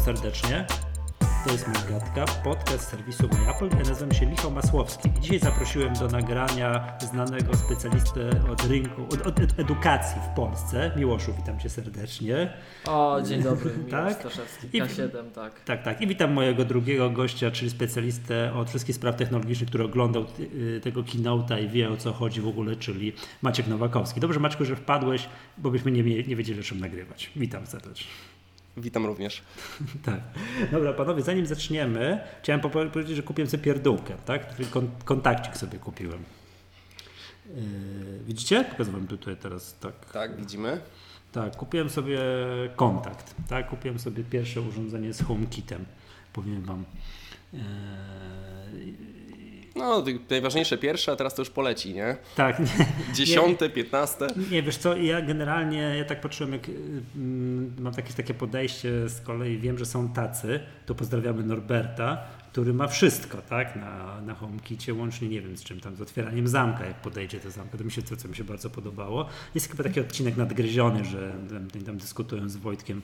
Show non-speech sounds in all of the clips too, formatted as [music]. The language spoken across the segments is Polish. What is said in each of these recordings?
Witam serdecznie. To jest Magatka, podcast serwisu MyApple. Ja nazywam się Michał Masłowski. Dzisiaj zaprosiłem do nagrania znanego specjalistę od rynku, od, od edukacji w Polsce. Miłoszu, witam cię serdecznie. O, dzień dobry, [laughs] Miłosz Tak? Staszewski, I- K7, tak. Tak, tak. I witam mojego drugiego gościa, czyli specjalistę od wszystkich spraw technologicznych, który oglądał y, tego keynote'a i wie o co chodzi w ogóle, czyli Maciek Nowakowski. Dobrze Maćku, że wpadłeś, bo byśmy nie, nie wiedzieli o czym nagrywać. Witam serdecznie. Witam również. [laughs] Tak. Dobra, panowie, zanim zaczniemy, chciałem powiedzieć, że kupiłem sobie pierdółkę, tak? Kon- kontakcik sobie kupiłem. Yy, widzicie? Pokazuję wam tutaj teraz, tak. Tak, widzimy. Tak, kupiłem sobie kontakt, tak? Kupiłem sobie pierwsze urządzenie z HomeKitem, powiem wam. Yy, No, najważniejsze pierwsze, a teraz to już poleci, nie? tak, [laughs] Dziesiąte, piętnaste. Nie, wiesz co, ja generalnie, ja tak patrzyłem, jak mm, mam takie, takie podejście z kolei, wiem, że są tacy, to pozdrawiamy Norberta, który ma wszystko, tak, na, na HomeKicie, łącznie, nie wiem z czym tam, z otwieraniem zamka, jak podejdzie do zamka, to mi się, to, co mi się bardzo podobało. Jest chyba taki odcinek nadgryziony, że tam, tam dyskutują z Wojtkiem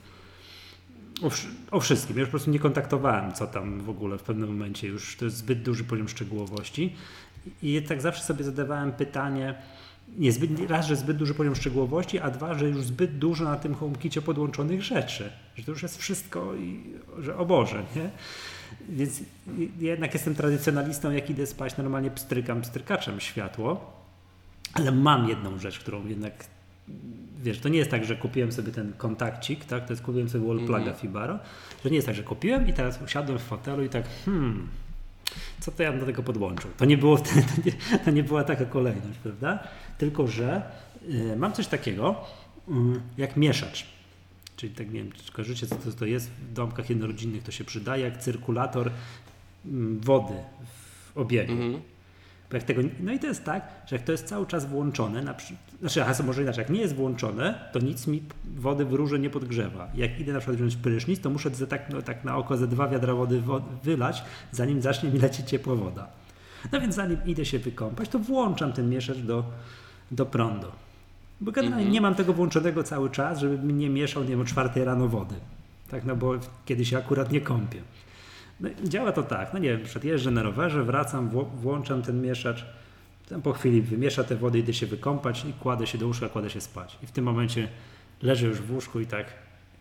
o, o wszystkim. Ja już po prostu nie kontaktowałem, co tam w ogóle w pewnym momencie już to jest zbyt duży poziom szczegółowości. I tak zawsze sobie zadawałem pytanie, nie, zbyt, raz, że zbyt duży poziom szczegółowości, a dwa, że już zbyt dużo na tym HomeKicie podłączonych rzeczy. Że to już jest wszystko i że o Boże, nie? Więc ja jednak jestem tradycjonalistą, jak idę spać, normalnie pstrykam pstrykaczem światło, ale mam jedną rzecz, którą jednak wiesz, to nie jest tak, że kupiłem sobie ten kontakcik, tak, to jest kupiłem sobie wall pluga Fibaro, że nie jest tak, że kupiłem i teraz usiadłem w fotelu i tak, hmm, co to ja bym do tego podłączył? To nie, było, [laughs] to nie, to nie była taka kolejność, prawda? Tylko, że y, mam coś takiego y, jak mieszacz. Czyli tak nie wiem, czy kojarzycie, co to, to jest w domkach jednorodzinnych, to się przydaje jak cyrkulator mm, wody w obiegu. Mhm. Bo jak tego, no i to jest tak, że jak to jest cały czas włączone, na, znaczy, aha, może inaczej, jak nie jest włączone, to nic mi wody w rurze nie podgrzewa. Jak idę na przykład wziąć prysznic, to muszę ze, tak, no, tak na oko ze dwa wiadra wody wo- wylać, zanim zacznie mi lecieć ciepła woda. No więc zanim idę się wykąpać, to włączam ten mieszacz do, do prądu. Bo generalnie nie mam tego włączonego cały czas, żeby mi nie mieszał, nie wiem, o czwartej rano wody. Tak, no bo kiedy się akurat nie kąpię. No, działa to tak, no nie wiem, na przykład jeżdżę na rowerze, wracam, włączam ten mieszacz, tam po chwili wymiesza te wody, idę się wykąpać i kładę się do łóżka, kładę się spać. I w tym momencie leżę już w łóżku i tak,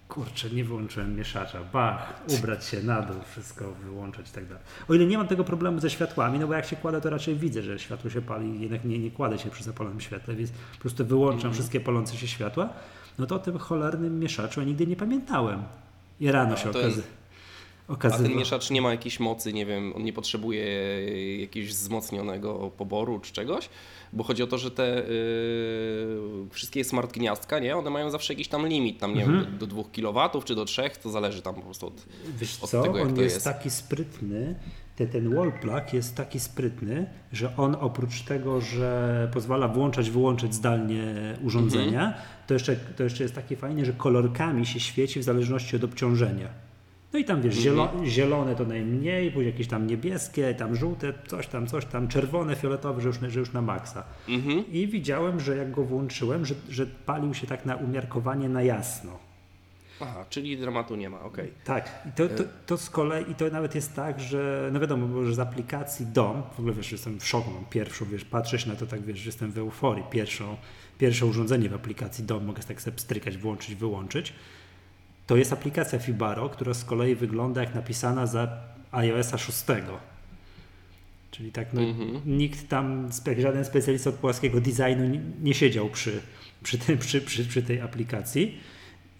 kurczę, nie wyłączyłem mieszacza, bach, ubrać się na dół, wszystko wyłączać i tak dalej. O ile nie mam tego problemu ze światłami, no bo jak się kładę, to raczej widzę, że światło się pali jednak nie, nie kładę się przy zapalonym świetle, więc po prostu wyłączam wszystkie palące się światła, no to o tym cholernym mieszaczu ja nigdy nie pamiętałem. I rano się to okazy- jest- A ten mieszacz nie ma jakiejś mocy, nie wiem, on nie potrzebuje jakiegoś wzmocnionego poboru czy czegoś, bo chodzi o to, że te yy, wszystkie smart gniazdka, nie, one mają zawsze jakiś tam limit, tam nie Mhm. wiem, do, do 2 kW czy do 3, to zależy tam po prostu od... Wiesz od co, tego, jak on to jest, jest. taki sprytny, ten, ten wall plug jest taki sprytny, że on oprócz tego, że pozwala włączać, wyłączać zdalnie urządzenia, Mhm. to, jeszcze, to jeszcze jest takie fajnie, że kolorkami się świeci w zależności od obciążenia. No i tam wiesz, Mhm. zielo, zielone to najmniej, później jakieś tam niebieskie, tam żółte, coś tam, coś tam, czerwone, fioletowe, że już, że już na maksa. Mhm. I widziałem, że jak go włączyłem, że, że palił się tak na umiarkowanie na jasno. Aha, czyli dramatu nie ma, okej. Tak, i to, to, to z kolei, i to nawet jest tak, że no wiadomo, bo że z aplikacji DOM, w ogóle wiesz, jestem w szoku, mam pierwszą, wiesz, patrzę się na to tak, wiesz, że jestem w euforii, pierwszą, pierwsze urządzenie w aplikacji DOM, mogę tak sobie strykać, włączyć, wyłączyć, to jest aplikacja Fibaro, która z kolei wygląda jak napisana za iOS-a 6. Czyli tak, no, Mhm. nikt tam, żaden specjalista od płaskiego designu nie, nie siedział przy, przy, tym, przy, przy, przy tej aplikacji.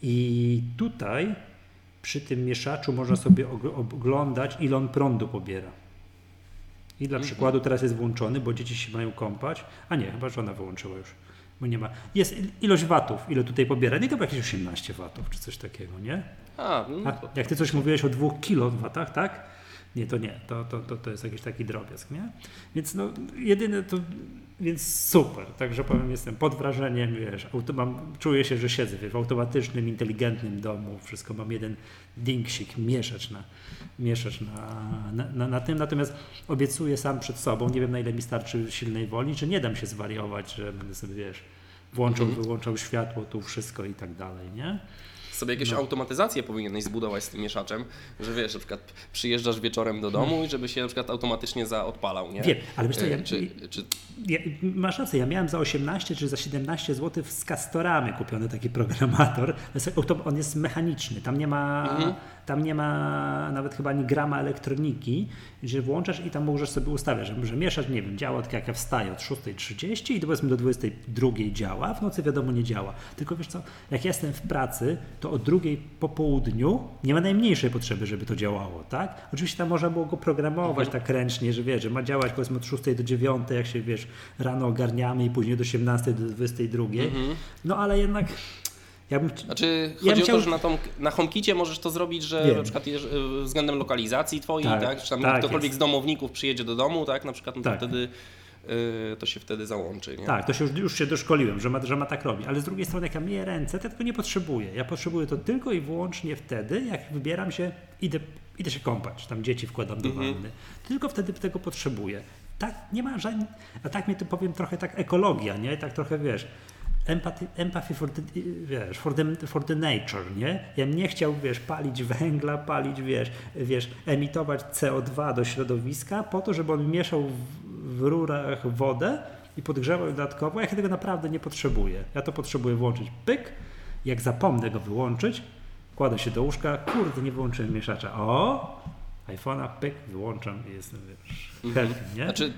I tutaj przy tym mieszaczu można sobie og- oglądać, ile on prądu pobiera. I dla przykładu teraz jest włączony, bo dzieci się mają kąpać. A nie, chyba żona wyłączyła już, bo nie ma. Jest il- ilość watów, ile tutaj pobiera. Nie to jakieś 18 watów, czy coś takiego, nie? A, no A to, jak ty coś mówiłeś o 2 kilowatach, tak? Nie, to nie, to, to, to, to jest jakiś taki drobiazg, nie? Więc no, jedyne to, więc super, także powiem, jestem pod wrażeniem, wiesz, auto, mam, czuję się, że siedzę wiesz, w automatycznym, inteligentnym domu, wszystko, mam jeden dinksik, mieszacz na, mieszacz na, na, na, na tym, natomiast obiecuję sam przed sobą, nie wiem na ile mi starczy silnej woli, czy nie dam się zwariować, że będę sobie, wiesz, włączał, wyłączał światło, tu wszystko i tak dalej, nie? Sobie jakieś No. automatyzację powinieneś zbudować z tym mieszaczem, że wiesz, na przykład przyjeżdżasz wieczorem do domu i żeby się na przykład automatycznie zaodpalał, nie? Wiem, ale wiesz co, E, ja- czy, czy, Ja, masz rację, ja miałem za 18 czy za 17 zł z Castoramy kupiony taki programator. On jest mechaniczny, tam nie ma, Mhm. Tam nie ma nawet chyba ani grama elektroniki, że włączasz i tam możesz sobie ustawiać, że, mieszać, nie wiem, działa tak jak ja wstaję od 6.30 i do powiedzmy do 22.00 działa, w nocy wiadomo nie działa. Tylko wiesz co, jak jestem w pracy, to od drugiej po południu nie ma najmniejszej potrzeby, żeby to działało, tak? Oczywiście tam można było go programować tak ręcznie, że wiesz, że ma działać powiedzmy od 6 do 9, jak się wiesz, rano ogarniamy i później od 18 do 22. No ale jednak ja bym Znaczy, Ja chodzi bym o to, że na, tą, na HomeKicie możesz to zrobić, że Wiem. na przykład jeż, y, względem lokalizacji twojej, Tak, tak? Czy tam tak ktokolwiek jest. z domowników przyjedzie do domu, tak? Na przykład, no to Tak. wtedy y, to się wtedy załączy, nie? Tak, to się już, już się doszkoliłem, że ma, że ma tak robić. Ale z drugiej strony, jak ja myję ręce, to ja tego nie potrzebuję. Ja potrzebuję to tylko i wyłącznie wtedy, jak wybieram się, idę, idę się kąpać, tam dzieci wkładam do wanny. Tylko wtedy tego potrzebuję. Tak, nie ma żadnych. A tak mnie to powiem trochę tak ekologia, nie? Tak trochę wiesz. Empathy, empathy for, the, wiesz, for, the, for the nature, nie? Ja nie chciał, wiesz, palić węgla, palić, wiesz, wiesz, emitować CO2 do środowiska po to, żeby on mieszał w, w rurach wodę i podgrzewał dodatkowo. Ja tego naprawdę nie potrzebuję. Ja to potrzebuję włączyć pyk, jak zapomnę go wyłączyć, kładę się do łóżka, kurde, nie wyłączyłem mieszacza. O! iPhone'a pyk, wyłączam i jestem, wiesz, happy, nie? Znaczy,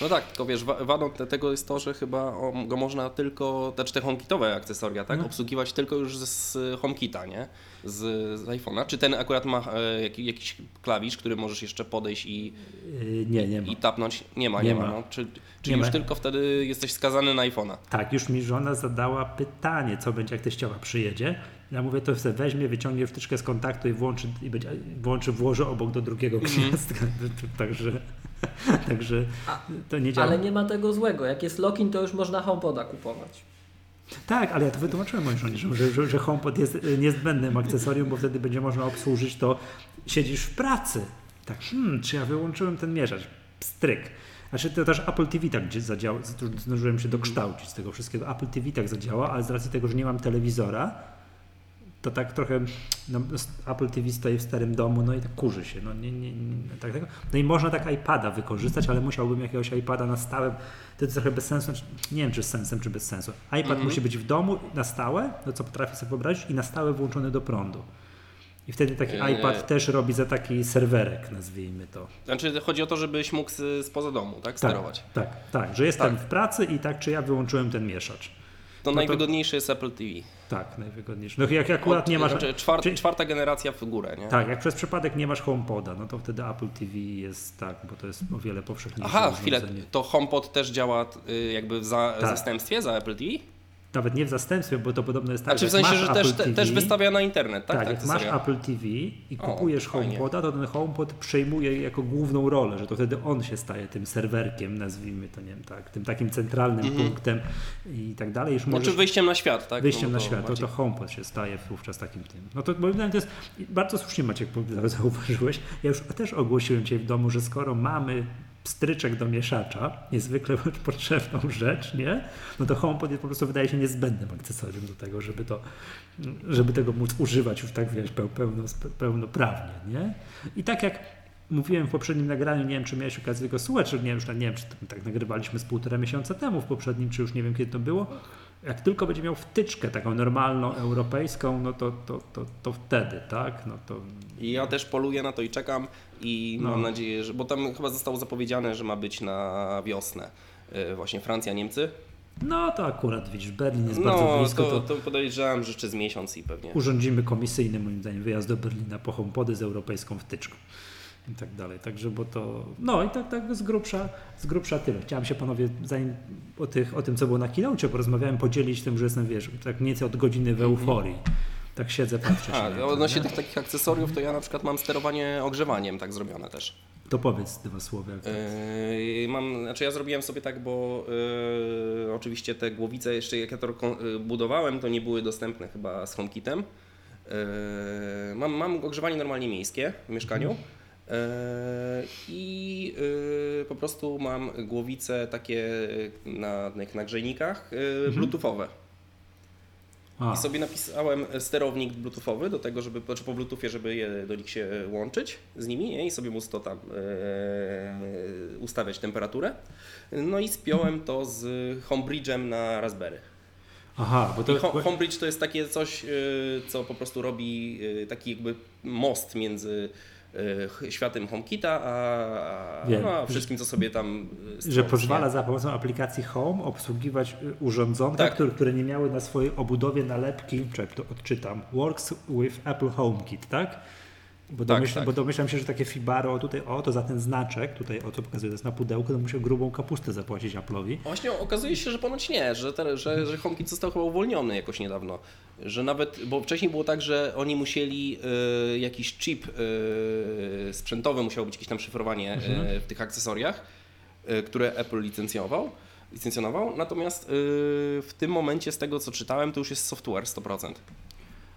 no tak, tylko wiesz, wa- wadą te- tego jest to, że chyba go można tylko, te, czy te HomeKitowe akcesoria, tak? Obsługiwać tylko już z, HomeKita, nie? Z, z iPhone'a. Czy ten akurat ma e, jaki, jakiś klawisz, który możesz jeszcze podejść i, Yy, nie, nie ma. i tapnąć? Nie ma, nie, Nie ma. ma. No. Czy, czyli już ma. tylko wtedy jesteś skazany na iPhone'a. Tak, już mi żona zadała pytanie, co będzie, jak teściowa przyjedzie. Ja mówię, to sobie weźmie, wyciągnie wtyczkę z kontaktu i włączy, i będzie, włączy, włoży obok do drugiego gniazdka. [laughs] Także, [laughs] także to nie działa. Ale nie ma tego złego. Jak jest lock-in, to już można HomePoda kupować. Tak, ale ja to wytłumaczyłem mojej żonie, że, że, że HomePod jest niezbędnym akcesorium, bo wtedy będzie można obsłużyć to, siedzisz w pracy. Tak, hmm, czy ja wyłączyłem ten mierzacz? Pstryk. Znaczy to też Apple TV tak zadziała, zdążyłem się dokształcić z tego wszystkiego. Apple TV tak zadziała, ale z racji tego, że nie mam telewizora, to tak trochę, no, Apple TV stoi w starym domu, no i tak kurzy się, no nie, nie, nie tak, tak. No i można tak iPada wykorzystać, ale musiałbym jakiegoś iPada na stałe, to jest trochę bez sensu, znaczy, nie wiem czy z sensem, czy bez sensu. iPad musi być w domu na stałe, no co potrafię sobie wyobrazić, i na stałe włączony do prądu. I wtedy taki Eee. iPad też robi za taki serwerek, nazwijmy to. Znaczy, chodzi o to, żebyś mógł spoza domu, tak? Tak, Sterować. tak, tak, że jestem Tak. w pracy i tak, czy ja wyłączyłem ten mieszacz. To to- najwygodniejszy jest Apple TV. Tak, najwygodniejsze. No jak akurat Od- nie masz... Znaczy, czwar, czy- czwarta generacja w górę, nie? Tak, jak przez przypadek nie masz HomePoda, no to wtedy Apple TV jest tak, bo to jest o wiele powszechniejsze Aha, chwilę. To HomePod też działa y, jakby w za, Tak. zastępstwie za Apple TV? Nawet nie w zastępstwie, bo to podobno jest tak, Znaczy w sensie, że też, TV, też wystawia na internet, tak? Tak, tak jak masz serio. Apple TV i O, kupujesz fajnie. HomePoda, to ten HomePod przejmuje jako główną rolę, że to wtedy on się staje tym serwerkiem, nazwijmy to, nie wiem, tak, tym takim centralnym punktem i tak dalej. Już. Znaczy możesz wyjściem na świat, tak? wyjściem No na świat, to, to HomePod się staje wówczas takim tym. No to moim zdaniem to jest, bardzo słusznie Maciek [laughs] zauważyłeś, ja już też ogłosiłem Cię w domu, że skoro mamy pstryczek do mieszacza, niezwykle [laughs] potrzebną rzecz, nie? No to HomePod po prostu wydaje się niezbędnym akcesorium do tego, żeby to, żeby tego móc używać już tak wiesz, peł, pełno, pełnoprawnie, nie? I tak jak mówiłem w poprzednim nagraniu, nie wiem czy miałeś okazję go słuchać, czy nie wiem, czy, nie wiem, czy tak nagrywaliśmy z półtora miesiąca temu w poprzednim, czy już nie wiem kiedy to było, jak tylko będzie miał wtyczkę taką normalną, europejską, no to, to, to, to wtedy, tak? No to I ja też poluję na to i czekam i No. mam nadzieję, że... Bo tam chyba zostało zapowiedziane, że ma być na wiosnę. Y, Właśnie Francja, Niemcy. No to akurat widzisz, Berlin jest bardzo No, blisko, to, to, podejrzewam, że jeszcze z miesiąc i pewnie. urządzimy komisyjny moim zdaniem wyjazd do Berlina po HomePody z europejską wtyczką i tak dalej. Także bo to, no i tak, tak z grubsza, z grubsza tyle. Chciałem się panowie, zanim o, tych, o tym co było na keynote porozmawiałem, podzielić tym, że jestem, wiesz, tak mniej więcej od godziny w euforii. Tak siedzę, patrzę się A, na to, odnośnie nie? tych takich akcesoriów, to ja na przykład mam sterowanie ogrzewaniem tak zrobione też. To powiedz dwa słowa. Yy, mam, znaczy ja zrobiłem sobie tak, bo yy, oczywiście te głowice, jeszcze jak ja to yy, budowałem, to nie były dostępne chyba z HomeKitem. Yy, mam, mam ogrzewanie normalnie miejskie w mieszkaniu. Yy, I yy, po prostu mam głowice takie na, jak na grzejnikach, yy, bluetoothowe. A. I sobie napisałem sterownik bluetoothowy do tego, żeby, znaczy po bluetoothie, żeby je do nich się łączyć z nimi nie? i sobie móc to tam e, ustawiać temperaturę. No i spiąłem to z Homebridge'em na Raspberry. Aha, bo to... Ho- Homebridge to jest takie coś, co po prostu robi taki jakby most między światem HomeKita, a, Wiem. no, a wszystkim, co sobie tam y, że pozwala nie? za pomocą aplikacji Home obsługiwać y, urządzonka, Tak. które, które nie miały na swojej obudowie nalepki, czekaj, to odczytam, works with Apple HomeKit, tak? Bo, Tak, domyśl, tak. bo domyślam się, że takie Fibaro tutaj, o to za ten znaczek, tutaj o co pokazuje, to jest na pudełku, to musiał grubą kapustę zapłacić Apple'owi. Właśnie okazuje się, że ponoć nie, że, ten, że, że HomeKit został chyba uwolniony jakoś niedawno. Że nawet, bo wcześniej było tak, że oni musieli y, jakiś chip y, sprzętowy, musiało być jakieś tam szyfrowanie y, w tych akcesoriach, które Apple licencjonował. Licencjonował, natomiast w tym momencie, z tego co czytałem, to już jest software 100%.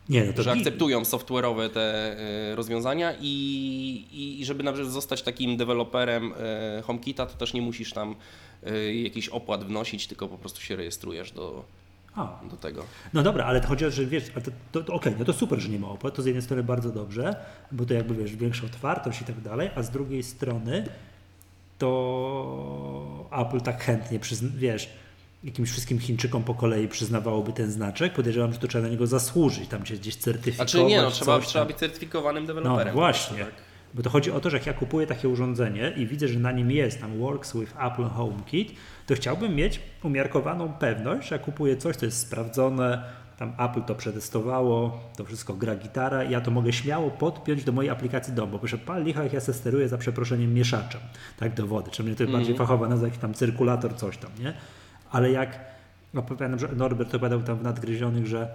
Nie, no to że akceptują software'owe te y, rozwiązania i, i, żeby na przykład zostać takim deweloperem y, HomeKita, to też nie musisz tam y, jakiś opłat wnosić, tylko po prostu się rejestrujesz do, A, do tego. No dobra, ale chodzi o to, że wiesz, to, to, to okej, no to super, że nie ma opłat, to z jednej strony bardzo dobrze, bo to jakby wiesz, większa otwartość i tak dalej, a z drugiej strony to Apple tak chętnie, przyzna, wiesz, jakimś wszystkim Chińczykom po kolei przyznawałoby ten znaczek, podejrzewam, że to trzeba na niego zasłużyć, tam cię gdzieś certyfikować. Znaczy nie, no, trzeba, trzeba być certyfikowanym No deweloperem. właśnie. Tak. Bo to chodzi o to, że jak ja kupuję takie urządzenie i widzę, że na nim jest tam Works with Apple HomeKit, to chciałbym mieć umiarkowaną pewność, że jak kupuję coś, co jest sprawdzone, tam Apple to przetestowało, to wszystko gra gitara i ja to mogę śmiało podpiąć do mojej aplikacji dom, bo proszę, pal licha, jak ja se steruję za przeproszeniem mieszaczem, tak, do wody, czy mnie to jest bardziej fachowa nazwa, jakiś tam cyrkulator, coś tam, nie? Ale jak, pamiętam, że Norbert opowiadał tam w nadgryzionych, że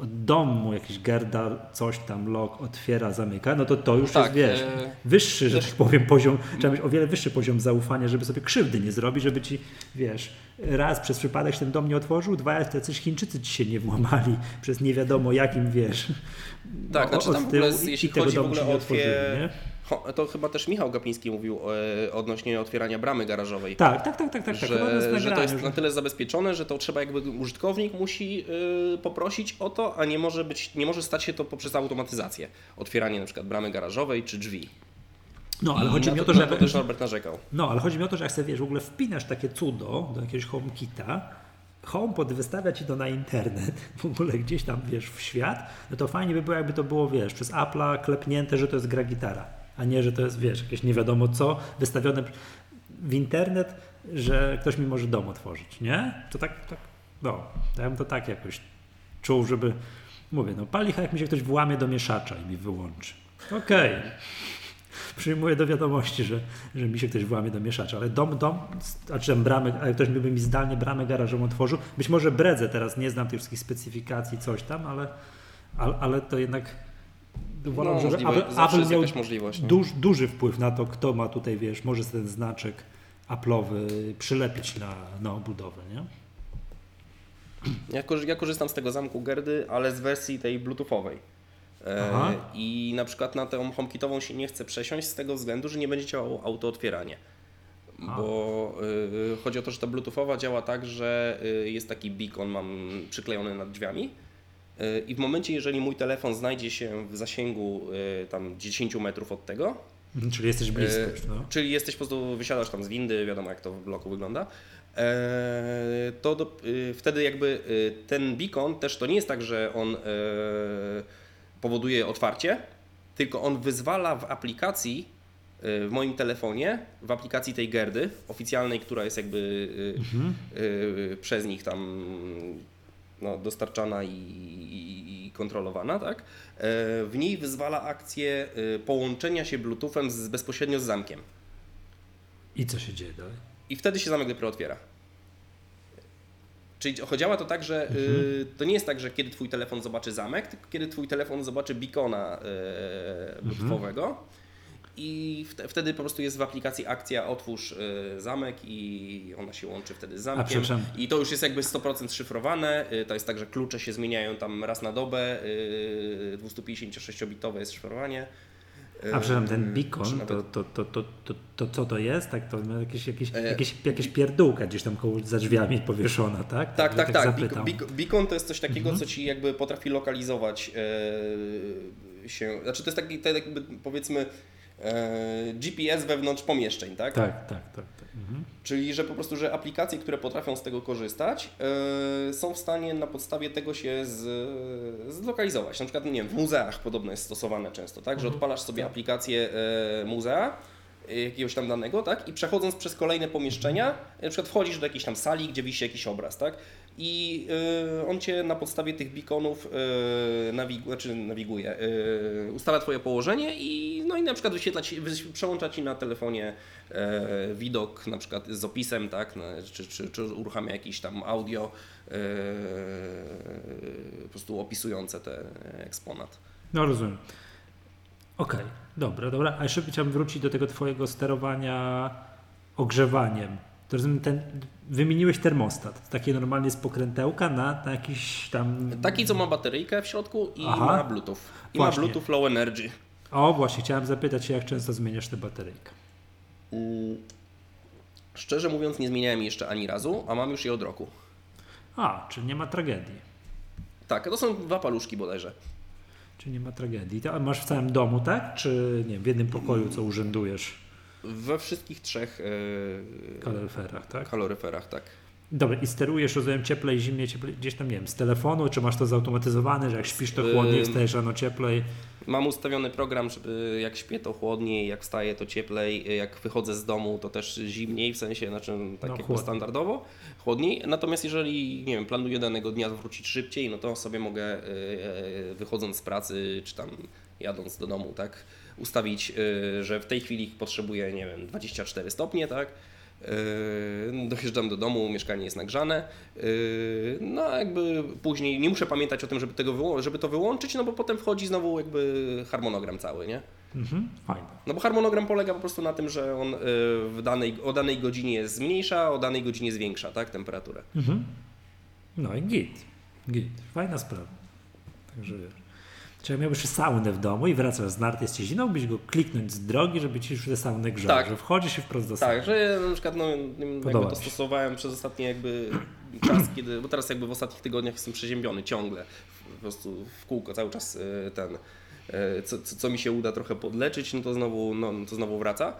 od domu jakiś Gerda coś tam log otwiera, zamyka, no to to już Tak, jest, wiesz, e, wyższy, że tak powiem, poziom, trzeba mieć o wiele wyższy poziom zaufania, żeby sobie krzywdy nie zrobić, żeby ci, wiesz, raz przez przypadek się ten dom nie otworzył, dwa razy jacyś Chińczycy ci się nie włamali przez nie wiadomo jakim, wiesz, Tak, o- znaczy od tam w ogóle, jeśli chodzi w ogóle otworzyli, To chyba też Michał Gapiński mówił e, odnośnie otwierania bramy garażowej. Tak, tak, tak, tak, tak, tak. że, że to jest na tyle zabezpieczone, że to trzeba jakby użytkownik musi y, poprosić o to, a nie może być, nie może stać się to poprzez automatyzację. Otwieranie na przykład bramy garażowej czy drzwi. No, ale chodzi mi o to, że to też Norbert narzekał. No, ale chodzi mi o to, że jak sobie wiesz, w ogóle wpinasz takie cudo do jakiegoś HomeKita, HomePod wystawia ci to na internet, [laughs] w ogóle gdzieś tam, wiesz, w świat, no to fajnie by było, jakby to było, wiesz, przez Apple'a klepnięte, że to jest gra gitara, a nie, że to jest, wiesz, jakieś nie wiadomo co, wystawione w internet, że ktoś mi może dom otworzyć, nie? To tak, tak no, ja bym to tak jakoś czuł, żeby, mówię, no palicha, jak mi się ktoś włamie do mieszacza i mi wyłączy. Okej. Przyjmuję do wiadomości, że, że mi się ktoś włamie do mieszacza, ale dom, dom, a czy tam bramę, ale ktoś by mi zdalnie bramę garażową otworzył. Być może bredzę teraz, nie znam tych wszystkich specyfikacji, coś tam, ale, ale, ale to jednak uważam, No, że możliwe, Apple, Apple miał jakaś możliwość. nie? duż, duży wpływ na to, kto ma tutaj, wiesz, może ten znaczek Apple'owy przylepić na, na obudowę, nie? Ja, korzy- ja korzystam z tego zamku Gerdy, ale z wersji tej bluetoothowej. E, Aha. I na przykład na tę HomeKitową się nie chcę przesiąść z tego względu, że nie będzie działało auto-otwieranie. A. Bo y, chodzi o to, że ta bluetoothowa działa tak, że y, jest taki beacon mam przyklejony nad drzwiami y, i w momencie, jeżeli mój telefon znajdzie się w zasięgu y, tam 10 metrów od tego, Mhm, Czyli jesteś blisko E, już, no. Czyli jesteś po prostu, wysiadasz tam z windy, wiadomo jak to w bloku wygląda. To do, y, wtedy jakby y, ten beacon też to nie jest tak, że on powoduje otwarcie, tylko on wyzwala w aplikacji y, w moim telefonie, w aplikacji tej Gerdy oficjalnej, która jest jakby y, Mhm. y, przez nich tam no, dostarczana i, i, i kontrolowana, tak? E, W niej wyzwala akcję y, połączenia się Bluetoothem z, bezpośrednio z zamkiem. I co się dzieje dalej? I wtedy się zamek dopiero otwiera. Czyli działa to tak, że y, to nie jest tak, że kiedy twój telefon zobaczy zamek, tylko kiedy twój telefon zobaczy beacona y, bluetoothowego i wte, wtedy po prostu jest w aplikacji akcja otwórz y, zamek i ona się łączy wtedy z zamkiem. przepraszam. I to już jest jakby 100% szyfrowane. Y, to jest tak, że klucze się zmieniają tam raz na dobę. Y, 256-bitowe jest szyfrowanie. A przepraszam, ten beacon, to, to, to, to, to, to co to jest? Tak, to jakieś, jakieś, E- jakieś, jakieś pierdółka gdzieś tam koło, za drzwiami powieszona, tak? Tak, tak, tak. zapytam. Beacon, to jest coś takiego, Mhm. co ci jakby potrafi lokalizować e, się. Znaczy to jest taki, tak jakby powiedzmy GPS wewnątrz pomieszczeń, tak? Tak, tak, tak. tak. Mhm. Czyli, że po prostu, że aplikacje, które potrafią z tego korzystać, e, są w stanie na podstawie tego się z, zlokalizować. Na przykład, nie wiem, w muzeach podobno jest stosowane często, tak? Że Mhm. odpalasz sobie aplikację e, muzea, e, jakiegoś tam danego, tak? I przechodząc przez kolejne pomieszczenia, na przykład wchodzisz do jakiejś tam sali, gdzie wisi jakiś obraz, tak? I e, on cię na podstawie tych beaconów nawigu, znaczy nawiguje, e, ustala twoje położenie i no i na przykład wyświetla ci, przełącza ci na telefonie e, widok na przykład z opisem, tak? Czy, czy, czy uruchamia jakiś tam audio e, po prostu opisujące ten eksponat. No rozumiem. Okej, dobra, dobra. A jeszcze chciałbym wrócić do tego twojego sterowania ogrzewaniem. To rozumiem, ten, wymieniłeś termostat. Takie normalnie z pokrętełka na, na jakiś tam... Taki, co ma bateryjkę w środku i Aha. ma Bluetooth. I Właśnie. ma Bluetooth Low Energy. O, właśnie, chciałem zapytać się, jak często zmieniasz tę bateryjkę. Mm, Szczerze mówiąc, nie zmieniałem jeszcze ani razu, a mam już je od roku. A, czyli nie ma tragedii. Tak, to są dwa paluszki bodajże. Czyli nie ma tragedii. To, masz w całym domu, tak? Czy nie wiem, w jednym pokoju, co urzędujesz? We wszystkich trzech e, Kaloryferach, tak? kaloryferach, tak. Dobra, i sterujesz, rozumiem, cieplej, zimniej, cieplej, gdzieś tam, nie wiem, z telefonu, czy masz to zautomatyzowane, że jak śpisz to chłodniej, wstajesz rano cieplej? Mam ustawiony program, żeby jak śpię to chłodniej, jak wstaję to cieplej, jak wychodzę z domu to też zimniej, w sensie znaczy tak No, jakby chłodniej. standardowo, chłodniej. Natomiast jeżeli, nie wiem, planuję danego dnia wrócić szybciej, no to sobie mogę e, e, wychodząc z pracy, czy tam jadąc do domu, tak, ustawić, e, że w tej chwili potrzebuję, nie wiem, 24 stopnie, tak, Yy, Dojeżdżam do domu, mieszkanie jest nagrzane. Yy, No, jakby później nie muszę pamiętać o tym, żeby, tego żeby to wyłączyć, no bo potem wchodzi znowu jakby harmonogram cały, nie? Mhm, fajne. No bo harmonogram polega po prostu na tym, że on w danej, o danej godzinie zmniejsza, o danej godzinie zwiększa, tak, temperaturę. Mhm. No i git. Git. Fajna sprawa. Także wiesz. Czy jak miałbyś saunę w domu i wracasz z nart, jest ci zimno, byś go kliknąć z drogi, żeby ci już tę saunę grzał, Tak. że wchodzisz i wprost do sauny. Tak, że ja na przykład no, jakby to się. stosowałem przez ostatni jakby czas, kiedy, bo teraz jakby w ostatnich tygodniach jestem przeziębiony ciągle, po prostu w kółko cały czas y, ten, y, co, co, co mi się uda trochę podleczyć, no to znowu, no, to znowu wraca.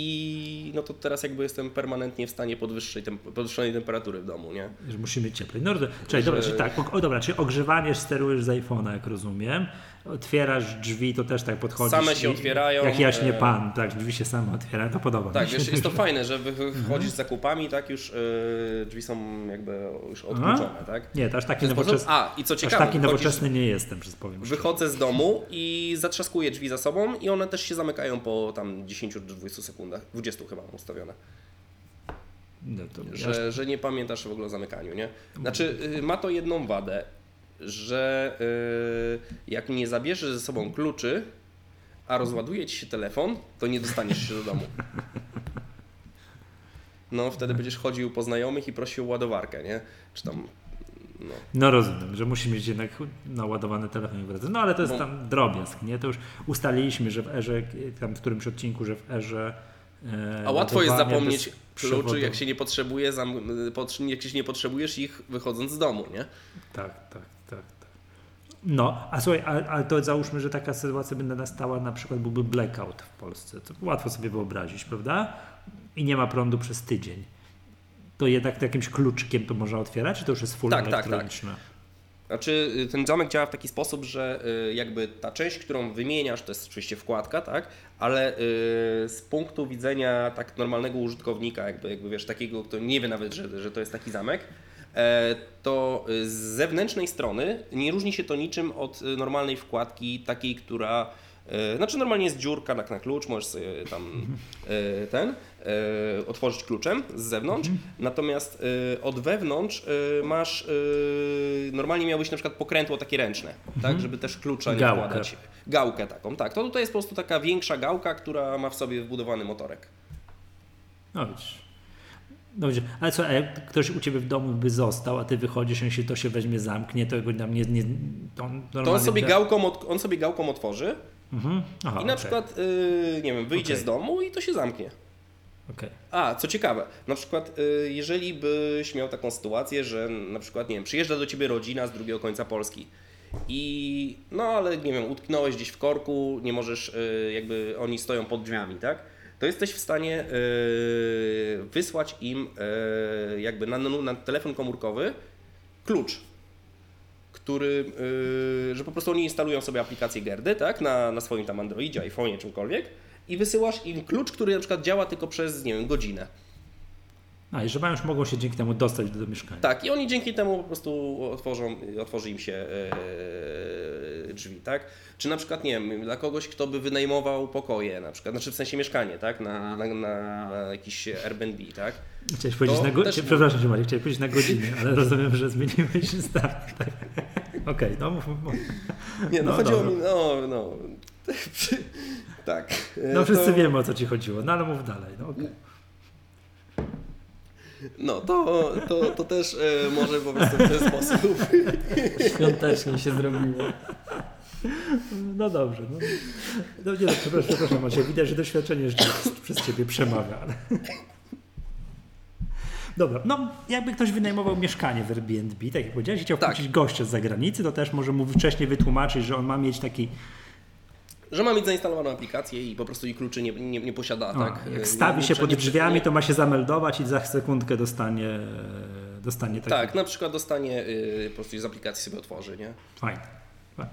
I no to teraz jakby jestem permanentnie w stanie podwyższonej, tem- podwyższonej temperatury w domu, nie? Że musi być cieplej. No, czyli dobra, czyli tak, o, o dobra, czyli ogrzewanie sterujesz z iPhone'a, jak rozumiem. Otwierasz drzwi, to też tak podchodzisz. Same się i- otwierają, Jak jaśnie e, pan, tak, drzwi się same otwierają, to podoba Tak, mi się. wiesz, jest to [laughs] fajne, że wy- wy- wchodzisz z zakupami, tak, już y, drzwi są jakby już odkluczone, tak? Nie, to aż taki nowoczesny, A, i co aż ciekawe, taki nowoczesny nie jestem, przez powiem. Wychodzę z domu i zatrzaskuję drzwi za sobą i one też się zamykają po tam 10-20 sekundach, 20 chyba ustawione, No, to że, że nie pamiętasz w ogóle o zamykaniu, nie? Znaczy y, ma to jedną wadę, że y, jak nie zabierzesz ze sobą kluczy, a rozładuje ci się telefon, to nie dostaniesz się do domu. No wtedy będziesz chodził po znajomych i prosił o ładowarkę, nie? Czy tam, no. No rozumiem, że musi mieć jednak naładowany telefon i wracać. No ale to jest No. tam drobiazg, nie? To już ustaliliśmy, że w erze, tam w którymś odcinku, że w erze e, A łatwo jest zapomnieć kluczy, przewodu. jak się nie potrzebuje, jak się nie potrzebujesz ich wychodząc z domu, nie? Tak, tak, tak. tak. No, a słuchaj, ale, to załóżmy, że taka sytuacja by nastała, na przykład byłby blackout w Polsce. To łatwo sobie wyobrazić, prawda? I nie ma prądu przez tydzień. To jednak jakimś kluczykiem to można otwierać, czy to już jest full Tak, tak, tak. elektroniczne? Znaczy, y, ten zamek działa w taki sposób, że y, jakby ta część, którą wymieniasz, to jest oczywiście wkładka, tak? Ale y, z punktu widzenia tak normalnego użytkownika, jakby, jakby wiesz, takiego, kto nie wie nawet, że, że to jest taki zamek, to y, z zewnętrznej strony nie różni się to niczym od y, normalnej wkładki, takiej, która e, znaczy normalnie jest dziurka na, na klucz, możesz sobie tam e, ten e, otworzyć kluczem z zewnątrz, natomiast e, od wewnątrz e, masz e, normalnie miałbyś na przykład pokrętło takie ręczne, tak, żeby też klucza nie Gałkę. wkładać. Gałkę taką, tak. To tutaj jest po prostu taka większa gałka, która ma w sobie wbudowany motorek. No widzisz. No widzisz, ale co, a jak ktoś u Ciebie w domu by został, a Ty wychodzisz, on się to się weźmie, zamknie, to go nam nie... nie to on, To on sobie, da- gałką, od, on sobie gałką otworzy Mhm. Aha, I na okej. przykład, y, nie wiem, wyjdzie Okej. z domu i to się zamknie. Okej. A, co ciekawe, na przykład y, jeżeli byś miał taką sytuację, że na przykład, nie wiem, przyjeżdża do ciebie rodzina z drugiego końca Polski i no ale nie wiem, utknąłeś gdzieś w korku, nie możesz, y, jakby oni stoją pod drzwiami, tak? To jesteś w stanie y, wysłać im y, jakby na, na, telefon komórkowy klucz, który, y, że po prostu oni instalują sobie aplikację Gerdy, tak, na, na swoim tam Androidzie, iPhone'ie, czymkolwiek i wysyłasz im klucz, który na przykład działa tylko przez, nie wiem, godzinę. A i że mają już mogą się dzięki temu dostać do, do mieszkania. Tak, i oni dzięki temu po prostu otworzą, otworzy im się e, drzwi, tak? Czy na przykład, nie wiem, dla kogoś, kto by wynajmował pokoje, na przykład, znaczy w sensie mieszkanie, tak? Na, na, na jakiś Airbnb, tak? Chciałeś powiedzieć To na godzinę. też- Przepraszam cię Marek, chciałeś powiedzieć na godzinę, ale rozumiem, że zmieniłeś zdanie. Tak. Okej, no mów, mów. Nie, no, No, chodziło dobra. mi, no, no, [laughs] tak. E, No wszyscy to- wiemy o co ci chodziło, no ale mów dalej. No, okej. No, to, to, to też e, może po prostu w ten sposób. Świątecznie się zrobiło. no dobrze. No, no nie, no, przepraszam, przepraszam Maciej, widać, że doświadczenie jeszcze przez ciebie przemawia. Dobra, no jakby ktoś wynajmował mieszkanie w Airbnb, tak jak powiedziałeś, i chciał Tak. gościa z zagranicy, to też może mu wcześniej wytłumaczyć, że on ma mieć taki Że ma mieć zainstalowaną aplikację i po prostu jej kluczy nie, nie, nie posiada, A, tak? Jak E, stawi nie- się pod drzwiami, nie- to ma się zameldować i za sekundkę dostanie, dostanie taki. Tak, na przykład dostanie, y, po prostu z aplikacji sobie otworzy, nie? Fajnie.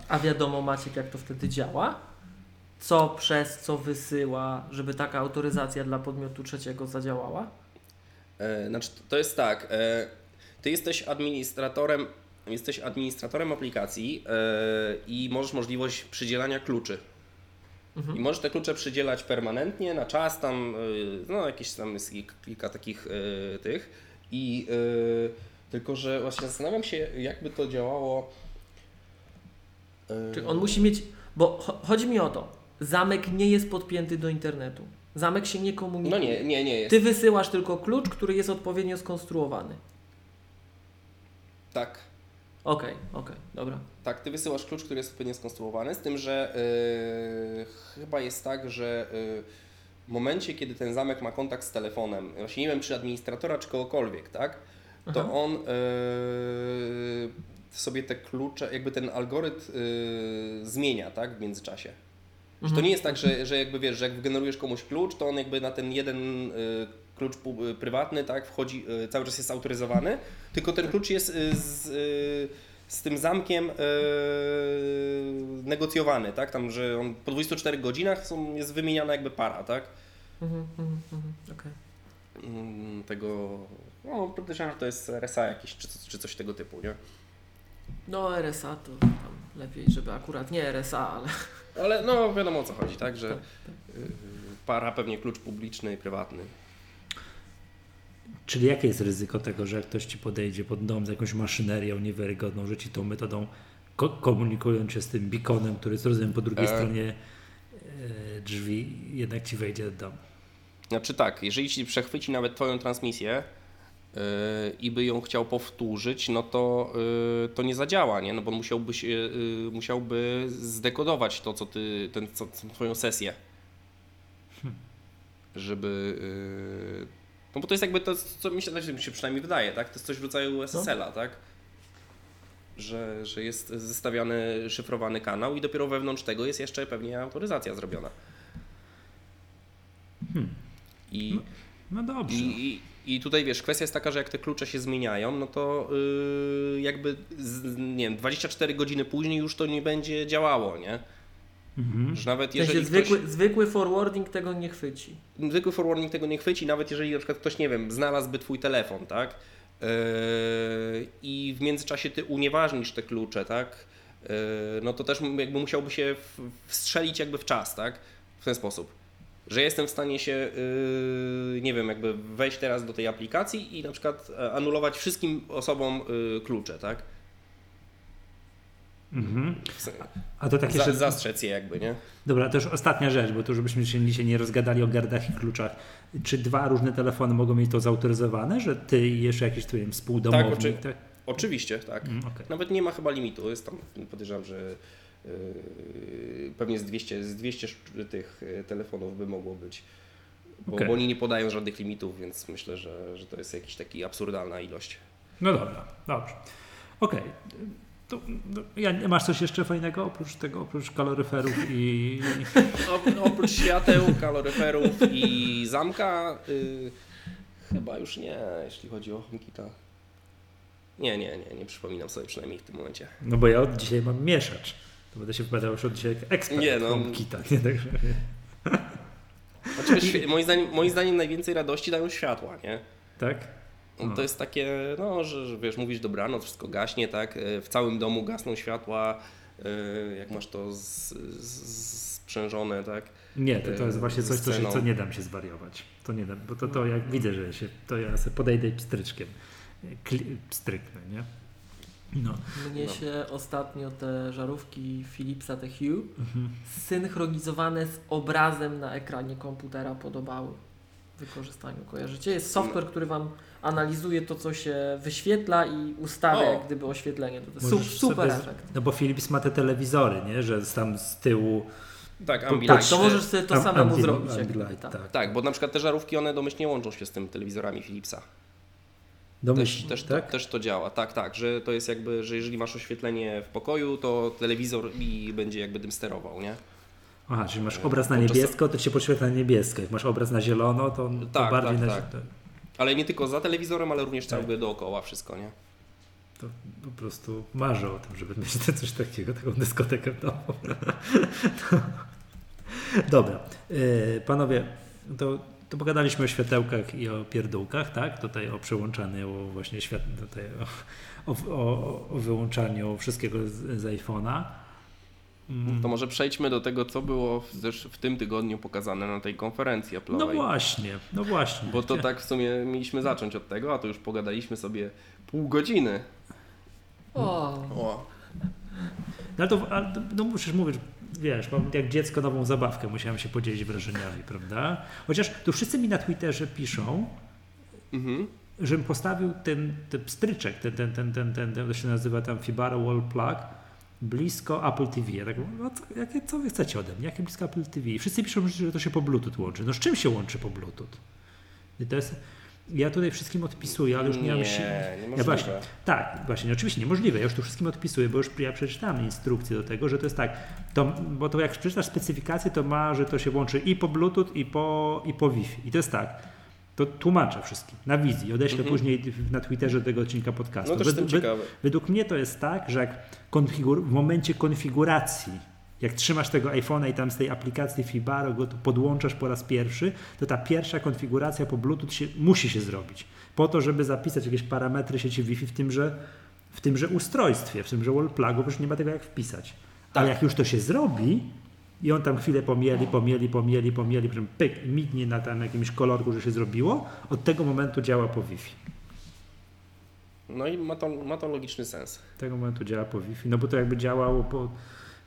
A wiadomo Maciek jak to wtedy działa? Co przez co wysyła, żeby taka autoryzacja dla podmiotu trzeciego zadziałała? E, Znaczy, to jest tak, e, ty jesteś administratorem, jesteś administratorem aplikacji e, i możesz możliwość przydzielania kluczy. I możesz te klucze przydzielać permanentnie, na czas, tam, e, no jakieś tam jest kilka takich e, tych. I e, tylko, że właśnie zastanawiam się, jakby to działało. Czy on musi mieć. Bo cho- chodzi mi o to, zamek nie jest podpięty do internetu. Zamek się nie komunikuje. No nie, nie, nie jest. Ty wysyłasz tylko klucz, który jest odpowiednio skonstruowany. Tak. Okej, okej, dobra. Tak, ty wysyłasz klucz, który jest odpowiednio skonstruowany, z tym, że yy, chyba jest tak, że yy, w momencie, kiedy ten zamek ma kontakt z telefonem, właśnie nie wiem, czy administratora, czy kogokolwiek, tak, to Aha. on yy, sobie te klucze, jakby ten algorytm zmienia, tak, w międzyczasie. Że to Mhm. nie jest tak, że, że jakby wiesz, że jak wygenerujesz komuś klucz, to on jakby na ten jeden klucz prywatny, tak, wchodzi, cały czas jest autoryzowany, tylko ten klucz jest z, z tym zamkiem y, negocjowany, tak, tam, że on po 24 godzinach są, jest wymieniana jakby para, tak, Mhm, mhm, mhm, okej. Mm, tego, no podejrzewam, że to jest RSA jakiś, czy, czy coś tego typu, nie? No RSA to tam lepiej, żeby akurat nie RSA, ale Ale no wiadomo o co chodzi, tak, że Tak, y, para pewnie klucz publiczny i prywatny. Czyli jakie jest ryzyko tego, że jak ktoś ci podejdzie pod dom z jakąś maszynerią niewiarygodną, że ci tą metodą ko- komunikując się z tym beaconem, który jest rozumiem po drugiej E. stronie e, drzwi, jednak ci wejdzie do domu. Znaczy tak, jeżeli ci przechwyci nawet twoją transmisję yy, i by ją chciał powtórzyć, no to, yy, to nie zadziała, nie? No bo musiałbyś, yy, yy, musiałby zdekodować to, co ty, ten, co, co, twoją sesję. Żeby... No bo to jest jakby to, co mi się, znaczy mi się przynajmniej wydaje, tak? To jest coś w rodzaju SSL-a, tak? Że, że jest zestawiany szyfrowany kanał i dopiero wewnątrz tego jest jeszcze pewnie autoryzacja zrobiona. I, No dobrze. i, i, I tutaj wiesz, kwestia jest taka, że jak te klucze się zmieniają, no to yy, jakby z, nie wiem, 24 godziny później już to nie będzie działało, nie? Mhm. Że nawet w sensie jeżeli zwykły, ktoś, zwykły forwarding tego nie chwyci. zwykły forwarding tego nie chwyci, nawet jeżeli na przykład ktoś, nie wiem, znalazłby twój telefon, tak? Yy, I w międzyczasie ty unieważnisz te klucze, tak? Yy, no to też jakby musiałby się w- wstrzelić jakby w czas, tak? W ten sposób. Że jestem w stanie się, yy, nie wiem, jakby wejść teraz do tej aplikacji i na przykład e, anulować wszystkim osobom klucze, tak? Mhm. A to tak Za, zastrzec je jakby, nie? Dobra, to już ostatnia rzecz, bo tu żebyśmy się dzisiaj nie rozgadali o gardach i kluczach. Czy dwa różne telefony mogą mieć to zautoryzowane, że ty i jeszcze jakiś tu wiem, współdomownik? oczy- tak? Oczywiście, tak. Mm, okej. Nawet nie ma chyba limitu, jest tam, podejrzewam, że Yy, pewnie z 200, z 200 sz- tych yy, telefonów by mogło być. Bo, Okej. bo oni nie podają żadnych limitów, więc myślę, że, że to jest jakiś taki absurdalna ilość. No dobra, dobrze. Okej. To, no, ja, masz coś jeszcze fajnego oprócz tego, oprócz kaloryferów i... [laughs] O, oprócz świateł, kaloryferów i zamka, yy, chyba już nie, jeśli chodzi o HomeKita. Nie, nie, nie, nie przypominam sobie przynajmniej w tym momencie. No bo ja od dzisiaj mam mieszacz. To będę się wypowiadał już od dzisiaj jak ekspert Nie, nie, no. HomeKita. Nie, także... Znaczy, moim, zdaniem, moim zdaniem najwięcej radości dają światła, nie? Tak? No. to jest takie, no, że, że wiesz, mówisz dobranoc, wszystko gaśnie, tak? E, W całym domu gasną światła, e, jak masz to z, z, sprzężone, tak? Nie, to, to jest właśnie coś, co, się, co nie dam się zwariować. To nie dam, bo to, to jak widzę, że się, to ja sobie podejdę pstryczkiem kli, pstryknę, nie? No. Mnie No. się ostatnio te żarówki Philipsa, te Hue, Mhm. synchronizowane z obrazem na ekranie komputera podobały wykorzystaniu. Kojarzycie? Jest software, który Wam analizuje to, co się wyświetla i ustawia O. jak gdyby oświetlenie. To jest Możesz su- super sobie efekt. No bo Philips ma te telewizory, nie? Że tam z tyłu... Tak, To- Ambilight. Tak, to możesz sobie to Am- samemu Ambilight, zrobić. Jak Ambilight, gdyby, tak. tak. Tak, bo na przykład te żarówki, one domyślnie łączą się z tym telewizorami Philipsa. Domyśl, Też, też, tak? to, też to działa, tak, tak, że to jest jakby, że jeżeli masz oświetlenie w pokoju, to telewizor i będzie jakby tym sterował, nie? Aha, czyli masz obraz na niebiesko, to ci się podświetla niebiesko. Jak masz obraz na zielono, to, to Tak, bardziej tak, na tak. Ale nie tylko za telewizorem, ale również Tak. dookoła wszystko, nie? to po prostu marzę o tym, żeby [laughs] mieć coś takiego, taką dyskotekę w domu. [laughs] Dobra, Yy, panowie, to, to pogadaliśmy o światełkach i o pierdółkach, tak? Tutaj o przełączaniu właśnie świat, tutaj o, o, o, o wyłączaniu wszystkiego z, z iPhone'a. Mm. To może przejdźmy do tego, co było w, zesz- w tym tygodniu pokazane na tej konferencji No Apple'owej. właśnie, no właśnie. Bo to tak w sumie mieliśmy zacząć od tego, a to już pogadaliśmy sobie pół godziny. O, O. No to, ale to no musisz mówić, wiesz, mam jak dziecko nową zabawkę, musiałem się podzielić wrażeniami, prawda? Chociaż tu wszyscy mi na Twitterze piszą, Mhm. żebym postawił ten, ten pstryczek, ten, ten, ten, ten, ten, ten, to się nazywa tam Fibaro Wall Plug, blisko Apple TV. Ja tak mówię, no co, jakie, co wy chcecie ode mnie? Jakie blisko Apple TV? I wszyscy piszą, że to się po Bluetooth łączy. No z czym się łączy po Bluetooth? I to jest, ja tutaj wszystkim odpisuję, ale już nie, mam nie, siły. niemożliwe. Ja właśnie, tak, właśnie, oczywiście niemożliwe. Ja już tu wszystkim odpisuję, bo już ja przeczytałem instrukcję do tego, że to jest tak, to, bo to jak przeczytasz specyfikację, to ma, że to się łączy i po Bluetooth, i po, i po Wi-Fi. I to jest tak, to tłumaczę wszystkim na wizji, odeślę Mhm. później na Twitterze tego odcinka podcastu. No też jestem Wed- wed- ciekawy. Według mnie to jest tak, że w momencie konfiguracji, jak trzymasz tego iPhone'a i tam z tej aplikacji Fibaro go tu podłączasz po raz pierwszy, to ta pierwsza konfiguracja po Bluetooth się, musi się zrobić. Po to, żeby zapisać jakieś parametry sieci Wi-Fi w tymże, w tymże ustrojstwie, w tymże wall plugu, bo już nie ma tego jak wpisać. Ale jak już to się zrobi i on tam chwilę pomieli, pomieli, pomieli, pomieli, potem pyk, mignie na tam jakimś kolorku, że się zrobiło, od tego momentu działa po Wi-Fi. No i ma to, ma to logiczny sens. tego momentu działa po Wi-Fi, no bo to jakby działało po,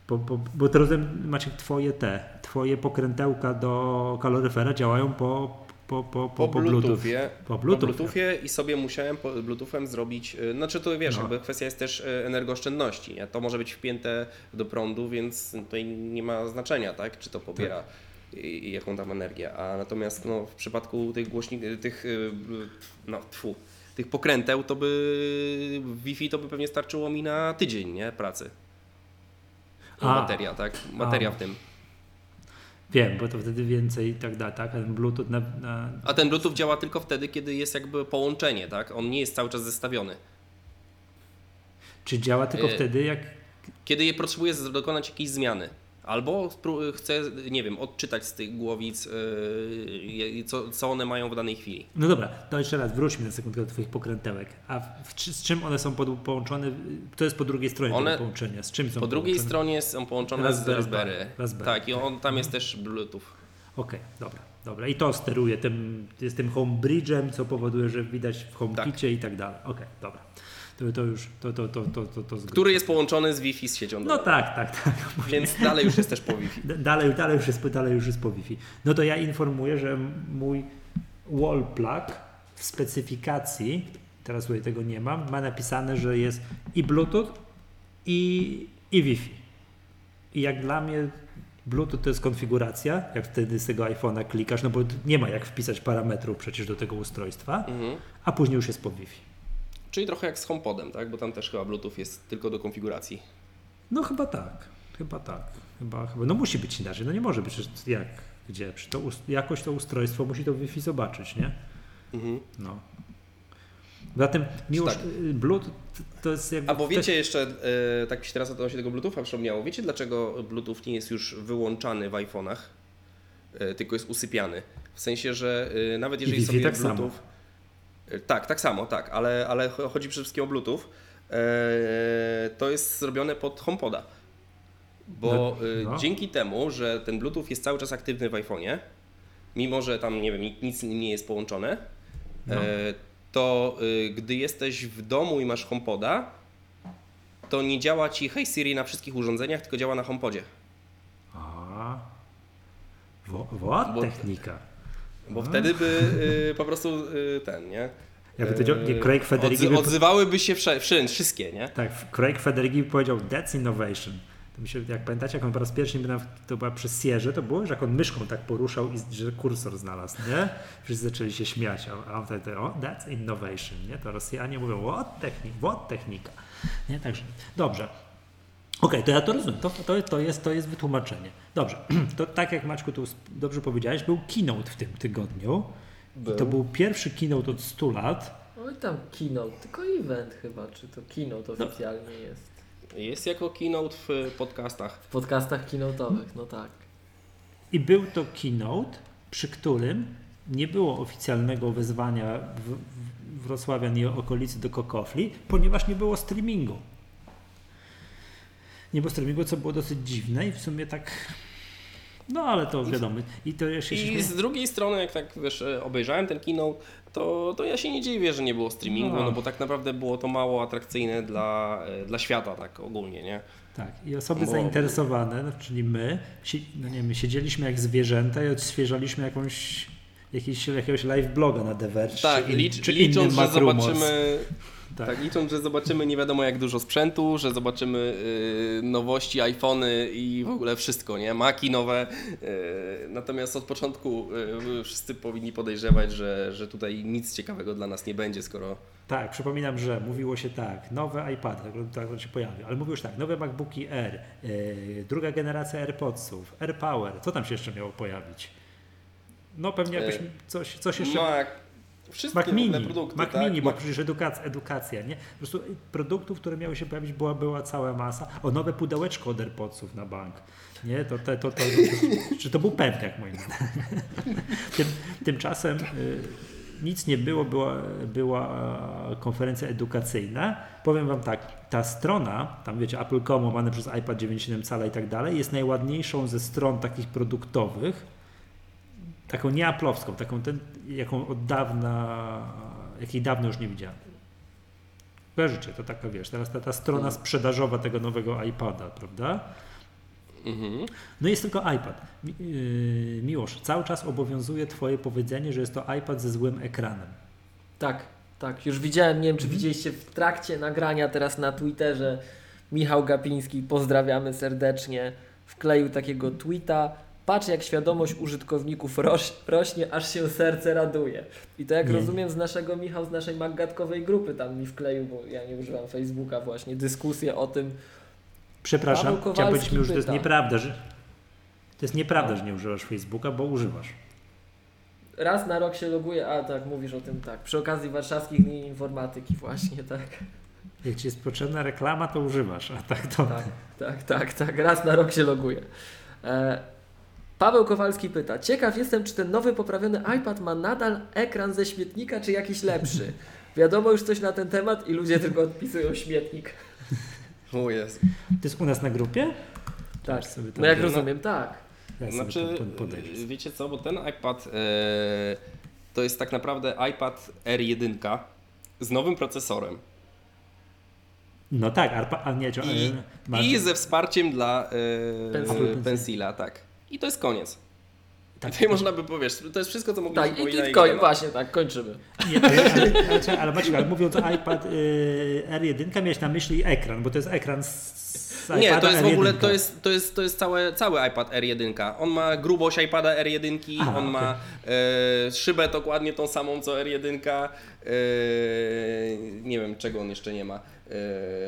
po bo to rozumiem, Maciek, twoje te, twoje pokrętełka do kaloryfera działają po, po, po, po, Po, po Bluetooth. Bluetoothie. Po Po Bluetooth. Bluetoothie i sobie musiałem po Bluetoothem zrobić, y, znaczy to wiesz, No. jakby kwestia jest też y, energooszczędności, nie? to może być wpięte do prądu, więc tutaj nie ma znaczenia, tak, czy to pobiera i, i jaką tam energię, a natomiast no, w przypadku tych głośników, tych, y, no tfu, tych pokręteł, to by Wi-Fi to by pewnie starczyło mi na tydzień, nie, pracy. A. Bateria, tak, bateria A. w tym. Wiem, bo to wtedy więcej i tak dalej, tak? A ten Bluetooth na, na... A ten Bluetooth działa tylko wtedy, kiedy jest jakby połączenie, tak, on nie jest cały czas zestawiony. Czy działa tylko Y- wtedy, jak... kiedy je potrzebuję z- dokonać jakiejś zmiany. Albo chcę, nie wiem, odczytać z tych głowic, yy, co, co one mają w danej chwili. No dobra, to jeszcze raz wróćmy na sekundkę do twoich pokrętełek. A w, z czym one są pod, połączone? To jest po drugiej stronie One- połączenia. Z czym są Po drugiej połączone? stronie są połączone Raspberry z Raspberry. Raspberry. Tak, i on, tam jest też Bluetooth. Okej, dobra, dobra. I to steruje tym, jest tym home bridge'em, co powoduje, że widać w HomeKicie i tak dalej. Okej, dobra. To, to już, to, to, to, to, to, to. Który jest połączony z Wi-Fi z siecią. No tak, tak, tak. [laughs] Więc dalej już jest też po Wi-Fi. [laughs] Dalej, dalej, już jest, dalej już jest po Wi-Fi. No to ja informuję, że mój wall plug w specyfikacji, teraz tutaj tego nie mam, ma napisane, że jest i Bluetooth i, i Wi-Fi. I jak dla mnie Bluetooth to jest konfiguracja, jak wtedy z tego iPhone'a klikasz, no bo nie ma jak wpisać parametrów przecież do tego ustrojstwa, Mhm. a później już jest po Wi-Fi. Czyli trochę jak z HomePodem, tak? Bo tam też chyba Bluetooth jest tylko do konfiguracji. No chyba tak, chyba tak. Chyba, chyba. No musi być inaczej, no nie może być, jak, gdzie, to, jakoś to ustrojstwo musi to Wi-Fi zobaczyć, nie? Mhm. No. Zatem miłość, Tak. y, Bluetooth to jest jakby... Albo to- wiecie jeszcze, e, tak mi się teraz odnośnie tego Bluetootha przypomniało, wiecie dlaczego Bluetooth nie jest już wyłączany w iPhone'ach, e, tylko jest usypiany? W sensie, że e, nawet jeżeli sobie tak samo. Bluetooth... E, Tak, tak samo, tak, ale, ale cho- chodzi przede wszystkim o Bluetooth. E, to jest zrobione pod HomePoda. Bo e, No. dzięki temu, że ten Bluetooth jest cały czas aktywny w iPhone'ie, mimo że tam, nie wiem, nic- nie jest połączone, No. e, to y, gdy jesteś w domu i masz HomePoda, to nie działa ci Hey Siri na wszystkich urządzeniach, tylko działa na HomePodzie. A, wo, wo, technika. Bo wtedy by y, po prostu y, ten, nie? Jakby to działa- nie, Craig Federighi Odzwy, by- odzywałyby się wsze, wszędzie, wszystkie, nie? Tak, Craig Federighi powiedział that's innovation. To mi się, jak pamiętacie, jak on po raz pierwszy to była przy Sierze, to było, że jak on myszką tak poruszał i że kursor znalazł, nie? Wszyscy zaczęli się śmiać, a on wtedy, o, that's innovation, nie? To Rosjanie mówią, what technik, what technika, nie? Także, dobrze. Okej, to ja to rozumiem, to, to, to, jest, to jest wytłumaczenie. Dobrze, [clears throat] to tak jak Maćku tu dobrze powiedziałeś, był keynote w tym tygodniu. I to był pierwszy keynote od 100 lat. Oj tam keynote, tylko event chyba, czy to keynote oficjalnie jest. Jest jako keynote w podcastach. W podcastach keynote'owych, no tak. I był to keynote, przy którym nie było oficjalnego wezwania w, w Wrocławian i okolicy do kokofli, ponieważ nie było streamingu. Nie było streamingu, co było dosyć dziwne i w sumie tak. No ale to wiadomo. I to jeszcze się I z drugiej strony, jak tak wiesz, e, obejrzałem ten keynote, to, to ja się nie dziwię, że nie było streamingu, No. no, bo tak naprawdę było to mało atrakcyjne dla, e, dla świata, tak ogólnie, nie? Tak, i osoby Bo- zainteresowane, no, czyli my, si- no nie wiem, my siedzieliśmy jak zwierzęta i odświeżaliśmy jakąś, jakiś, jakiegoś live bloga na The Verge, Tak, czy, licz, czy licząc, że zobaczymy Tak. Tak. licząc, że zobaczymy nie wiadomo jak dużo sprzętu, że zobaczymy y, nowości, iPhony i w ogóle wszystko, nie? Maki nowe. Y, natomiast od początku y, wszyscy powinni podejrzewać, że, że tutaj nic ciekawego dla nas nie będzie, skoro Tak, przypominam, że mówiło się tak, nowe iPady, tak to się pojawi, ale mówiło się tak, nowe MacBooki yy, druga generacja AirPodsów, AirPower, co tam się jeszcze miało pojawić? No pewnie jakoś E, coś, coś jeszcze... Mac, wszystkie Mac Mini, produkty, Mac tak? Mini, bo Mac- przecież edukacja, edukacja, nie? Po prostu produktów, które miały się pojawić, była, była cała masa. O, nowe pudełeczko od AirPodsów na bank. Nie, to, to, to, to, czy to był pewniak moim zdaniem. Tym, tymczasem y, nic nie było, była, była e, konferencja edukacyjna. Powiem Wam tak, ta strona, tam wiecie, Apple.com łamane przez iPad 9,7 cala i tak dalej, jest najładniejszą ze stron takich produktowych, taką nieaplowską, taką ten, jaką od dawna, jakiej dawno już nie widziałem. Kojarzycie, to taka wiesz, teraz ta, ta strona sprzedażowa tego nowego iPada, prawda? Mhm. No jest tylko iPad. Yy, Miłosz, cały czas obowiązuje Twoje powiedzenie, że jest to iPad ze złym ekranem. Tak, tak. Już widziałem, nie wiem Mhm. czy widzieliście w trakcie nagrania teraz na Twitterze, Michał Gapiński, pozdrawiamy serdecznie, wkleił takiego tweeta. Patrz jak świadomość użytkowników roś, rośnie, aż się serce raduje. I to jak Nie. rozumiem z naszego, Michał, z naszej maggatkowej grupy tam mi wkleił, bo ja nie używam Facebooka właśnie, dyskusję o tym, Przepraszam, chciałem Kowalski powiedzieć, Miłosz, że to jest nieprawda, że to jest nieprawda, No. że nie używasz Facebooka, bo używasz. raz na rok się loguje, a tak, mówisz o tym tak, przy okazji warszawskich dni informatyki właśnie, tak. Jak Ci jest potrzebna reklama, to używasz, a tak to... Tak, tak, tak, tak. Raz na rok się loguje. E, Paweł Kowalski pyta, ciekaw jestem, czy ten nowy poprawiony iPad ma nadal ekran ze śmietnika, czy jakiś lepszy? Wiadomo już coś na ten temat i ludzie tylko odpisują śmietnik. O Jezu. To jest u nas na grupie? Tak, Aż sobie tam- no jak rozumiem, tak. ja Znaczy, podejdę. wiecie co, bo ten iPad e, to jest tak naprawdę iPad R1 z nowym procesorem. No tak, a nie, I, I ze wsparciem dla Pensila. e, Pensila, tak. I to jest koniec. tak, I tutaj można by powiedzieć, to jest wszystko, co mogliśmy Tak, powiedzieć i koń, właśnie tak, kończymy. Nie, ale, ale, ale, Maciek, ale mówiąc o iPad y, R1, miałeś na myśli ekran, bo to jest ekran z, z Nie, iPada to jest w ogóle, R1. to jest, to jest, to jest całe, cały iPad R1. On ma grubość iPada R1, Aha, on ma e, szybę dokładnie tą samą co R1. E, nie wiem czego on jeszcze nie ma.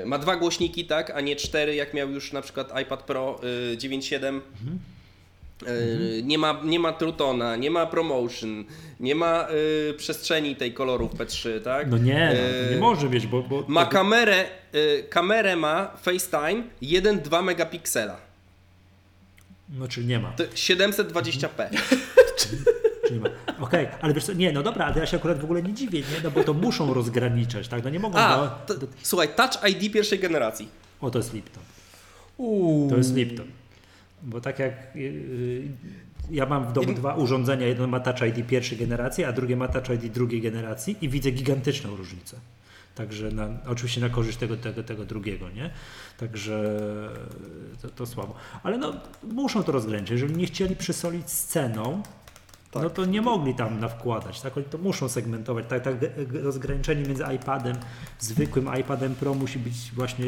E, ma dwa głośniki, tak, a nie cztery, jak miał już na przykład iPad Pro e, 9.7. E, Nie ma, nie ma Trutona, nie ma Promotion, nie ma e, przestrzeni tej kolorów P3, tak? No nie, no, to nie E, może mieć, bo... bo Ma to- kamerę, y, kamerę ma FaceTime 1,2 megapiksela. No czyli nie ma. To 720p. [laughs] Czyli nie ma. Okej, ale wiesz co, nie, no dobra, ale ja się akurat w ogóle nie dziwię, nie? No bo to muszą rozgraniczać, tak? No nie mogą... A, do, to, słuchaj, Touch ID pierwszej generacji. o, to jest Lipton. To jest Lipton. Bo tak jak yy, ja mam w domu dwa urządzenia, jedno ma Touch ID pierwszej generacji, a drugie ma Touch ID drugiej generacji i widzę gigantyczną różnicę. Także na, oczywiście na korzyść tego, tego, tego drugiego, nie? Także to, to słabo. Ale no, muszą to rozgraniczyć. Jeżeli nie chcieli przysolić z ceną, no to nie mogli tam nawkładać, tak? Oni to muszą segmentować. Tak, tak rozgraniczenie między iPadem, zwykłym iPadem Pro musi być właśnie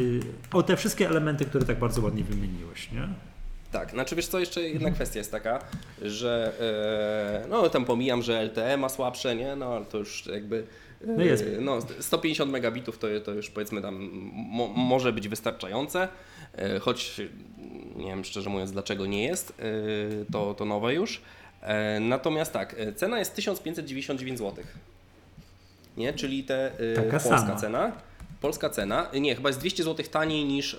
o te wszystkie elementy, które tak bardzo ładnie wymieniłeś, nie? Tak, znaczy wiesz co, jeszcze jedna kwestia jest taka, że e, no tam pomijam, że LTE ma słabsze, nie? No ale to już jakby e, No jest. no 150 megabitów to, to już powiedzmy tam mo, może być wystarczające, e, choć nie wiem szczerze mówiąc dlaczego nie jest, e, to, to nowe już. E, natomiast tak, e, cena jest 1599 zł. Nie, czyli te e, Taka polska sama. cena. Polska cena, nie, chyba jest 200 zł taniej niż e,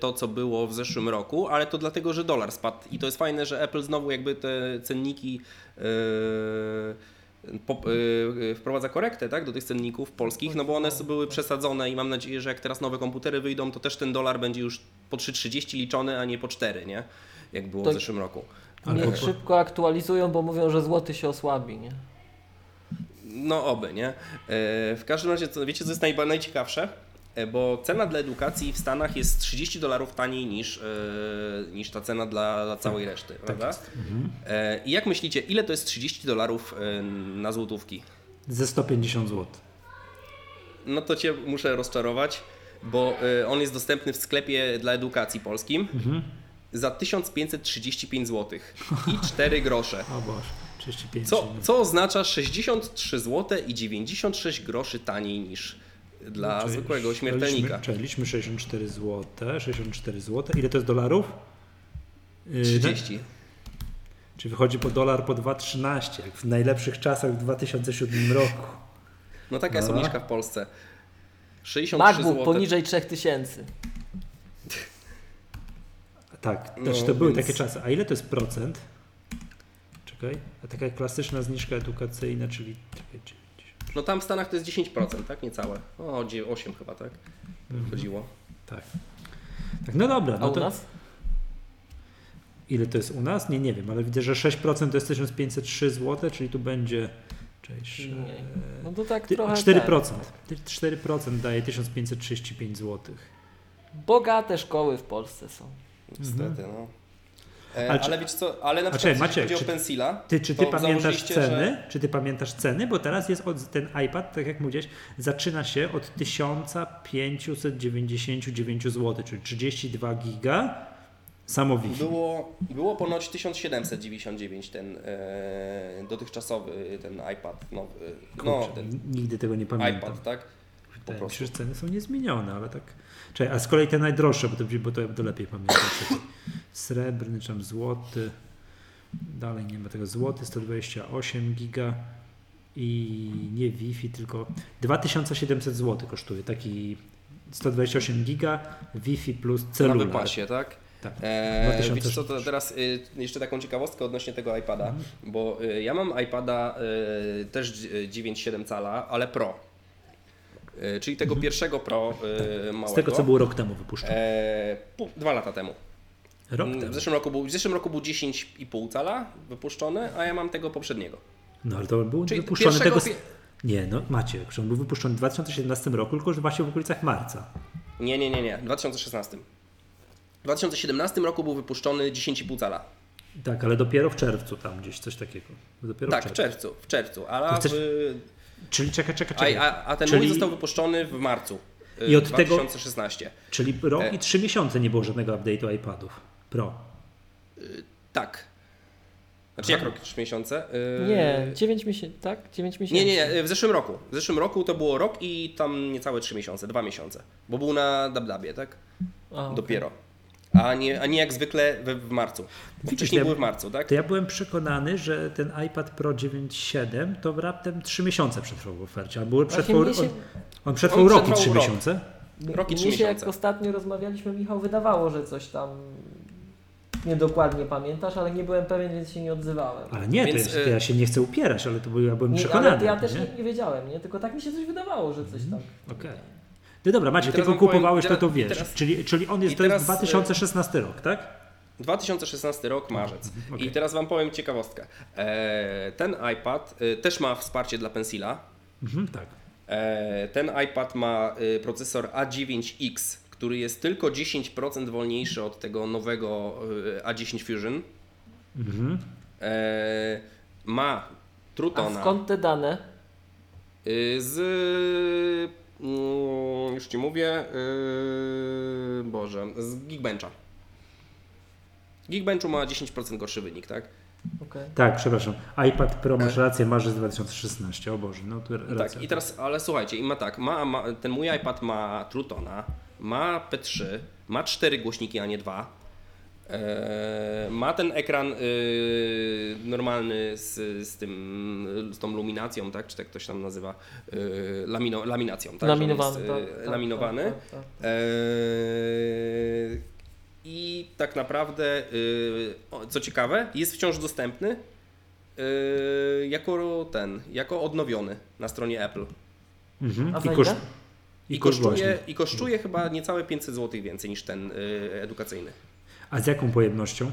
to, co było w zeszłym roku, ale to dlatego, że dolar spadł. I to jest fajne, że Apple znowu jakby te cenniki e, e, wprowadza korektę tak, do tych cenników polskich, no bo one były przesadzone i mam nadzieję, że jak teraz nowe komputery wyjdą, to też ten dolar będzie już po 3,30 liczony, a nie po 4, nie? Jak było To- w zeszłym roku. Ale Niech szybko aktualizują, bo mówią, że złoty się osłabi, nie? No oby, nie? E, W każdym razie, co, wiecie co jest najciekawsze? E, Bo cena dla edukacji w Stanach jest 30 dolarów taniej niż, e, niż ta cena dla, dla całej reszty, prawda? E, I jak myślicie, ile to jest 30 dolarów na złotówki? Ze 150 zł. No to Cię muszę rozczarować, bo on jest dostępny w sklepie dla edukacji polskim za 1535 zł i 4 grosze. O Boże, 35. Co, co oznacza 63 zł i 96 groszy taniej niż dla Czyli- zwykłego śmiertelnika. Czeliśmy 64 zł, 64 zł. Ile to jest dolarów? Yy, 30. Czy wychodzi po dolar po 2,13, jak w najlepszych czasach w 2007 roku. No taka jest Dobra. obniżka w Polsce. 63 MacBook zł. poniżej 3000. Tak, No, znaczy to były więc- takie czasy. A ile to jest procent? Czekaj, a taka klasyczna zniżka edukacyjna, czyli czekaj, 90. No tam w Stanach to jest 10%, tak? Niecałe. O, dzie- 8 chyba, tak? Chodziło. Tak. Tak, no dobra. A No u to, nas? Ile to jest u nas? Nie, nie wiem, ale widzę, że 6% to jest 1503 zł, czyli tu będzie. Cześć. Nie. No to tak trochę. 4%. Ty- 4% daje 1535 zł. Ten. Bogate szkoły w Polsce są. Niestety, no. E, Ale ale, wiecie co, ale na przykład jeśli chodzi o czy- Pensila, Ty, czy ty pamiętasz ceny? Że... Czy ty pamiętasz ceny? Bo teraz jest od, ten iPad, tak jak mówiłeś, zaczyna się od 1599 zł, czyli 32 giga samo Wi-Fi. Było, było ponoć 1799 ten e, dotychczasowy ten iPad. No, Kurczę, ten Nigdy tego nie pamiętam. iPad, tak? Po Wydaje mi prostu. że ceny są niezmienione, ale tak. Czekaj, a z kolei te najdroższe, bo to, bo to, to lepiej pamiętam. [laughs] Srebrny, czy tam złoty. Dalej nie ma tego złoty, 128 giga i nie Wi-Fi, tylko 2700 zł kosztuje taki 128 giga Wi-Fi plus Na celular. wypasie, tak? Tak. E, 2000. wiesz co, to teraz y, jeszcze taką ciekawostkę odnośnie tego iPada, Mhm. bo y, ja mam iPada y, też y, 9,7 cala, ale Pro. Y, czyli tego pierwszego Pro y, małego. Mhm. Z tego co było rok temu wypuszczone. Dwa lata temu. Rok Mm, temu. W zeszłym roku był, w zeszłym roku był 10,5 cala wypuszczony, a ja mam tego poprzedniego. No ale to był Czyli wypuszczony tego. pie- Nie, no macie, on był wypuszczony w 2017 roku, tylko że właśnie w okolicach marca. Nie, nie, nie, nie, w 2016. W 2017 roku był wypuszczony 10,5 cala. Tak, ale dopiero w czerwcu tam gdzieś coś takiego. Dopiero Tak, w w czerwcu. w czerwcu, ale chcesz- w, Czyli czekaj, czekaj, a, czekaj. a, a ten Czyli- mój został wypuszczony w marcu. y, I od tego- 2016. Czyli rok E. i trzy miesiące nie było żadnego update'u iPadów Pro. Tak. Znaczy jak rok, 3 miesiące? Yy, Nie, 9 miesięcy, tak? 9 miesięcy. Nie, nie, nie, w zeszłym roku. W zeszłym roku to było rok i tam niecałe 3 miesiące, 2 miesiące. Bo był na Dabdabie, tak? A. Dopiero. A nie, a nie jak zwykle w, w marcu. Widzisz, wcześniej ja- były w marcu, tak? To ja byłem przekonany, że ten iPad Pro 9.7 to raptem 3 miesiące przetrwał w ofercie. Właśnie przetrwał, on, on przetrwał On rok i przetrwał 3 rok. miesiące? Rok i Mnie trzy się jak miesiące. ostatnio rozmawialiśmy, Michał, wydawało, że coś tam niedokładnie pamiętasz, ale nie byłem pewien, więc się nie odzywałem. Ale nie, Więc, to, jest, ja się nie chcę upierać, ale to był, ja byłem Nie, przekonany. ale ja też nie? nie, wiedziałem, nie? Tylko tak mi się coś wydawało, że coś tam. Okej. No dobra, Macie, I ty teraz go wam powiem- kupowałeś, to teraz- to wiesz. teraz- czyli, czyli on jest, i to jest teraz, 2016 rok, tak? 2016 rok, marzec. Okej. I teraz Wam powiem ciekawostkę. E, ten iPad e, też ma wsparcie dla Pencila. Mhm, tak. E, ten iPad ma e, procesor A9X, który jest tylko 10% wolniejszy od tego nowego e, A10 Fusion. Mhm. E, ma A Trutona skąd te dane? y, z. mm, Już ci mówię. y, Boże, z Geekbencha. Geekbenchu ma 10% gorszy wynik, tak? Okej. Tak, przepraszam. iPad Pro, masz rację, marzec 2016. O Boże, no to racja. Tak, i teraz, ale słuchajcie, i ma tak, ma, ma, ten mój iPad ma Trutona, ma P3, ma cztery głośniki, a nie dwa. E, ma ten ekran y, normalny z, z tym, z tą luminacją, tak? Czy tak to się tam nazywa? Y, lamino, laminacją, tak? Laminowany. Jest, tak, y, tak, laminowany. tak, tak, tak. Eee, I tak naprawdę, y, co ciekawe, jest wciąż dostępny y, jako ten, jako odnowiony na stronie Apple. Mhm. A I, koszt? I I koszt kosztuje. I kosztuje chyba niecałe 500 zł więcej niż ten y, edukacyjny. A z jaką pojemnością?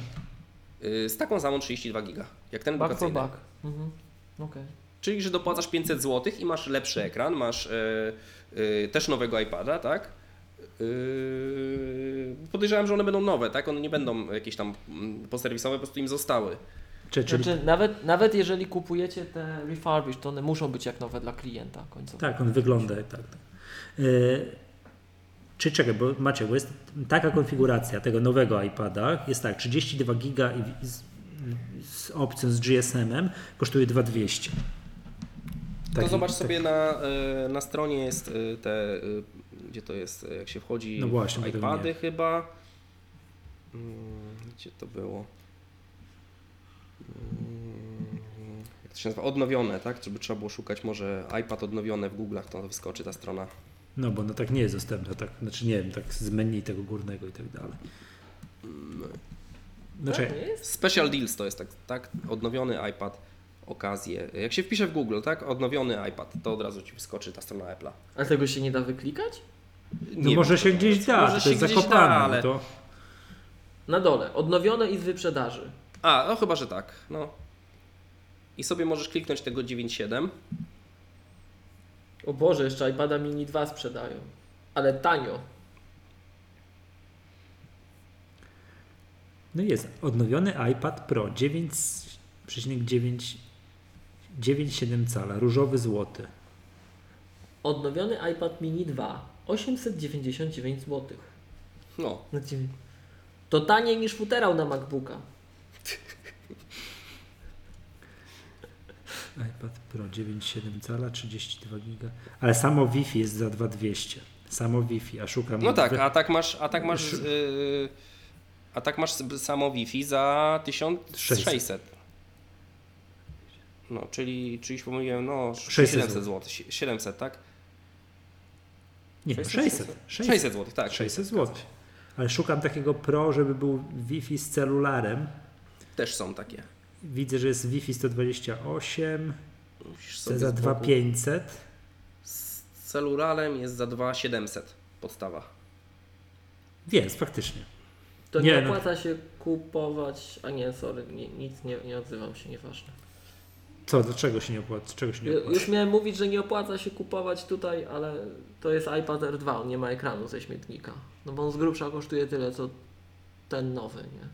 Y, z taką samą 32 giga, jak ten Back for edukacyjny. back. Mhm. Okej. Czyli, że dopłacasz 500 zł i masz lepszy ekran, masz y, y, też nowego iPada, tak? Yy, podejrzewam, że one będą nowe, tak? One nie będą jakieś tam mm, poserwisowe, po prostu im zostały. Czy, czyli, Znaczy, nawet, nawet jeżeli kupujecie te refurbished, to one muszą być jak nowe dla klienta końcowo. Tak, on wygląda tak. tak. Yy, czy czekaj, bo macie, bo jest taka konfiguracja tego nowego iPada, jest tak, 32 giga i z, z opcją z GSM-em kosztuje 2200. To Taki- zobacz sobie na, y, na stronie jest y, te, y, gdzie to jest, y, jak się wchodzi No właśnie, iPady chyba. Mm, Gdzie to było? Mm, Jak to się nazywa? Odnowione, tak? Żeby trzeba było szukać może iPad odnowione w Google'ach, to wyskoczy ta strona. No bo no tak nie jest dostępna, tak, znaczy nie wiem, tak z menu tego górnego i tak dalej. Znaczy, Tak? Special Deals to jest tak, tak? Odnowiony iPad, okazje. Jak się wpisze w Google, tak? Odnowiony iPad, to od razu Ci wyskoczy ta strona Apple'a. Ale tego się nie da wyklikać? no Nie może się to gdzieś da, Może to się jest zakopane. da, no ale... to, Na dole. Odnowione i z wyprzedaży. A, no chyba, że tak. No. I sobie możesz kliknąć tego 9.7. O Boże, jeszcze iPada mini 2 sprzedają. Ale tanio. no jest odnowiony iPad Pro 9,9 9,7 cala, różowy złoty. Odnowiony iPad mini 2. 899 zł. No, To taniej niż futerał na MacBooka. iPad Pro 9,7 cala, 32 giga. Ale samo Wi-Fi jest za 2200. Samo Wi-Fi, a szukam. no tak, a tak masz, a tak masz, yy, a tak masz samo Wi-Fi za 1600. No, czyli, czyli pomyliłem, no 600 700 zł. 700, tak? Nie, 600 600. 600, 600 zł, tak. 600 zł. Ale szukam takiego Pro, żeby był Wi-Fi z celularem. Też są takie. Widzę, że jest Wi-Fi 128, Musisz za sobie z boku- 2500. Z celularem jest za 2700 podstawa. Jest, faktycznie. To nie, Nie, no. opłaca się kupować. A nie, sorry, nie, nic nie, nie odzywam się, nieważne. Co, do czego się nie opłaca? Czego się nie opłaca? Już miałem mówić, że nie opłaca się kupować tutaj, ale to jest iPad R2, on nie ma ekranu ze śmietnika. No bo on z grubsza kosztuje tyle, co ten nowy, nie?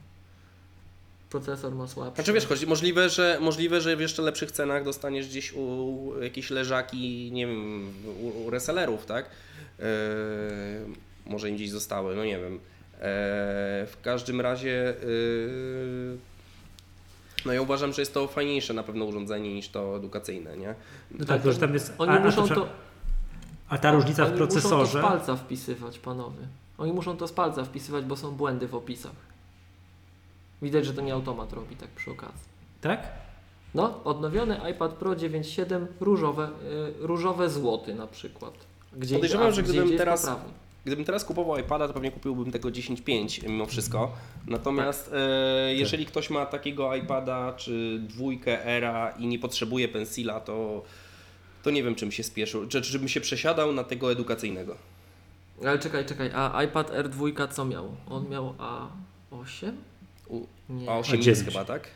Procesor ma słabszy. Znaczy wiesz, chodzi, możliwe, że, możliwe, że w jeszcze lepszych cenach dostaniesz gdzieś u jakieś leżaki, nie wiem, u, u resellerów, tak? Eee, może im gdzieś zostały, no nie wiem. Eee, w każdym razie, eee, no ja uważam, że jest to fajniejsze na pewno urządzenie niż to edukacyjne, nie? No tak, to, że tam jest. Oni a, a, muszą to, to, a ta różnica w oni muszą to procesorze. z palca wpisywać, panowie. Oni muszą to z palca wpisywać, bo są błędy w opisach. Widać, że to nie automat robi tak przy okazji. Tak? No, odnowiony iPad Pro 9.7 różowe, y, różowe złoty na przykład. Gdzie, Podejrzewam, a że gdzie gdybym indziej teraz-. Gdybym teraz kupował iPada, to pewnie kupiłbym tego 10.5 mimo wszystko. Natomiast Tak. e, jeżeli ktoś ma takiego iPada czy dwójkę Era i nie potrzebuje pensila, to, to nie wiem czym się spieszył. Czy, czy bym się przesiadał na tego edukacyjnego. Ale czekaj, czekaj, a iPad R2 co miał? On miał A8? Nie. A8X dziewięć. chyba, tak?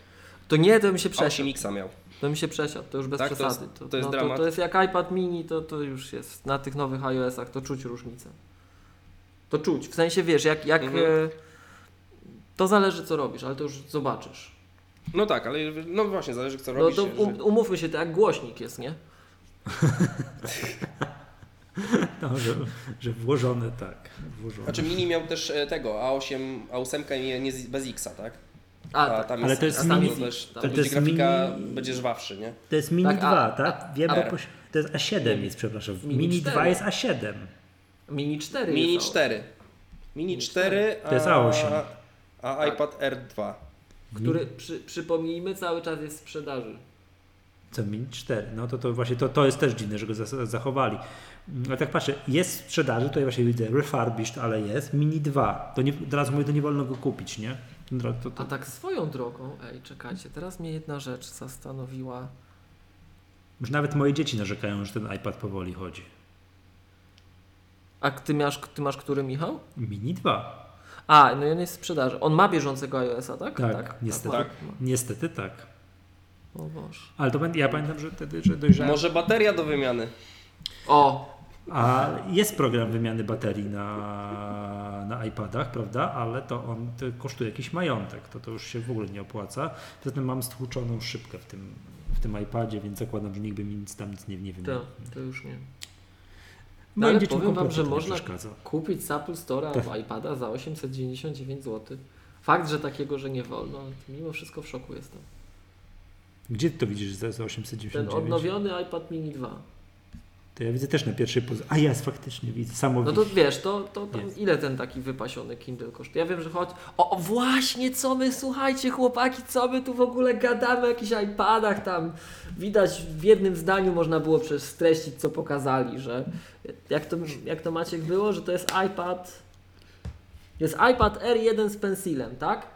To nie, to bym się przesiadł. A8X miał. To mi się przesiadł, to już bez Tak, to przesady. jest- to jest no, dramat. To, to jest jak iPad mini, to, to już jest na tych nowych iOS-ach, to czuć różnicę. To czuć, w sensie wiesz, jak, jak Mhm. e, to zależy co robisz, ale to już zobaczysz. No tak, ale no właśnie, zależy co No robisz. to że- um, umówmy się, to jak głośnik jest, nie? [laughs] No, że, że włożone, tak. Włożone. Znaczy mini miał też e, tego, A8, A8 nie, nie bez Xa, tak? A, tak. tam Ale to jest a tam mini- też, to to jest będzie grafika, mini- będzie żwawszy, nie? To jest Mini Tak, a- 2, tak? Wiem, a- bo poś... to jest A7 jest, przepraszam. Mini Mini, 4. 2 jest A7. Mini 4 Mini jest 4. Mini 4, a, To jest A8. a Tak. iPad R2. który przy, przypomnijmy cały czas jest w sprzedaży. Co, Mini 4? No to, to właśnie to, to jest też dziwne, że go zachowali. Mm, Ale tak patrzę, jest w sprzedaży, tutaj właśnie widzę refurbished, ale jest. Mini 2. To nie, teraz mówię, to nie wolno go kupić, nie? To, to, A tak swoją drogą, ej, czekajcie, teraz mnie jedna rzecz zastanowiła. Już nawet moje dzieci narzekają, że ten iPad powoli chodzi. A ty masz, ty masz który, Michał? Mini 2. A, no i on jest w sprzedaży. On ma bieżącego iOS-a, tak? Tak, niestety. Tak. ma. Niestety tak. O Boże. Ale to ja pamiętam, że wtedy, że dojrzałem. Może bateria do wymiany. O, A jest program wymiany baterii na, na iPadach, prawda? Ale to on to kosztuje jakiś majątek. To to już się w ogóle nie opłaca. Poza tym mam stłuczoną szybkę w tym, w tym iPadzie, więc zakładam, że nikt by mi nic tam nic nie, nie wymienił. to, to już nie. Moim No ale powiem wam, że można kupić z Apple Store'a Tak. iPada za 899 zł. Fakt, że takiego, że nie wolno, ale mimo wszystko w szoku jestem. Gdzie ty to widzisz za, za Ten 899? odnowiony iPad mini 2. To ja widzę też na pierwszej pozycji. A jest, faktycznie widzę. Samo No to wiesz, to, to tam ile ten taki wypasiony Kindle kosztuje? Ja wiem, że chodzi. O, o, właśnie, co my, słuchajcie, chłopaki, co my tu w ogóle gadamy o jakichś iPadach tam. Widać w jednym zdaniu można było przez streścić, co pokazali, że jak to, jak to Maciek było, że to jest iPad. Jest iPad R1 z pensilem, tak?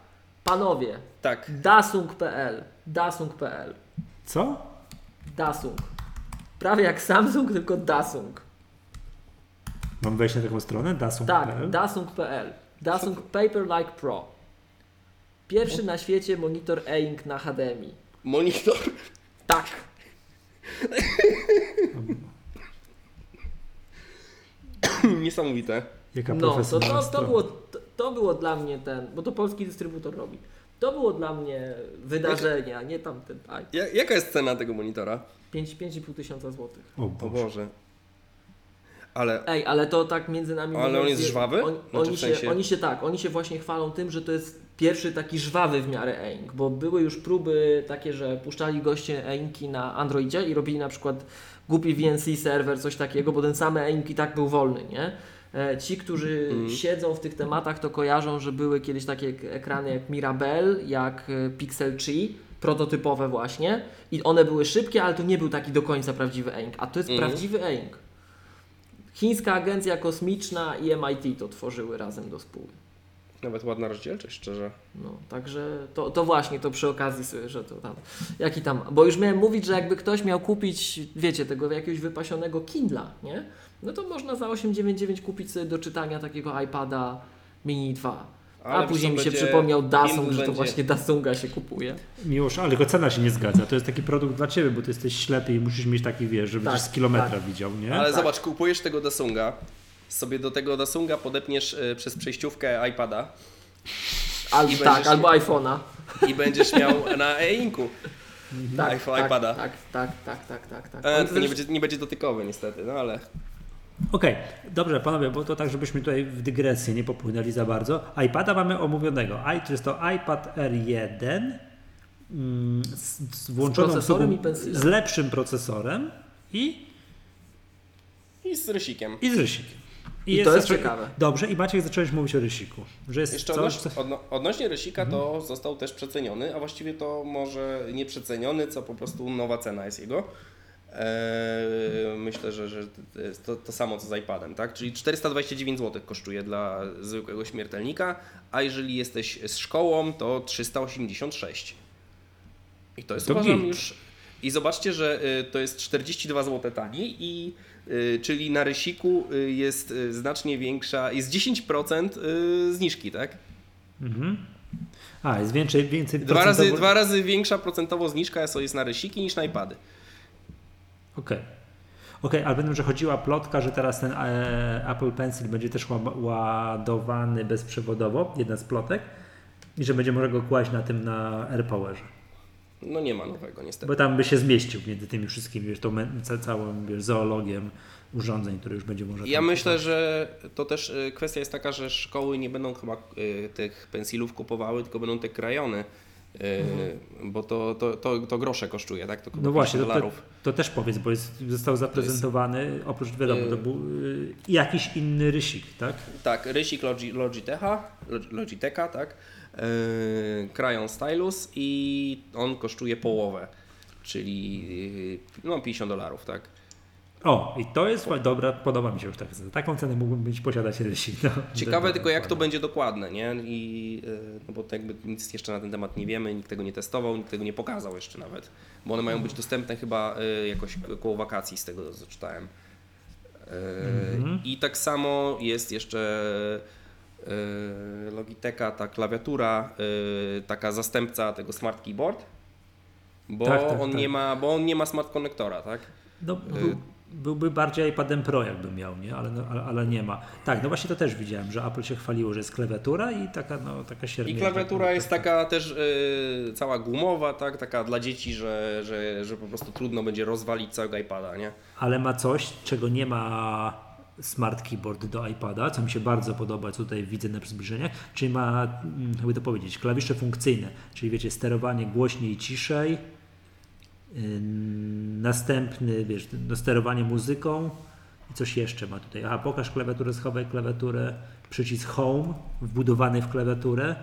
Panowie, Tak. Dasung.pl. Dasung.pl. Co? Dasung. Prawie jak Samsung, tylko Dasung. Mam wejść na taką stronę? Dasung. Tak, Dasung.pl. Dasung Paperlike Pro. Pierwszy na świecie monitor e-ink na HDMI. Monitor. Tak. [laughs] Niesamowite. Jaka No, to, to, to, było, to, to było dla mnie ten, bo to polski dystrybutor robi. To było dla mnie wydarzenie, a nie tamten. Aj, Ja, jaka jest cena tego monitora? 5 5,5 tysiąca złotych. O O Boże. Boże. Ale Ej, ale to tak między nami. Ale mówiąc, on jest żwawy? On, Znaczy oni, w się, sensie- oni się tak, oni się właśnie chwalą tym, że to jest pierwszy taki żwawy w miarę e-ink, bo były już próby takie, że puszczali goście e-inki na Androidzie i robili na przykład głupi VNC serwer, coś takiego, bo ten sam e-ink i tak był wolny, nie? E, Ci, którzy Mhm. siedzą w tych tematach, to kojarzą, że były kiedyś takie ek- ekrany jak Mirabelle, jak e, Pixel 3, prototypowe właśnie i one były szybkie, ale to nie był taki do końca prawdziwy e-ink, a to jest Mhm. prawdziwy e-ink. Chińska Agencja Kosmiczna i MIT to tworzyły razem do spóły. nawet ładna rozdzielczość, szczerze. No, także to, to właśnie, to przy okazji sobie, że to tam, jaki tam, bo już miałem mówić, że jakby ktoś miał kupić, wiecie, tego jakiegoś wypasionego Kindla, nie? No to można za 899 kupić sobie do czytania takiego iPada Mini 2. A Ale później wiesz mi się będzie- przypomniał Dasung, że to będzie- właśnie Dasunga się kupuje. Miłosz, ale jego cena się nie zgadza. To jest taki produkt dla ciebie, bo ty jesteś ślepy i musisz mieć taki, wiesz, żeby Tak, tak, z kilometra widział, nie? Ale tak. zobacz, kupujesz tego Dasunga, sobie do tego Dasunga podepniesz e, przez przejściówkę iPada Albo I tak, będziesz- albo iPhone'a. i będziesz miał na e-inku. Tak, iPhone, tak, iPada. tak, tak, tak, tak, tak, tak. E, tylko nie będzie, nie będzie dotykowy niestety, no ale Okej, dobrze panowie, bo to tak, żebyśmy tutaj w dygresję nie popłynęli za bardzo. iPada mamy omówionego. I, to jest to iPad R1 mm, z, z włączoną i pensylem. z lepszym procesorem i, i z rysikiem. i z rysikiem. I to jest ciekawe. Dobrze, i Maciek zacząłeś mówić o rysiku. Że jest Jeszcze coś, odnoś, co... odno, odnośnie rysika to został też przeceniony, a właściwie to może nie przeceniony, co po prostu nowa cena jest jego. Eee, myślę, że, że to to, samo co z iPadem, tak? Czyli 429 zł kosztuje dla zwykłego śmiertelnika, a jeżeli jesteś z szkołą, to 386. I to jest To uważam git. już. I zobaczcie, że y, to jest 42 zł taniej i y, czyli na rysiku y, jest znacznie większa, jest 10% y, zniżki, tak? Mhm. A, jest więcej, więcej Dwa razy, dwa razy większa procentowo zniżka jest- jest na rysiki niż na iPady. Okej. Okej, ale będę, że chodziła plotka, że teraz ten e, Apple Pencil będzie też ła- ładowany bezprzewodowo, jedna z plotek, i że będzie można go kłaść na tym na AirPowerze. No nie ma nowego niestety. Bo tam by się zmieścił między tymi wszystkimi, wiesz, tą całą wiesz, zoologiem urządzeń, które już będzie można Ja myślę, kupować. że to też y, kwestia jest taka, że szkoły nie będą chyba y, tych pensilów kupowały, tylko będą te krajony, y, bo to, to, to, to grosze kosztuje, tak? To No właśnie, to, 50 to, też powiedz, bo jest, został zaprezentowany, oprócz wiadomo, y- to był y, jakiś inny rysik, tak? Tak, rysik Logi, Logitecha, Log- Logitecha, tak? Yy, Crayon Stylus i on kosztuje połowę, czyli yy, no 50 dolarów, tak? O, i to jest dobra, podoba mi się już tak. Za taką cenę mógłbym być posiadać [laughs] rysik. No, Ciekawe tylko jak to będzie dokładne, nie? I, yy, no bo to jakby nic jeszcze na ten temat nie wiemy, nikt tego nie testował, nikt tego nie pokazał jeszcze nawet, bo one mają być dostępne chyba yy, jakoś koło wakacji z tego co czytałem. Yy, Mhm. I tak samo jest jeszcze Logitecha, ta klawiatura, taka zastępca tego Smart Keyboard, bo Tak, tak, on tak. nie ma, bo on nie ma smart konektora, tak? No, byłby bardziej iPadem Pro jakby miał, nie? Ale, no, ale, ale nie ma. Tak, no właśnie to też widziałem, że Apple się chwaliło, że jest klawiatura i taka, no, taka średnia. I klawiatura jest taka też yy, cała gumowa, tak? Taka dla dzieci, że, że, że po prostu trudno będzie rozwalić całego iPada, nie? Ale ma coś, czego nie ma Smart Keyboard do iPada, co mi się bardzo podoba, co tutaj widzę na przybliżeniach, czyli ma, mm, jakby to powiedzieć, klawisze funkcyjne, czyli wiecie, sterowanie głośniej ciszej, następny, wiesz, no, sterowanie muzyką i coś jeszcze ma tutaj. Aha, pokaż klawiaturę, schowaj klawiaturę, przycisk Home wbudowany w klawiaturę.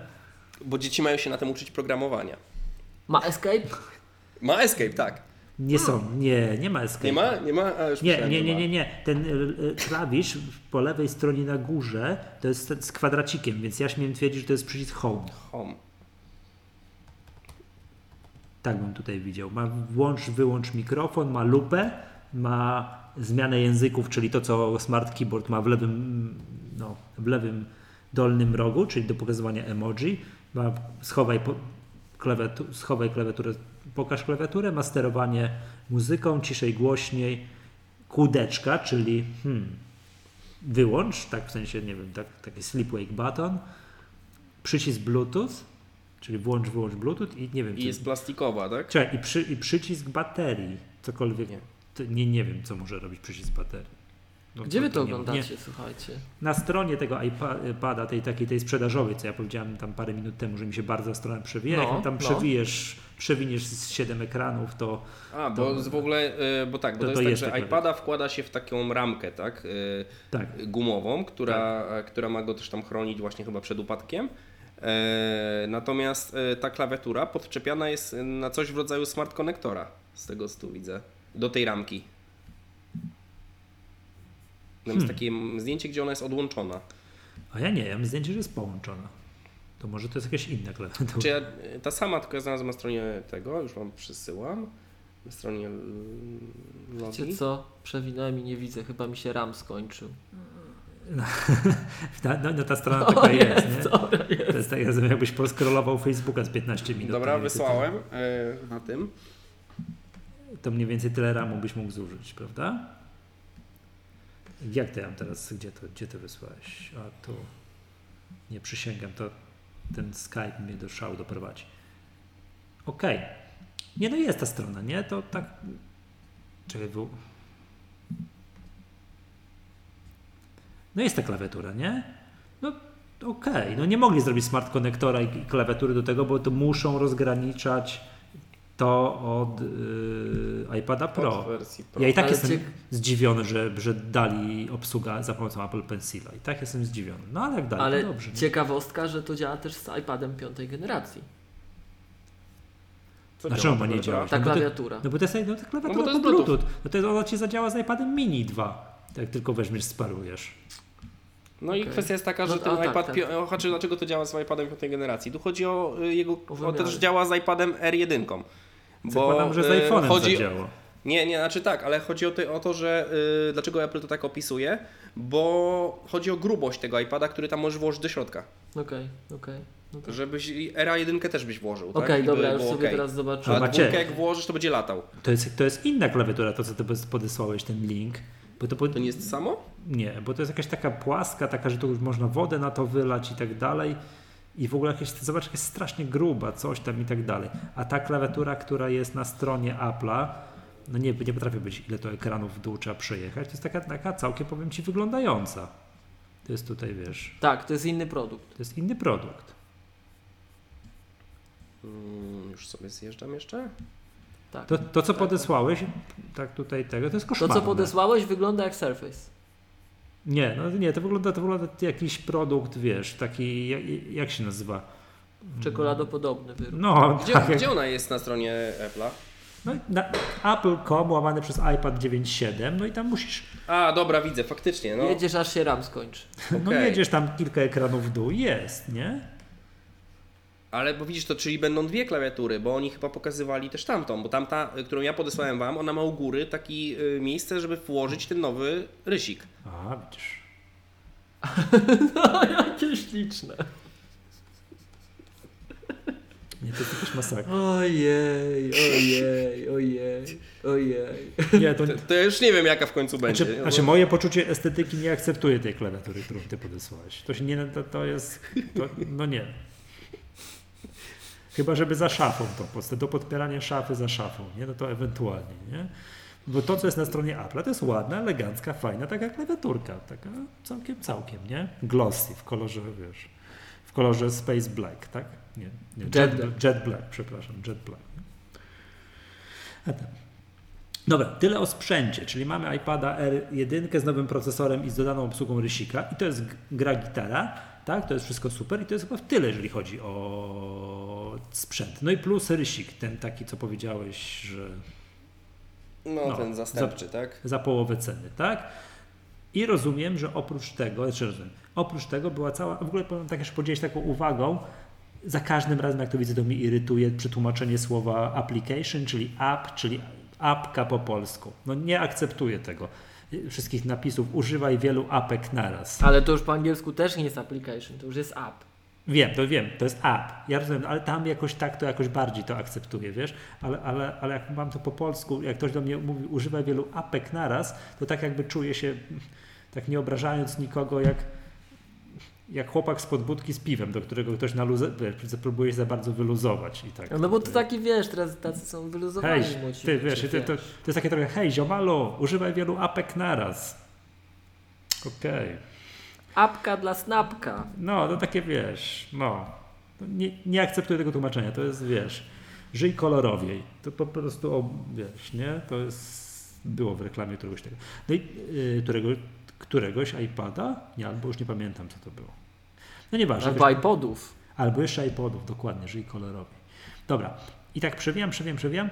Bo dzieci mają się na tym uczyć programowania. Ma Escape? Ma Escape, tak. Nie są, nie, nie ma escape. Nie ma? Nie ma? A, już Nie, nie, nie, nie, nie. Ten y, y, klawisz po lewej stronie na górze to jest z kwadracikiem, więc ja śmiem twierdzić, że to jest przycisk Home. Home. Tak bym tutaj widział. Ma włącz, wyłącz mikrofon, ma lupę, ma zmianę języków, czyli to, co Smart Keyboard ma w lewym, no, w lewym dolnym rogu, czyli do pokazywania emoji. Ma schowaj, po, klawiatu, schowaj klawiaturę, pokaż klawiaturę, ma sterowanie muzyką, ciszej, głośniej, kółdeczka, czyli hmm, wyłącz, tak w sensie, nie wiem, tak, taki sleep wake button, przycisk Bluetooth, czyli włącz, wyłącz Bluetooth i nie wiem, I czy- jest plastikowa, tak? Czekaj, i, przy, i przycisk baterii, cokolwiek. Nie. Nie. nie, nie wiem, co może robić przycisk baterii. No, Gdzie wy to nie- oglądacie, Nie. słuchajcie? Na stronie tego iPada, tej takiej tej sprzedażowej, co ja powiedziałem tam parę minut temu, że mi się bardzo strona przewija. No, Jak tam no. przewijesz, przewiniesz z 7 ekranów, to A, bo To- z w ogóle, y, bo tak, bo to- to, to jest, jest tak, że taka iPada wkłada się w taką ramkę, tak? y, tak. Gumową, która, która ma go też tam chronić właśnie chyba przed upadkiem. E, natomiast e, ta klawiatura podczepiana jest na coś w rodzaju smart konektora, z tego co tu widzę, do tej ramki. Tam Hmm. jest takie zdjęcie, gdzie ona jest odłączona. A ja nie, ja mam zdjęcie, że jest połączona. To może to jest jakaś inna klawiatura. Czy ja, ta sama, tylko ja znalazłem na stronie tego, już wam przysyłam. Na stronie mm, Wiecie co? Przewinąłem i nie widzę, chyba mi się RAM skończył. [laughs] Ta, no, no ta strona O, taka jest, jest, nie? dobra, To jest tak, jakbyś poskrolował Facebooka z 15 minut. Dobra, wysłałem e, na tym. To, mniej więcej tyle ramu byś mógł zużyć, prawda? Jak to ja mam teraz, gdzie to, gdzie to wysłałeś? A tu, nie przysięgam, to ten Skype mnie do szału doprowadzi. Okej. Nie, no jest ta strona, nie? To tak... Czekaj, był... No jest ta klawiatura, nie? No okej, no nie mogli zrobić smart konektora i klawiatury do tego, bo to muszą rozgraniczać to od yy, iPada Pro. Od wersji Pro. Ja i tak Ale jestem ciek- zdziwiony, że, że dali obsługa za pomocą Apple Pencila. I tak jestem zdziwiony. No ale jak dali, Ale to dobrze. nie? ciekawostka, że to działa też z iPadem piątej generacji. Co Dlaczego działa ma nie klawiatura? działać? Ta No bo klawiatura. No bo to jest no, to klawiatura No bo to jest Bluetooth. Bluetooth. No to jest, ona ci zadziała z iPadem mini 2. Jak tylko weźmiesz, sparujesz. No i Okej. kwestia jest taka, że No, ten o, tak, iPad, tak. znaczy dlaczego to działa z iPadem piątej generacji? Tu chodzi o y, jego, O o, wymiary. też działa z iPadem R1. Zakładam, że z y, iPhone'em chodzi, zadziała. Nie, nie, znaczy tak, ale chodzi o, ty, o to, że y, dlaczego Apple to tak opisuje, bo chodzi o grubość tego iPada, który tam możesz włożyć do środka. Okej, okej. No tak. Żebyś era 1 też byś włożył, Okej, tak? I dobra, już sobie okej. teraz A zobaczyłem. Macie- dwójkę jak włożysz, to będzie latał. To jest, to jest inna klawiatura, to co ty podesłałeś, ten link. Bo to, To nie jest to samo? Nie, bo to jest jakaś taka płaska, taka, że tu już można wodę na to wylać i tak dalej. I w ogóle jakieś, zobacz, jak jest strasznie gruba, coś tam i tak dalej. A ta klawiatura, która jest na stronie Apple'a, no nie, nie potrafię być, ile to ekranów w dół trzeba przejechać. To jest taka, taka całkiem, powiem Ci, wyglądająca. To jest tutaj, wiesz, Tak, to jest inny produkt. to jest inny produkt. Mm, już sobie zjeżdżam jeszcze. Tak. To, to co podesłałeś, tak tutaj tego, to jest To, koszmarne. co podesłałeś, wygląda jak Surface. Nie, no nie, to wygląda, to wygląda jakiś produkt, wiesz, taki, jak, jak się nazywa? Czekoladopodobny wyrób. No, Gdzie, tak, gdzie ona jest na stronie Apple'a? No, na Apple.com łamany przez iPad 9.7, no i tam musisz, A, dobra, widzę, faktycznie. No. Jedziesz aż się RAM skończy. no Okej. jedziesz tam kilka ekranów w dół jest, nie? Ale bo widzisz, to czyli będą dwie klawiatury, bo oni chyba pokazywali też tamtą, bo tamta, y, którą ja podesłałem wam, ona ma u góry takie miejsce, żeby włożyć ten nowy rysik. A, widzisz. [laughs] No, jakie śliczne. Nie, to jest jakaś masakra. Ojej, ojej, ojej, ojej. Nie, to, To, to już nie wiem, jaka w końcu będzie. znaczy, znaczy moje poczucie estetyki nie akceptuje tej klawiatury, którą ty podesłałeś. To się nie, to, to jest, to, no nie. Chyba, żeby za szafą to, po prostu do podpierania szafy za szafą, nie? No to ewentualnie, nie? Bo to, co jest na stronie Apple, to jest ładna, elegancka, fajna taka klawiaturka, taka całkiem, całkiem, nie? Glossy w kolorze, wiesz, w kolorze Space Black, tak? Nie, nie Jet Jet, Black. Jet Black, przepraszam, Jet Black. A tam. Dobra, tyle o sprzęcie, czyli mamy iPada R1 z nowym procesorem i z dodaną obsługą rysika i to jest gra gitara, tak, to jest wszystko super i to jest chyba w tyle, jeżeli chodzi o sprzęt. No i plus rysik, ten taki, co powiedziałeś, że No, no, ten zastępczy, tak? za połowę ceny, tak? I rozumiem, że oprócz tego, znaczy rozumiem, oprócz tego była cała, w ogóle powiem tak jeszcze podzielić taką uwagą, za każdym razem jak to widzę, to mnie irytuje przetłumaczenie słowa application, czyli app, czyli apka po polsku. No nie akceptuję tego. Wszystkich napisów, używaj wielu apek naraz. Ale to już po angielsku też nie jest application, to już jest app. Wiem, to wiem, to jest app. Ja rozumiem, ale tam jakoś tak to jakoś bardziej to akceptuję, wiesz? Ale, ale, ale jak mam to po polsku, jak ktoś do mnie mówi, używaj wielu apek naraz, to tak jakby czuję się, tak nie obrażając nikogo, jak, jak chłopak z podbudki z piwem, do którego ktoś na luzę, wiesz, próbuje się za bardzo wyluzować i tak. No bo to taki, wiesz, teraz tacy są wyluzowani Hej, młodzi ty, wiesz, to, to, to jest takie trochę, hej, ziomalu, używaj wielu apek naraz. Okej. Apka dla snapka. No, to takie wiesz, no. Nie, nie akceptuję tego tłumaczenia. To jest, wiesz, żyj kolorowiej. To po prostu, o, wiesz, nie? To jest, było w reklamie któregoś tego. No i yy, którego, któregoś iPada? Nie, albo już nie pamiętam, co to było. No nieważne. Albo iPodów. Albo jeszcze iPodów, dokładnie, żyj kolorowiej. Dobra. I tak przewijam, przewijam, przewijam.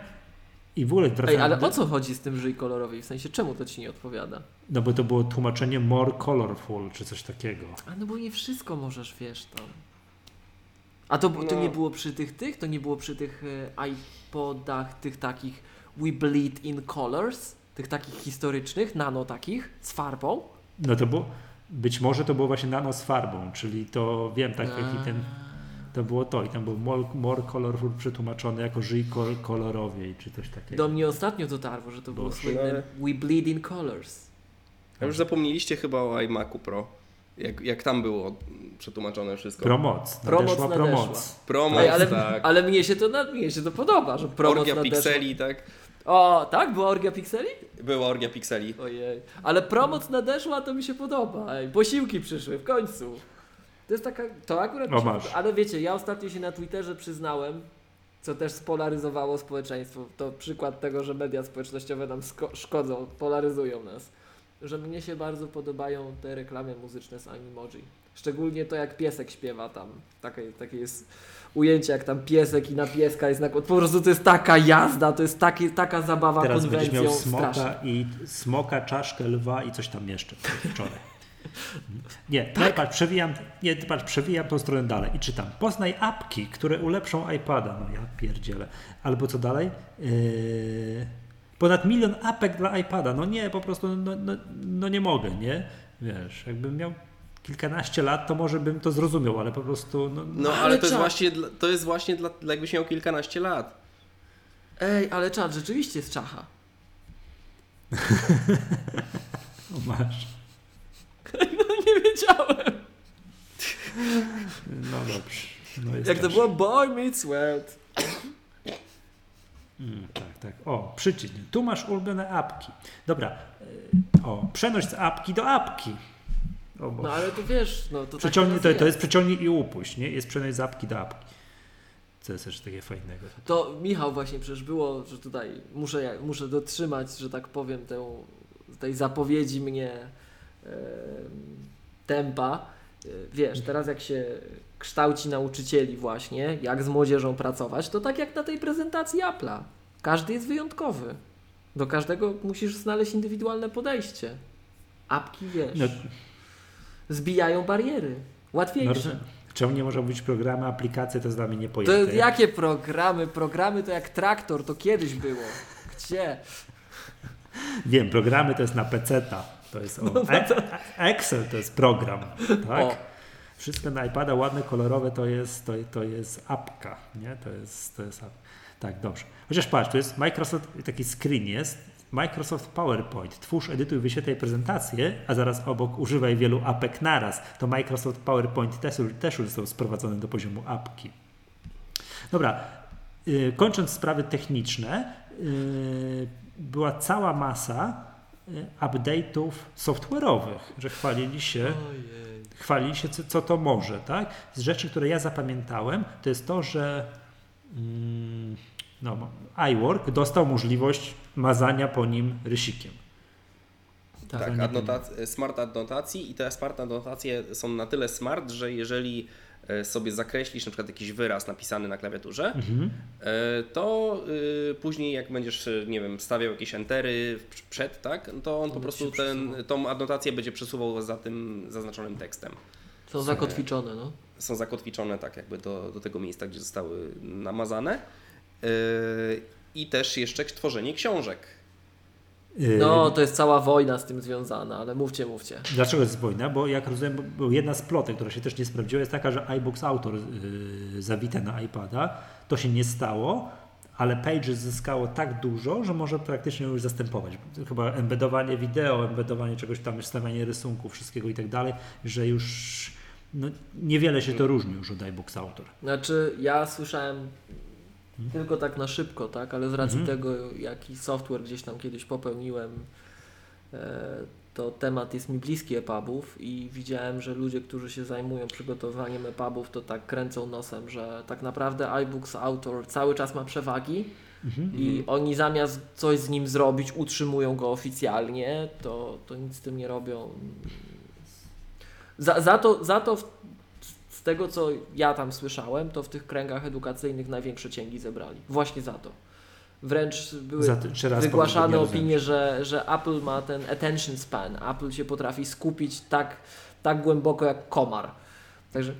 I w ogóle Ej, ale do- o co chodzi z tym żyj kolorowej? W sensie, czemu to ci nie odpowiada? No bo to było tłumaczenie more colorful, czy coś takiego. A no bo nie wszystko możesz, wiesz, tam. A to, to No. nie było przy tych, tych? To nie było przy tych e, iPodach, tych takich We Bleed in Colors? Tych takich historycznych, nano takich, z farbą? No to było, być może to było właśnie nano z farbą, czyli to wiem, tak jak i ten, to było to i tam był more, more colorful przetłumaczone jako żyj kol, kolorowiej, czy coś takiego. Do mnie ostatnio dotarło, że to było Boże. słynne We Bleed in Colors. A już zapomnieliście chyba o iMacu Pro. Jak, jak tam było przetłumaczone wszystko. Promoc. Promoc Nadeszła nadeszła. promoc. Promoc, Ej, ale, tak. ale mnie, się to, mnie się to podoba, że promoc Orgia nadeszła. pikseli, tak? O, tak? Była orgia pikseli? Była orgia pikseli. Ojej. Ale promoc nadeszła, to mi się podoba. Ej, posiłki przyszły w końcu. To jest taka. To akurat. O, masz. Ale wiecie, ja ostatnio się na Twitterze przyznałem, co też spolaryzowało społeczeństwo. To przykład tego, że media społecznościowe nam szkodzą, polaryzują nas. Że mnie się bardzo podobają te reklamy muzyczne z Animoji. Szczególnie to, jak piesek śpiewa tam. Takie, takie jest ujęcie, jak tam piesek i na pieska jest na... Po prostu to jest taka jazda, to jest taki, taka zabawa Teraz będziesz konwencją miał smoka i smoka, czaszkę lwa i coś tam jeszcze wczoraj. [laughs] Nie, Tak. nie, patrz, przewijam, nie, patrz, przewijam tą stronę dalej i czytam. Poznaj apki, które ulepszą iPada. No ja pierdzielę. Albo co dalej? Yy, ponad milion apek dla iPada. No nie, po prostu no, no, no nie mogę, nie? Wiesz, jakbym miał kilkanaście lat, to może bym to zrozumiał, ale po prostu no, No Ale ale to jest właśnie, dla- to jest właśnie dla, dla jakbyś miał kilkanaście lat. Ej, ale czad, rzeczywiście jest czacha. [laughs] [laughs] no, masz. Nie wiedziałem. No dobrze. No Jak to było Boy Meets World. Mm, tak, tak. O, przycisk. Tu masz ulubione apki. Dobra. y, O, przenoś z apki do apki. Bo No ale to wiesz, no to przeciągnij, tak to, to jest przeciągnij i upuść, nie? Jest przenoś z apki do apki. Co jest jeszcze takie fajnego? To Michał właśnie przecież było, że tutaj muszę, muszę dotrzymać, że tak powiem, tę, tej zapowiedzi mnie em, tempa. E, Wiesz, teraz jak się kształci nauczycieli właśnie, jak z młodzieżą pracować, to tak jak na tej prezentacji Apple'a. Każdy jest wyjątkowy. Do każdego musisz znaleźć indywidualne podejście. Apki, wiesz, No, zbijają bariery. no, Łatwiejsze. czemu nie może być programy, aplikacje, to jest dla mnie To niepojęte. jakie programy? Programy to jak traktor, to kiedyś było. Gdzie? Wiem, programy to jest na PC-ta. To jest o, e, e- Excel to jest program, tak? O. Wszystko na iPada ładne, kolorowe to jest, to, to jest apka, nie? To jest, to jest app. Tak, dobrze. Chociaż patrz, tu jest Microsoft, taki screen jest, Microsoft PowerPoint. Twórz, edytuj, wyświetlaj prezentację, a zaraz obok używaj wielu apek naraz. To Microsoft PowerPoint też, też już został sprowadzony do poziomu apki. Dobra, yy, kończąc sprawy techniczne, yy, była cała masa yy, update'ów software'owych, że chwalili się Ojej. chwalili się, co, co to może, tak? Z rzeczy, które ja zapamiętałem, to jest to, że mm, no, iWork dostał możliwość mazania po nim rysikiem. Tak. Tak, adnotac- smart adnotacji i te smart adnotacje są na tyle smart, że jeżeli e, sobie zakreślisz na przykład jakiś wyraz napisany na klawiaturze, Mhm. e, to y, później jak będziesz, e, nie wiem, stawiał jakieś entery przed, tak, to on To po prostu ten, tą adnotację będzie przesuwał za tym zaznaczonym tekstem. Są zakotwiczone, no. Są zakotwiczone tak jakby do, do tego miejsca, gdzie zostały namazane. E, I też jeszcze tworzenie książek. Yy, No, to jest cała wojna z tym związana, ale mówcie, mówcie. Dlaczego jest wojna? Bo jak rozumiem, bo- jedna z plotek, która się też nie sprawdziła, jest taka, że iBooks Autor yy, zawite na iPada. To się nie stało, ale Pages zyskało tak dużo, że może praktycznie już zastępować. Chyba embedowanie wideo, embedowanie czegoś tam, wstawianie rysunków, wszystkiego i tak dalej, że już no, niewiele się to różni już od iBooks Autor. Znaczy, ja słyszałem tylko tak na szybko, tak, ale z racji Mhm. tego, jaki software gdzieś tam kiedyś popełniłem, e, to temat jest mi bliski EPUBów i widziałem, że ludzie, którzy się zajmują przygotowaniem EPUBów, to tak kręcą nosem, że tak naprawdę iBooks Autor cały czas ma przewagi Mhm. i oni zamiast coś z nim zrobić, utrzymują go oficjalnie, to, to nic z tym nie robią. Za, za to, za to w, z tego, co ja tam słyszałem, to w tych kręgach edukacyjnych największe cięgi zebrali. Właśnie za to. Wręcz były wygłaszane opinie, że, że Apple ma ten attention span. Apple się potrafi skupić tak, tak głęboko jak komar. Także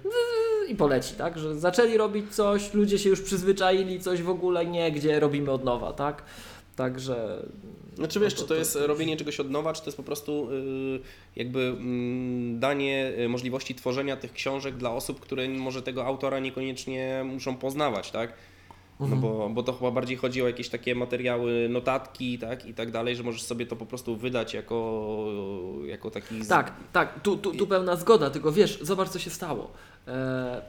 i poleci, tak? Że zaczęli robić coś, ludzie się już przyzwyczaili, coś w ogóle nie, gdzie robimy od nowa, tak? Także. Znaczy no wiesz, czy to jest robienie czegoś od nowa, czy to jest po prostu y, jakby mm, danie y, możliwości tworzenia tych książek dla osób, które może tego autora niekoniecznie muszą poznawać, tak? No bo, bo to chyba bardziej chodzi o jakieś takie materiały, notatki tak, i tak dalej, że możesz sobie to po prostu wydać jako, jako taki... Tak, tak, tu, tu, tu pełna zgoda, tylko wiesz, zobacz co się stało. E,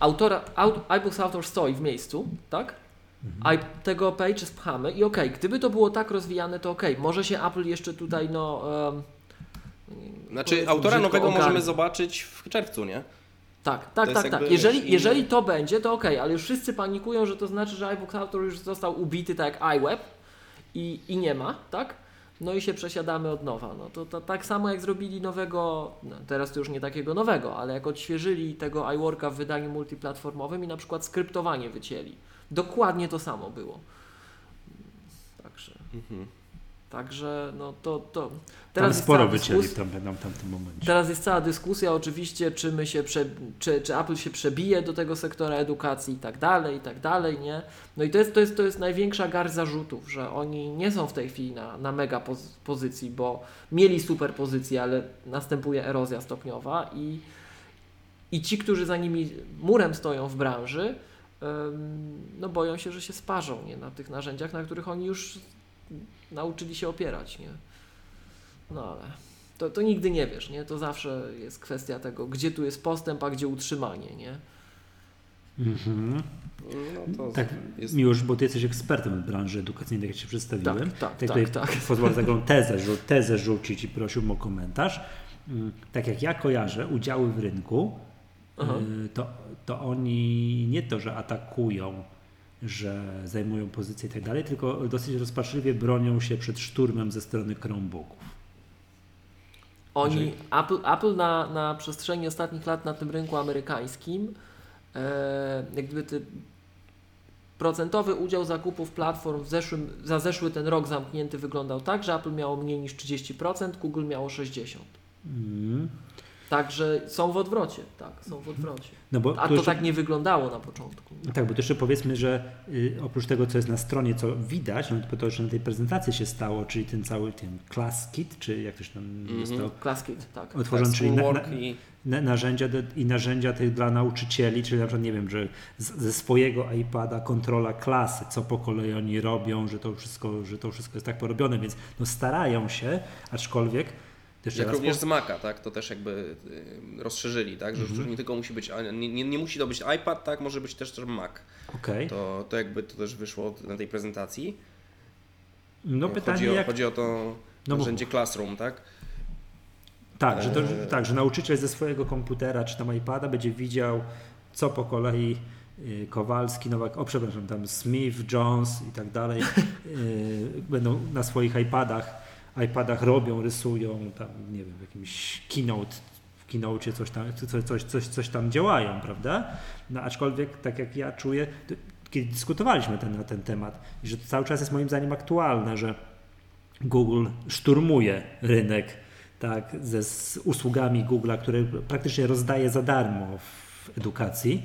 autora, aut, iBooks Author stoi w miejscu, tak? A tego page spchamy i okej, gdyby to było tak rozwijane, to okej, może się Apple jeszcze tutaj, no... em, Znaczy autora nowego ogarnie. możemy zobaczyć w czerwcu, nie? Tak, tak, tak, tak. jakby, Jeżeli, jeżeli to będzie, to okej, ale już wszyscy panikują, że to znaczy, że iBook Author już został ubity tak jak iWeb i, i nie ma, tak? No i się przesiadamy od nowa. No to, to tak samo jak zrobili nowego, no teraz to już nie takiego nowego, ale jak odświeżyli tego iWorka w wydaniu multiplatformowym i na przykład skryptowanie wycięli. Dokładnie to samo było. Także, Mhm. Także no to, to Tam teraz jest sporo wycięli w tam, tam, tamtym momencie. Teraz jest cała dyskusja oczywiście, czy my się prze, czy, czy Apple się przebije do tego sektora edukacji i tak dalej, i tak dalej, nie? No i to jest, to jest, to jest największa garść zarzutów, że oni nie są w tej chwili na, na mega poz, pozycji, bo mieli super pozycję, ale następuje erozja stopniowa i, i ci, którzy za nimi murem stoją w branży, ym, no boją się, że się sparzą, nie? Na tych narzędziach, na których oni już nauczyli się opierać, nie? No ale to, to nigdy nie wiesz, nie? To zawsze jest kwestia tego, gdzie tu jest postęp, a gdzie utrzymanie, nie? Mhm. No to Tak, jest... Miłosz, bo ty jesteś ekspertem od branży edukacyjnej, jak się przedstawiłem. Tak, tak, tutaj tak, tak. [laughs] Pozwolę taką tezę, żu- tezę rzucić i prosiłbym o komentarz. Mm, Tak jak ja kojarzę udziały w rynku, Aha. y, to, to oni nie to, że atakują, że zajmują pozycję i tak dalej, tylko dosyć rozpaczliwie bronią się przed szturmem ze strony Chromebooków. Oni, Apple, Apple na, na przestrzeni ostatnich lat na tym rynku amerykańskim, e, jak gdyby ty, procentowy udział zakupów platform w zeszłym, za zeszły ten rok zamknięty wyglądał tak, że Apple miało mniej niż 30%, Google miało 60%. Mm. Także są w odwrocie, tak, są w odwrocie. No bo A to jeszcze- tak nie wyglądało na początku. Tak, bo to jeszcze powiedzmy, że y, oprócz tego, co jest na stronie, co widać, no to, to jeszcze na tej prezentacji się stało, czyli ten cały ten class kit, czy jak to się tam Mhm. został Claskit, tak. otworzony, czyli na, na, na, narzędzia do, i narzędzia tych dla nauczycieli, czyli na przykład, nie wiem, że z, ze swojego iPada kontrola klasy, co po kolei oni robią, że to wszystko, że to wszystko jest tak porobione, więc no starają się, aczkolwiek też Jak również z Maca, tak? To też jakby y, rozszerzyli, tak? Że już nie tylko musi być, nie, nie, nie musi to być iPad, tak? Może być też Mac. Okej. To, to jakby to też wyszło na tej prezentacji. No chodzi, pytanie, o, jak, chodzi o to No bo- narzędzie Classroom, tak? Tak, że, to, Eee. tak, że nauczyciel ze swojego komputera czy tam iPada będzie widział, co po kolei y, Kowalski, Nowak, o przepraszam, tam Smith, Jones i tak dalej [laughs] y, będą na swoich iPadach, iPadach robią, rysują, tam nie wiem, jakimś keynote, w keynote coś tam, coś, coś, coś, coś tam działają, prawda? No aczkolwiek, tak jak ja czuję, to, kiedy dyskutowaliśmy ten, na ten temat, i że to cały czas jest moim zdaniem aktualne, że Google szturmuje rynek tak, ze z usługami Google'a, które praktycznie rozdaje za darmo w edukacji.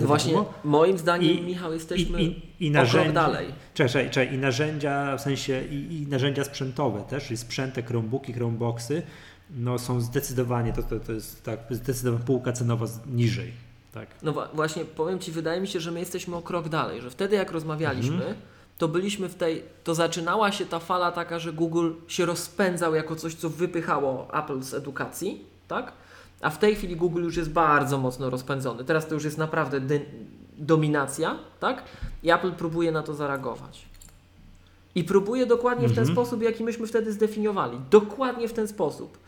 No właśnie, darmo. moim zdaniem, I- Michał, I, jesteśmy i, i o krok narzędzia, dalej. Czekaj, czekaj, i narzędzia, w sensie i, i narzędzia sprzętowe też, czyli sprzęty, Chromebooki, Chromeboxy, no są zdecydowanie, to, to, to jest tak, zdecydowanie półka cenowa niżej. Tak. No właśnie, powiem Ci, wydaje mi się, że my jesteśmy o krok dalej, że wtedy jak rozmawialiśmy, Mhm. to byliśmy w tej, to zaczynała się ta fala taka, że Google się rozpędzał jako coś, co wypychało Apple z edukacji, tak? A w tej chwili Google już jest bardzo mocno rozpędzony. Teraz to już jest naprawdę dy- dominacja, tak? I Apple próbuje na to zareagować. I próbuje dokładnie w ten Mhm. sposób, jaki myśmy wtedy zdefiniowali. Dokładnie w ten sposób.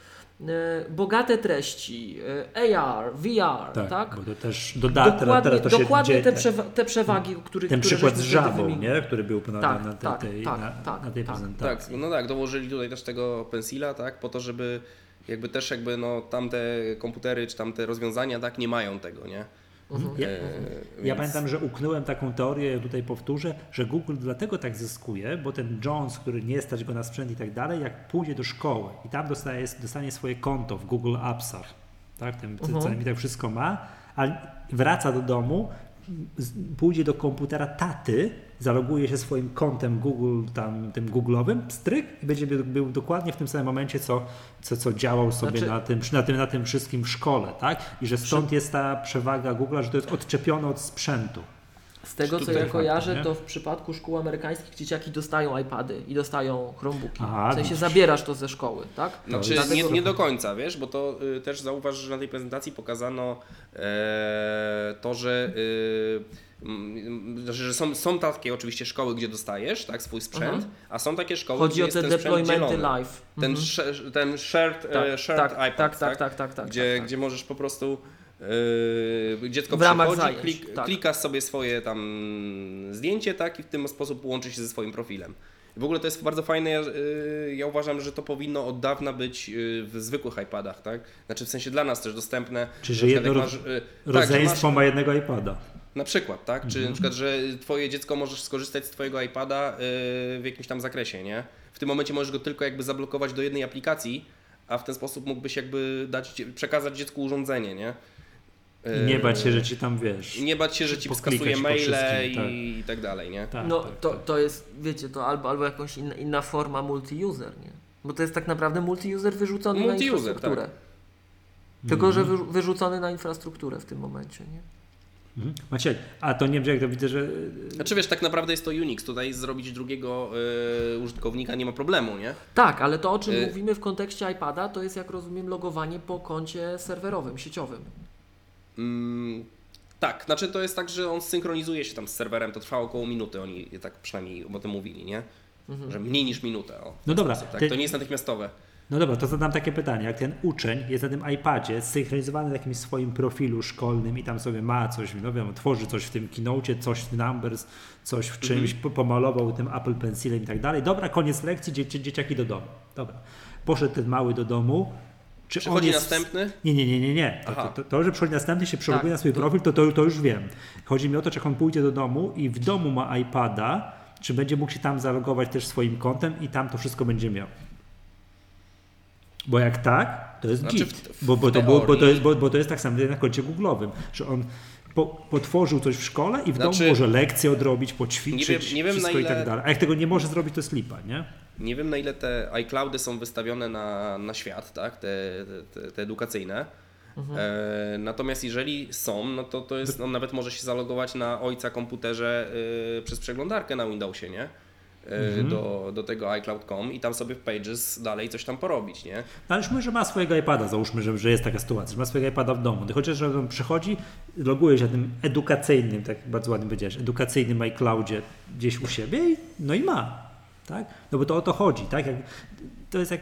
E, bogate treści, e, AR, VR, Tak, tak? bo to też doda, dokładnie teraz to się dokładnie dzieje, te, przewa- te przewagi, które, Ten które przykład z żabą, nie? który był na, Tak, na, tej, tak, tej, tak, na, tak, na tej tak. prezentacji. Tak, no tak, dołożyli tutaj też tego pensila, tak? Po to, żeby jakby też jakby no tamte komputery czy tamte rozwiązania tak nie mają tego, nie? Mhm. Ja, E, ja pamiętam, że uknąłem taką teorię, ja tutaj powtórzę, że Google dlatego tak zyskuje, bo ten Jones, który nie stać go na sprzęt i tak dalej, jak pójdzie do szkoły i tam dostaje, dostanie swoje konto w Google Appsach, tak, tym, Mhm. co mi tak wszystko ma, a wraca do domu, pójdzie do komputera taty, zaloguje się swoim kontem Google, tam tym Google'owym, stryk i będzie był dokładnie w tym samym momencie, co, co, co działał sobie Znaczy- na, tym, na, tym, na tym wszystkim w szkole, tak? I że stąd jest ta przewaga Google'a, że to jest odczepione od sprzętu. Z tego Czy co ja kojarzę, nie? to w przypadku szkół amerykańskich dzieciaki dostają iPady i dostają Chromebooki. Aha, w sensie zabierasz to ze szkoły, tak? Znaczy, Dlatego- nie, nie do końca, wiesz, bo to y, też zauważ, że na tej prezentacji pokazano e, to, że, y, znaczy, że są, są takie oczywiście szkoły, gdzie dostajesz tak, swój sprzęt, Mhm. a są takie szkoły, Chodzi gdzie o jest te ten sprzęt deploymenty live. Ten, Mhm. sh- ten shared, tak, e, shared tak, iPad, tak, tak, tak, tak, tak, gdzie, tak. gdzie możesz po prostu yy, dziecko W ramach przychodzi, zajęć, klik, tak. klikasz sobie swoje tam zdjęcie tak i w ten sposób łączy się ze swoim profilem. W ogóle to jest bardzo fajne, ja, yy, ja uważam, że to powinno od dawna być yy, w zwykłych iPadach, tak? Znaczy w sensie dla nas też dostępne. Czyli, że jedno ro- yy, tak, że rodzeństwo masz- ma jednego iPada. na przykład, tak? Mhm. Czy na przykład, że twoje dziecko możesz skorzystać z twojego iPada w jakimś tam zakresie, nie? W tym momencie możesz go tylko jakby zablokować do jednej aplikacji, a w ten sposób mógłbyś jakby dać, przekazać dziecku urządzenie, nie? I nie bać się, Yy, że ci tam wiesz. i nie bać się, że ci skasuje maile wszystkim, i, tak. i tak dalej, nie? Tak, No tak, to, tak. to jest, wiecie, to albo, albo jakąś inna, inna forma multi-user, nie? Bo to jest tak naprawdę multi-user wyrzucony na Multi-user, infrastrukturę. tak. Tylko, że Mhm. wy, wyrzucony na infrastrukturę w tym momencie, nie? Mhm. Maciek, a to nie wiem, jak to widzę, że Znaczy wiesz, tak naprawdę jest to Unix, tutaj zrobić drugiego y, użytkownika nie ma problemu, nie? Tak, ale to o czym Y- mówimy w kontekście iPada, to jest jak rozumiem logowanie po koncie serwerowym, sieciowym. Mm, tak, znaczy to jest tak, że on synchronizuje się tam z serwerem, to trwa około minuty, oni tak przynajmniej o tym mówili, nie? Mhm. Że mniej niż minutę. O, No dobra, sposób, tak? ty- To nie jest natychmiastowe. No dobra, to zadam takie pytanie. Jak ten uczeń jest na tym iPadzie zsynchronizowany w jakimś swoim profilu szkolnym i tam sobie ma coś, no wiem, tworzy coś w tym keynote, coś w Numbers, coś w czymś, po- pomalował tym Apple Pencilem i tak dalej. Dobra, koniec lekcji, dzieci, dzieciaki do domu. Dobra. Poszedł ten mały do domu. Czy on Przychodzi jest... następny? Nie, nie, nie, nie, nie. To, to, to, że przychodzi następny, się przeloguje Tak, na swój to- profil, to, to, to już wiem. Chodzi mi o to, czy jak on pójdzie do domu i w domu ma iPada, czy będzie mógł się tam zalogować też swoim kontem i tam to wszystko będzie miał. Bo jak tak, to jest Znaczy git. bo, bo, to, było, bo, to jest, bo, bo to jest tak samo jak na koncie Google'owym, że on po, potworzył coś w szkole i w Znaczy- domu może lekcje odrobić, poćwiczyć, Nie wiem- nie wiem, wszystko na i tak ile- dalej. A jak tego nie może zrobić, to jest lipa, nie? Nie wiem na ile te iCloudy są wystawione na, na świat, tak? Te, te, te edukacyjne. E, natomiast jeżeli są, no to, to jest, on nawet może się zalogować na ojca komputerze y, przez przeglądarkę na Windowsie, nie? Y, do, do tego iCloud.com i tam sobie w Pages dalej coś tam porobić, nie? No ale że ma swojego iPada, załóżmy, że, że jest taka sytuacja, że ma swojego iPada w domu. Chociaż, że on przychodzi, loguje się na tym edukacyjnym, tak bardzo ładnie powiedziałeś, edukacyjnym iCloudzie gdzieś u siebie i, no i ma. Tak? No bo to o to chodzi, tak? Jak, to jest jak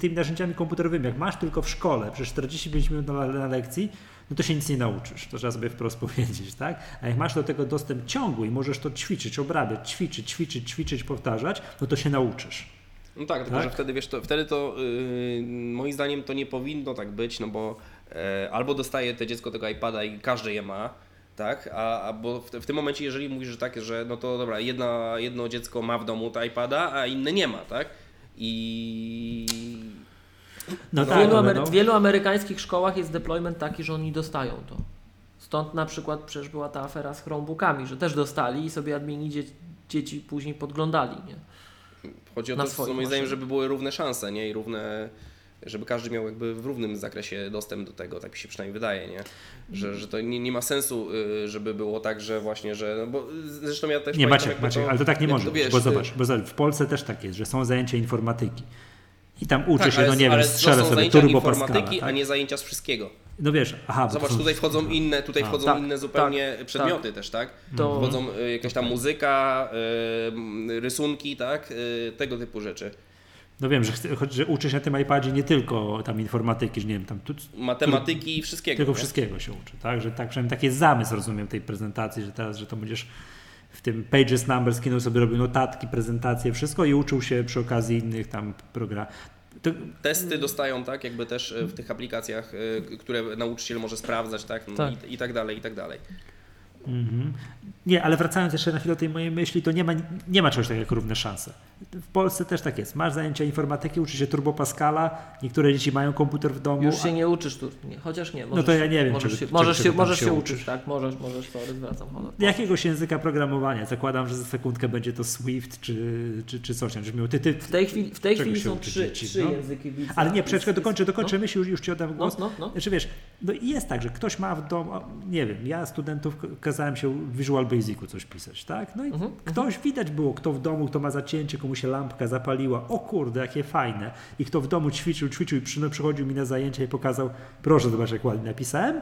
tymi narzędziami komputerowymi, jak masz tylko w szkole przez 45 minut na, na lekcji, no to się nic nie nauczysz, to trzeba sobie wprost [laughs] powiedzieć, tak? A jak masz do tego dostęp ciągły i możesz to ćwiczyć, obrabiać, ćwiczyć, ćwiczyć, ćwiczyć, powtarzać, no to się nauczysz. No tak, tylko Tak? że wtedy wiesz, to, wtedy to yy, moim zdaniem to nie powinno tak być, no bo e, albo dostaje to dziecko tego iPada i każdy je ma, tak? A, a bo w, w tym momencie, jeżeli mówisz, że tak, że no to dobra, jedna, jedno dziecko ma w domu iPada, a inne nie ma, tak? I No W tak, wielu, ale amery- no, w wielu amerykańskich szkołach jest deployment taki, że oni dostają to. Stąd na przykład przecież była ta afera z Chromebookami, że też dostali i sobie admini dzie- dzieci później podglądali, nie? chodzi o Na to, moim zdaniem, żeby były równe szanse, nie? I równe, żeby każdy miał jakby w równym zakresie dostęp do tego, tak mi się przynajmniej wydaje, nie? Że, że to nie, nie ma sensu, y, żeby było tak, że właśnie, że, no bo zresztą ja też Nie, Maciek, Maciek, ale to tak nie może wiesz, bo y, zobacz, bo zobacz, w Polsce też tak jest, że są zajęcia informatyki i tam uczy Tak, się, no nie wiem, ale strzelę są sobie zajęcia turbo informatyki, Pascala, a tak? nie zajęcia z wszystkiego. No wiesz, aha, Zobacz, są- tutaj wchodzą inne, tutaj A. wchodzą Tak, inne zupełnie tak, przedmioty też, tak? To- Wchodzą y, jakaś tam muzyka, rysunki, tak? Tego typu rzeczy. No wiem, że, chce- że uczy się na tym iPadzie nie tylko tam informatyki, że nie wiem, tam tu, Matematyki i wszystkiego. tylko nie? wszystkiego się uczy, tak? Że tak, przynajmniej taki jest zamysł, rozumiem, tej prezentacji, że teraz, że to będziesz w tym Pages Numbers Kino sobie robił notatki, prezentacje, wszystko i uczył się przy okazji innych tam programów. To, Testy dostają, tak? Jakby też y, w tych aplikacjach, k- które nauczyciel może sprawdzać, tak? No Tak. I, I tak dalej, i tak dalej. Mhm. Nie, ale wracając jeszcze na chwilę do tej mojej myśli, to nie ma, nie ma czegoś takiego jak równe szanse. W Polsce też tak jest. Masz zajęcia informatyki, uczy się Turbo Pascala, niektóre dzieci mają komputer w domu. Już a- się nie uczysz tu, nie, chociaż nie. No Możesz, to ja nie wiem, Możesz czego- się, możesz czego się, możesz się uczysz. uczyć, tak? Możesz, możesz, sorry, zwracam honor. Jakiegoś języka programowania. Zakładam, że za sekundkę będzie to Swift czy, czy, czy coś. miał ty, ty, W tej chwili, w tej chwili są trzy, dzieci, trzy no? języki widza. Ale nie, przeczekaj, Jest- dokończę, dokończę no, myśl, już, już ci oddam No, głos. no, no. Znaczy wiesz, no i jest tak, że ktoś ma w domu, nie wiem, ja studentów kazałem się w Visual Basicu coś pisać, tak? No i Mhm. ktoś widać było, kto w domu, kto ma zacięcie, komu się lampka zapaliła, o kurde, jakie fajne. I kto w domu ćwiczył, ćwiczył i przy, przychodził mi na zajęcia i pokazał, proszę zobacz jak ładnie napisałem.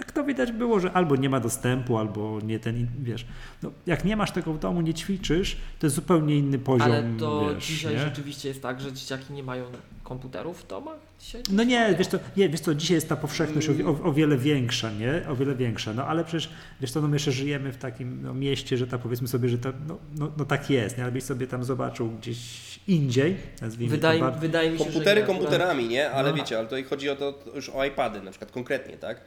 A kto widać było, że albo nie ma dostępu, albo nie ten, wiesz, no, jak nie masz tego w domu, nie ćwiczysz, to jest zupełnie inny poziom, Ale to wiesz, dzisiaj nie? rzeczywiście jest tak, że dzieciaki nie mają komputerów w domach? Dzisiaj? No nie, wiesz co, nie, wiesz co, dzisiaj jest ta powszechność o, o, o wiele większa, nie? O wiele większa, no ale przecież, wiesz co, no my jeszcze żyjemy w takim no, mieście, że tak powiedzmy sobie, że to, no, no, no tak jest, nie? Ale byś sobie tam zobaczył gdzieś indziej, nazwijmy Wydaje, to wydaje mi się, Komputery że nie, akurat- komputerami, nie? Ale No. wiecie, ale tutaj chodzi o to już o iPady na przykład konkretnie, tak?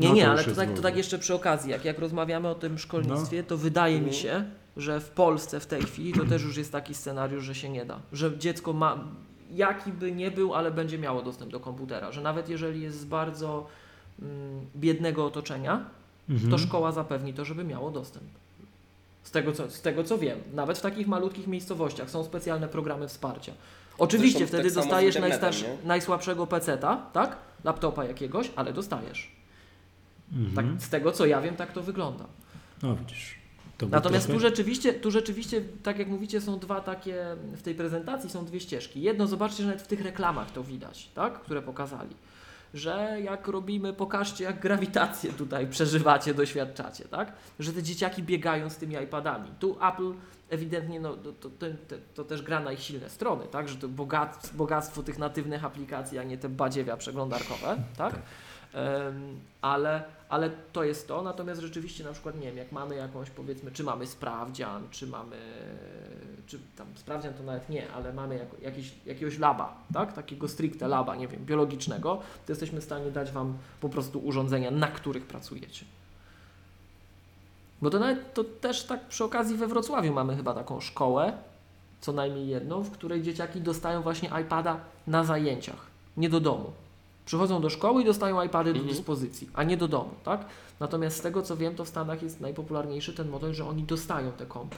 Nie, No nie, to ale to tak, to tak jeszcze przy okazji, jak, jak rozmawiamy o tym szkolnictwie, to wydaje mi Mhm. się, że w Polsce w tej chwili to też już jest taki scenariusz, że się nie da. Że dziecko ma, jaki by nie był, ale będzie miało dostęp do komputera. Że nawet jeżeli jest z bardzo mm, biednego otoczenia, Mhm. to szkoła zapewni to, żeby miało dostęp. Z tego, co, z tego co wiem, nawet w takich malutkich miejscowościach są specjalne programy wsparcia. Oczywiście Zresztą wtedy tak dostajesz najstarszy, najsłabszego peceta, tak? Laptopa jakiegoś, ale dostajesz. Mhm. Tak, z tego co ja wiem, tak to wygląda. No widzisz. Natomiast trochę- tu rzeczywiście, tu rzeczywiście, tak jak mówicie, są dwa takie, w tej prezentacji są dwie ścieżki. Jedno, zobaczcie, że nawet w tych reklamach to widać, tak? które pokazali, że jak robimy, pokażcie jak grawitację tutaj przeżywacie, doświadczacie, tak? Że te dzieciaki biegają z tymi iPadami. Tu Apple ewidentnie, no, to, to, to, to też gra na ich silne strony, tak? Że to bogat, bogactwo tych natywnych aplikacji, a nie te badziewia przeglądarkowe, tak? Em, ale, ale to jest to, natomiast rzeczywiście na przykład, nie wiem, jak mamy jakąś powiedzmy, czy mamy sprawdzian, czy mamy, czy tam sprawdzian to nawet nie, ale mamy jako, jakiś, jakiegoś laba, tak, takiego stricte laba, nie wiem, biologicznego, to jesteśmy w stanie dać Wam po prostu urządzenia, na których pracujecie. Bo to nawet, to też tak przy okazji we Wrocławiu mamy chyba taką szkołę, co najmniej jedną, w której dzieciaki dostają właśnie iPada na zajęciach, nie do domu. Przychodzą do szkoły i dostają iPady do Mhm. dyspozycji, a nie do domu, tak? Natomiast z tego co wiem, to w Stanach jest najpopularniejszy ten model, że oni dostają te kompy.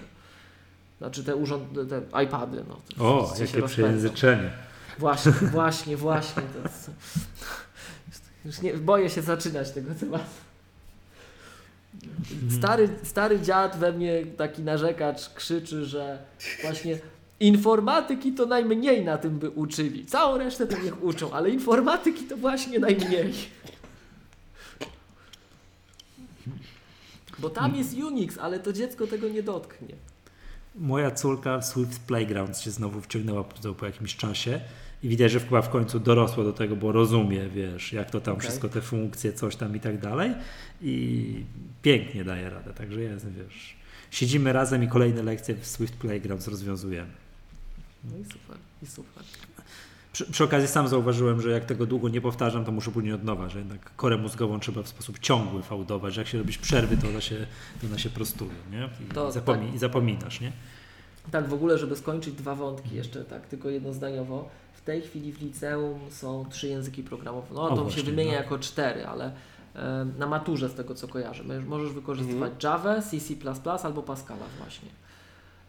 Znaczy te urząd, te iPady. No, O, jakie przejęzyczenie. Właśnie, właśnie, właśnie. To jest, już nie, boję się zaczynać tego tematu. Stary, stary dziad we mnie, taki narzekacz, krzyczy, że właśnie informatyki to najmniej na tym by uczyli. Całą resztę to niech uczą, ale informatyki to właśnie najmniej. Bo tam jest Unix, ale to dziecko tego nie dotknie. Moja córka w Swift Playground się znowu wciągnęła po, po jakimś czasie i widać, że chyba w końcu dorosła do tego, bo rozumie, wiesz, jak to tam Okej. wszystko, te funkcje, coś tam i tak dalej i pięknie daje radę, także jest, wiesz, siedzimy razem i kolejne lekcje w Swift Playground rozwiązujemy. No i super, i super. Przy, przy okazji sam zauważyłem, że jak tego długo nie powtarzam, to muszę później od nowa, że jednak korę mózgową trzeba w sposób ciągły fałdować, że jak się robisz przerwy, to ona się, to ona się prostuje, nie? I, To zapomi- tak. i zapominasz, nie? Tak, w ogóle, żeby skończyć dwa wątki, jeszcze tak, tylko jednozdaniowo. W tej chwili w liceum są trzy języki programowe. No O, to się właśnie, wymienia no. jako cztery, ale na maturze z tego co kojarzę. Możesz- Możesz wykorzystywać Mhm. Java, C, C++ albo Pascala właśnie.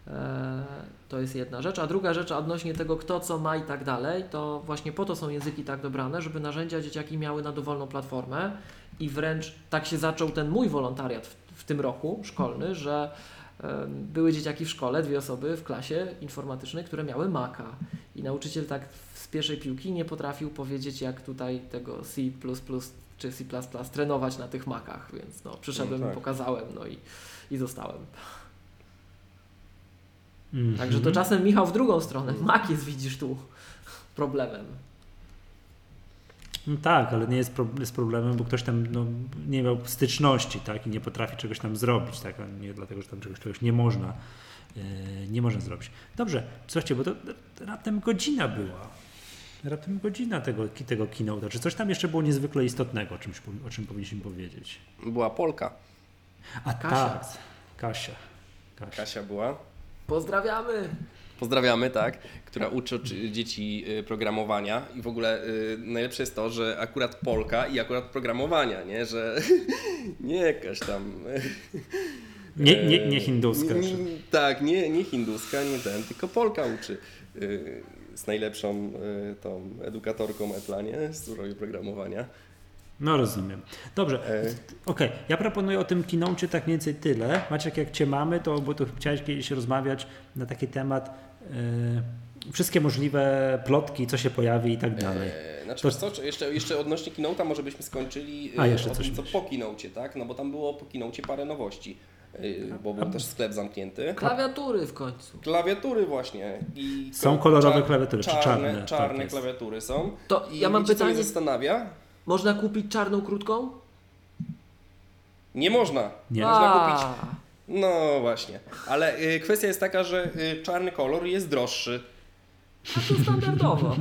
E, to jest jedna rzecz. A druga rzecz odnośnie tego, kto co ma i tak dalej, to właśnie po to są języki tak dobrane, żeby narzędzia dzieciaki miały na dowolną platformę i wręcz tak się zaczął ten mój wolontariat w, w tym roku szkolny, że były dzieciaki w szkole, dwie osoby w klasie informatycznej, które miały Maca i nauczyciel tak z pierwszej piłki nie potrafił powiedzieć, jak tutaj tego C++ czy C++ trenować na tych Macach, więc no, przyszedłem No i tak. pokazałem, no i, i zostałem. Mhm. Także to czasem Michał w drugą stronę. Mac jest, widzisz tu, problemem. No tak, ale nie jest, pro, jest problemem, bo ktoś tam no, nie miał styczności tak, i nie potrafi czegoś tam zrobić, tak, a nie dlatego, że tam czegoś, czegoś nie można, yy, nie można zrobić. Dobrze, słuchajcie, bo to, to raptem godzina była. Raptem godzina tego, tego keynote'a. Czy coś tam jeszcze było niezwykle istotnego, o, czymś, o czym powinniśmy powiedzieć? Była Polka. A Kasia. tak, Kasia. Kasia. Kasia była. Pozdrawiamy! Pozdrawiamy, tak, która uczy czy- dzieci y, programowania i w ogóle y, najlepsze jest to, że akurat Polka i akurat programowania, nie, że [laughs] nie jakaś tam... Nie, nie, nie e, hinduska. nie- nie- Tak, nie, nie hinduska, nie ten, tylko Polka uczy. y, Z najlepszą y, tą edukatorką nie, z którą programowania. No rozumiem. Dobrze, E, okej. Ja proponuję o tym keynote tak mniej więcej tyle. Maciek, jak cię mamy, to bo tu chciałeś kiedyś rozmawiać na taki temat e, wszystkie możliwe plotki, co się pojawi i tak dalej. E, Znaczy, To- co, jeszcze, jeszcze odnośnie Keynote'a może byśmy skończyli A, e, jeszcze o coś tym, co po Keynote'cie, tak? No bo tam było po Keynote'cie parę nowości, e, bo był też sklep zamknięty. Klawiatury w końcu. Klawiatury właśnie. I Są ko- kolorowe czar- klawiatury, czy czarne? Czarne, Tak klawiatury są. To I ja mam co mnie pytanie. zastanawia? Można kupić czarną krótką? Nie można. Nie. Można kupić. No właśnie. Ale y, kwestia jest taka, że y, czarny kolor jest droższy. a to standardowo.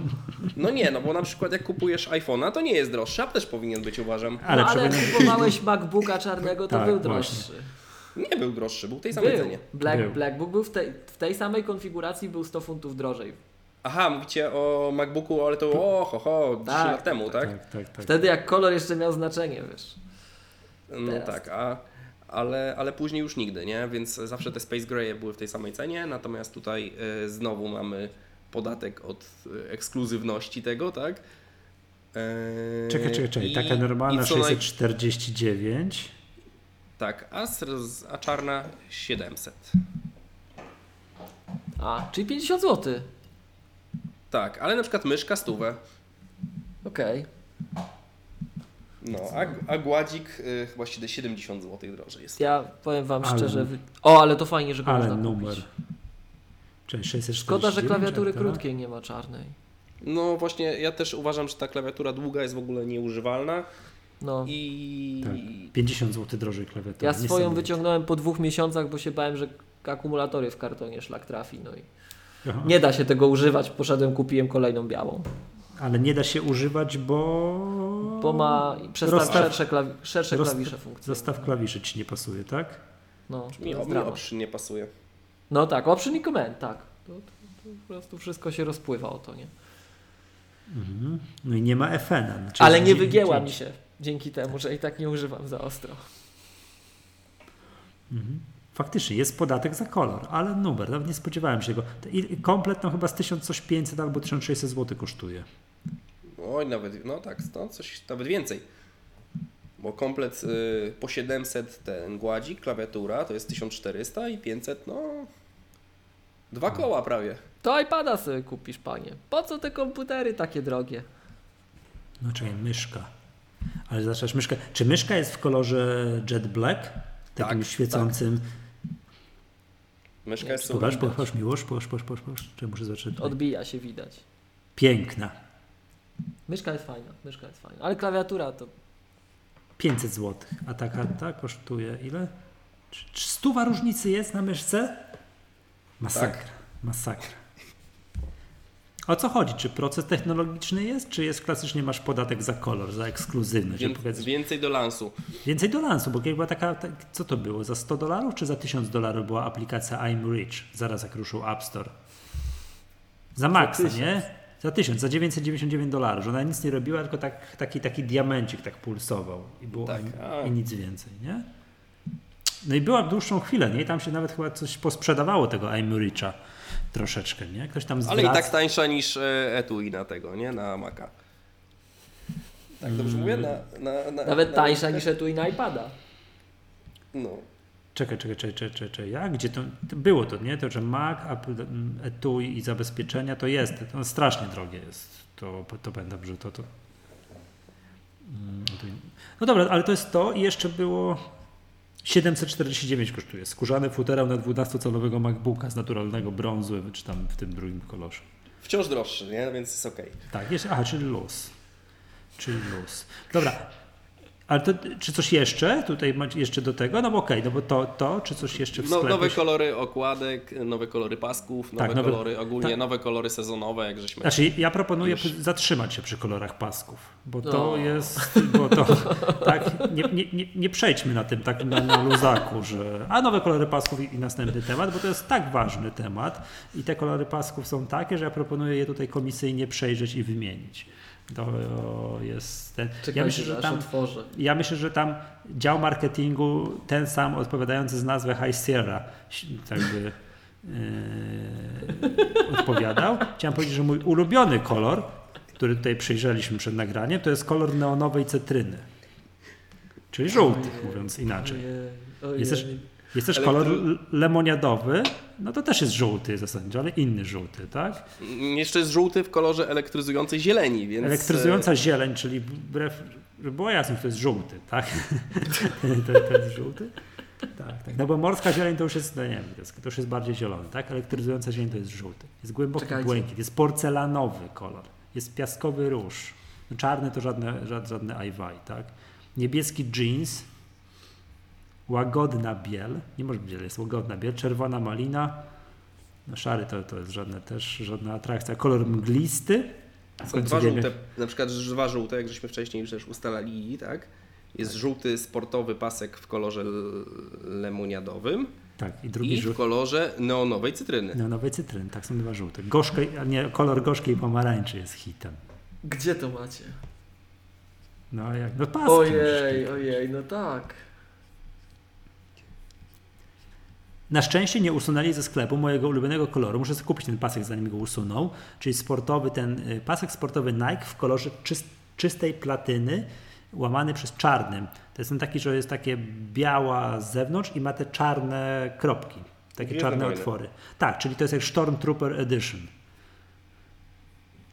No nie, no bo na przykład jak kupujesz iPhone'a, to nie jest droższy, a też powinien być uważam. Ale no, ale jak kupowałeś MacBooka czarnego, to Tak, był właśnie. droższy. Nie był droższy, był w tej samej Był. cenie. Black, Był. Blackbook był w tej, w tej samej konfiguracji był 100 funtów drożej. Aha, mówicie o MacBooku, ale to o, ho, ho 3 Tak, lat temu, tak? Tak, tak, tak. Wtedy jak kolor jeszcze miał znaczenie, wiesz. No Teraz. tak, a, ale, ale później już nigdy, nie? Więc zawsze te Space Gray były w tej samej cenie, natomiast tutaj y, znowu mamy podatek od y, ekskluzywności tego, tak? Eee, Czekaj, czekaj, czekaj. i- Taka normalna i co naj- 649. Tak, a, a czarna 700. A, czyli 50 zł. Tak, ale na przykład myszka stówę. Okej. No, a, a gładzik y, chyba 70 zł drożej jest. Ja powiem wam Ale- szczerze. wy- O, ale to fajnie, że go Ale można numer. kupić. Czyli 649. Szkoda, że klawiatury tak? krótkiej nie ma czarnej. No właśnie, ja też uważam, że ta klawiatura długa jest w ogóle nieużywalna No. i... Tak. 50 zł drożej klawiatury. Ja swoją wyciągnąłem po dwóch miesiącach, bo się bałem, że akumulatory w kartonie szlak trafi. No i Aha. nie da się tego używać. Poszedłem, kupiłem kolejną białą. Ale nie da się używać, bo... Bo ma przestaw Rozstaw- szersze, klawi szersze rozsta- klawisze funkcje. Zestaw klawiszy ci nie pasuje, tak? No, Mi, option nie pasuje. No tak, option i command, tak. To, to, to po prostu wszystko się rozpływa o to, nie? Mhm. No i nie ma FN. Ale nie wygięła mi się dzięki temu, że i tak nie używam za ostro. Mhm. Faktycznie, jest podatek za kolor, ale numer, nawet nie spodziewałem się. I komplet no chyba z 1500 albo 1600 zł kosztuje. Oj, nawet, no tak, no coś, nawet więcej. Bo komplet y, po 700 ten gładzik, klawiatura to jest 1400 i 500, no... Dwa koła prawie. To iPada sobie kupisz, panie. Po co te komputery takie drogie? No czekaj, myszka. Ale zaczęłaś myszkę. Czy myszka jest w kolorze jet black? Takim Tak, świecącym. Myszka jest Pokaż, pokaż miłość, pokaż, pokaż, pokaż, pokaż. Czy muszę zacząć? Odbija się widać. Piękna. Myszka jest fajna, myszka jest fajna. Ale klawiatura to 500 zł. A taka ta kosztuje ile? Czy, czy stuwa różnicy jest na myszce? Masakra. Masakra. O co chodzi? Czy proces technologiczny jest, czy jest klasycznie masz podatek za kolor, za ekskluzywność? Wię, powiedz, więcej do lansu. więcej do lansu, bo była taka, ta, co to było? Za 100 dolarów czy za 1000 dolarów była aplikacja I'm Rich, zaraz jak ruszył App Store? Za maksa, nie? Za 1000, za 999 dolarów, że ona nic nie robiła, tylko tak, taki, taki diamencik tak pulsował i było Tak, a. i nic więcej, nie? No i była dłuższą chwilę, nie? I tam się nawet chyba coś posprzedawało tego I'm Richa troszeczkę, nie? Ktoś tam Ale i zwraca- tak tańsza niż e, etui na tego, nie? Na Maca. Tak dobrze mówię? Na, na, na, nawet na, tańsza niż etui na iPada. No. Czekaj, czekaj, czekaj, czekaj, czekaj, czekaj. Jak? Gdzie to, to było to, nie? To, że Mac, Apple, etui i zabezpieczenia to jest. To strasznie drogie jest. To, to że to... to... Mm, to- No dobra, ale to jest to i jeszcze było 749 kosztuje. Skórzany futerał na 12-calowego MacBooka z naturalnego brązu, czy tam w tym drugim kolorze. Wciąż droższy, nie? Więc jest okej. Tak, jest, aha, czyli luz. Czyli luz. Dobra. Ale to, czy coś jeszcze tutaj jeszcze do tego? No bo okej, no bo to, to, czy coś jeszcze w No, sklepie? nowe się- kolory okładek, nowe kolory pasków, nowe Tak, nowe- kolory, ogólnie tak. nowe kolory sezonowe, jak żeśmy... Znaczy, ja proponuję Już. zatrzymać się przy kolorach pasków, bo to No. jest, bo to [laughs] tak, nie, nie, nie, nie przejdźmy na tym tak na, na luzaku, że a nowe kolory pasków i, i następny temat, bo to jest tak ważny temat i te kolory pasków są takie, że ja proponuję je tutaj komisyjnie przejrzeć i wymienić. To jest ten, Czekajcie, ja myślę, że tam otworzę. ja myślę, że tam dział marketingu, ten sam odpowiadający z nazwy High Sierra, tak by yy, [laughs] odpowiadał. Chciałem powiedzieć, że mój ulubiony kolor, który tutaj przyjrzeliśmy przed nagraniem, to jest kolor neonowej cytryny. czyli żółty, mówiąc inaczej. Jest też, jest też kolor lemoniadowy, no to też jest żółty zasadniczo, ale inny żółty, tak? Jeszcze jest żółty w kolorze elektryzującej zieleni, więc... Elektryzująca zieleń, czyli wbrew, żeby było jasne, to jest żółty, tak? [laughs] to, to jest żółty? Tak, tak. No bo morska zieleń to już jest, no nie wiem, to, już jest bardziej zielony, tak? Elektryzująca zieleń to jest żółty. Jest głęboki Czekajcie. błękit, jest porcelanowy kolor, jest piaskowy róż. No czarny to żadne, żadne, żadne ajwaj, tak? Niebieski jeans, łagodna biel, nie może być biel, jest łagodna biel, czerwona malina, no szary to, to jest żadne też, żadna atrakcja. Kolor mglisty, w Są końcu dwa wiemy- żółte, na przykład dwa żółte, jak żeśmy wcześniej już też ustalali, tak? Jest żółty sportowy pasek w kolorze lemoniadowym Tak, i drugi i w kolorze neonowej cytryny. Neonowej cytryny, tak są dwa żółte. Gorzkej, a nie, kolor gorzkiej pomarańczy jest hitem. Gdzie to macie? No jak, no paski. Ojej, ojej, no tak. Na szczęście nie usunęli ze sklepu mojego ulubionego koloru. Muszę sobie kupić ten pasek, zanim go usuną. Czyli sportowy, ten y, pasek sportowy Nike w kolorze czyst, czystej platyny, łamany przez czarnym. To jest ten taki, że jest takie biała z zewnątrz i ma te czarne kropki. Takie Gwiezdne czarne otwory. Tak, czyli to jest jak Stormtrooper Edition.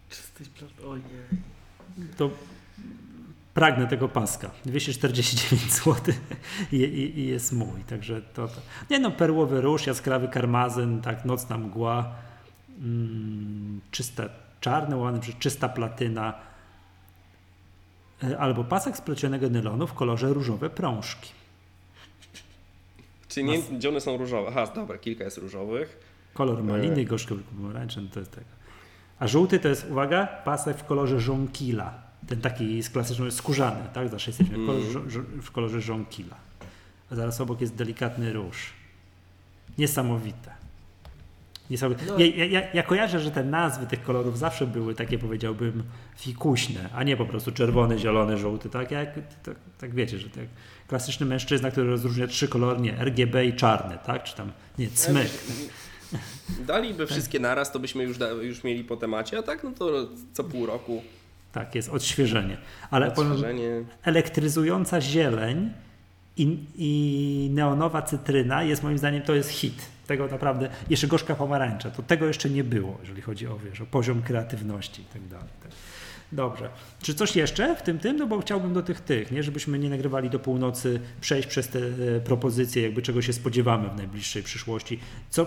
Czysty plat- Ojej. to pragnę tego paska. 249 [laughs] zł i, i, i jest mój. Także to, to. Nie no, perłowy róż, jaskrawy karmazyn, tak, nocna mgła, mm, czyste, czarny, łany, czysta platyna. E, Albo pasek z plecionego nylonu w kolorze różowe prążki. Czy nie, gdzie one są różowe? Aha, dobra, kilka jest różowych. Kolor maliny, gorzko pomarańczy, to jest tego. A żółty to jest, uwaga, pasek w kolorze żonkila. Ten taki z klasyczny, skórzany, tak? Za 600 w kolorze, w kolorze żonkila. A zaraz obok jest delikatny róż. Niesamowite. Niesamowite. No. Ja, ja, ja, ja kojarzę, że te nazwy tych kolorów zawsze były takie, powiedziałbym, fikuśne, a nie po prostu czerwony, zielony, żółty. Tak, jak, tak, tak wiecie, że tak klasyczny mężczyzna, który rozróżnia trzy kolory, nie, RGB i czarny, tak? Czy tam, nie, cmyk. [laughs] Daliby wszystkie naraz, to byśmy już, da, już mieli po temacie, a tak no to co pół roku Tak, jest odświeżenie. Ale odświeżenie. elektryzująca zieleń i, i neonowa cytryna jest moim zdaniem to jest hit. Tego naprawdę, jeszcze gorzka pomarańcza, to tego jeszcze nie było, jeżeli chodzi o, wiesz, o poziom kreatywności i tak dalej. Tak. Dobrze. Czy coś jeszcze w tym tym? No bo chciałbym do tych tych, nie? Żebyśmy nie nagrywali do północy, przejść przez te e, propozycje, jakby czego się spodziewamy w najbliższej przyszłości. Co?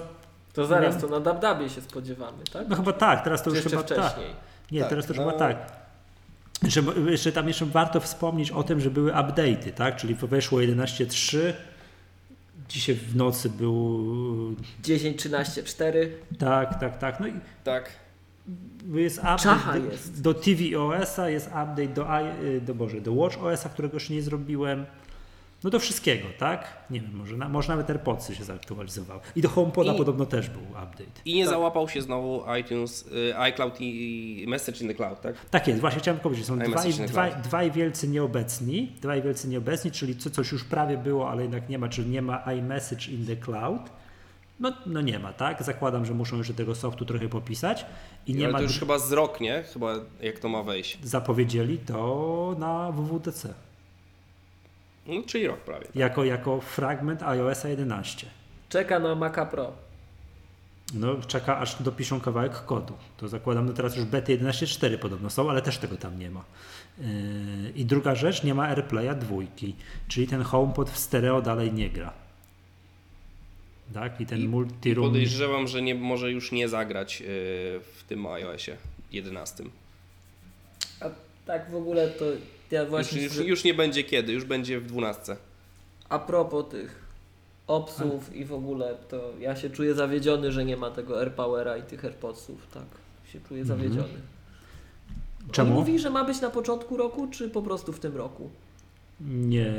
To zaraz, to na Dabdabie się spodziewamy, tak? No chyba tak, teraz to Czy już chyba tak. wcześniej? Nie, Tak, teraz to już no. chyba tak. Że, jeszcze tam jeszcze warto wspomnieć o tym, że były update'y, tak? Czyli weszło 11.3, dzisiaj w nocy był 10, 13, 4. tak, tak, tak. No i Tak. jest update do, jest. do TVOS-a, jest update do, i- do, Boże, do WatchOS-a, którego jeszcze nie zrobiłem. No do wszystkiego, tak? Nie wiem, może, na, może nawet AirPodsy się zaktualizowały. I do HomePoda I- podobno też był update. I nie Tak. załapał się znowu iTunes, y, iCloud i Message in the Cloud, tak? Tak jest, właśnie chciałem powiedzieć, są dwaj, dwaj, dwaj wielcy nieobecni, dwaj wielcy nieobecni, czyli co, coś już prawie było, ale jednak nie ma, czyli nie ma iMessage in the cloud. No, no nie ma, tak? Zakładam, że muszą jeszcze tego softu trochę popisać i nie Ale ma, to już chyba z rok, nie? Chyba jak to ma wejść. zapowiedzieli to na WWDC, No, czyli rok prawie. jako, jako fragment iOS 11. Czeka na Maca Pro. No, czeka aż dopiszą kawałek kodu. To zakładam, no teraz już bety 11.4 podobno są, ale też tego tam nie ma. Yy, I druga rzecz, nie ma AirPlaya dwójki, czyli ten HomePod w stereo dalej nie gra. Tak, i ten I- multi-room. podejrzewam, że nie, może już nie zagrać y, w tym iOSie 11. A tak w ogóle to ja Już, właśnie... już, że- już nie będzie kiedy, już będzie w 12. A propos tych opsów i w ogóle, to ja się czuję zawiedziony, że nie ma tego AirPowera i tych AirPodsów, tak. Się czuję Mhm. zawiedziony. Czemu? On mówi, że ma być na początku roku, czy po prostu w tym roku? Nie,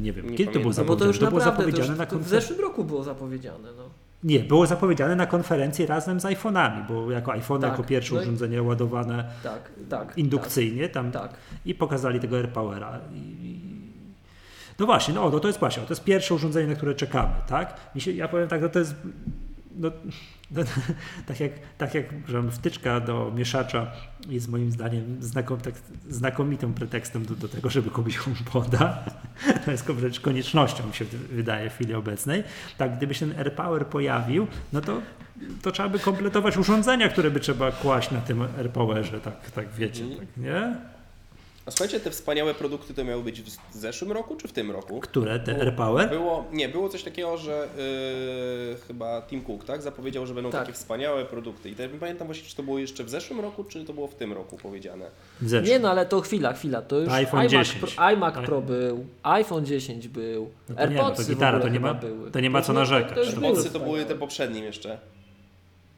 nie wiem. Nie Kiedy to było pamiętam. No bo to zapowiedziane? już To było naprawdę, to zapowiedziane już, na to w zeszłym roku było zapowiedziane, no. Nie, było zapowiedziane na konferencji razem z iPhone'ami, bo jako iPhone, Tak, jako pierwsze no i- urządzenie ładowane Tak, tak. indukcyjnie tam Tak, tak. i pokazali tego AirPowera. I- no właśnie, no, no to jest właśnie, to jest pierwsze urządzenie, na które czekamy, tak? Mi się, ja powiem tak, no to jest no, no, [laughs] tak, jak, tak jak wtyczka do mieszacza jest moim zdaniem znakom, tak, znakomitym pretekstem do, do tego, żeby kupić HomePoda. [laughs] To jest wręcz koniecznością, mi się wydaje w chwili obecnej. Tak, gdyby się ten AirPower pojawił, no to, to trzeba by kompletować urządzenia, które by trzeba kłaść na tym AirPowerze, tak, tak wiecie, tak, nie? A słuchajcie, te wspaniałe produkty to miały być w zeszłym roku czy w tym roku? Które? Te AirPower? Było, nie, było coś takiego, że yy, chyba Tim Cook, tak? Zapowiedział, że będą Tak. takie wspaniałe produkty. I te, pamiętam właśnie, czy to było jeszcze w zeszłym roku, czy to było w tym roku powiedziane. Nie no, ale to chwila, chwila, to już iPhone iMac, 10. Pro, iMac. Pro był, iPhone 10 był, No to nie, no to AirPodsy gitara, w ogóle to nie ma- chyba były. to nie ma co narzekać. AirPodsy to były te poprzednim jeszcze.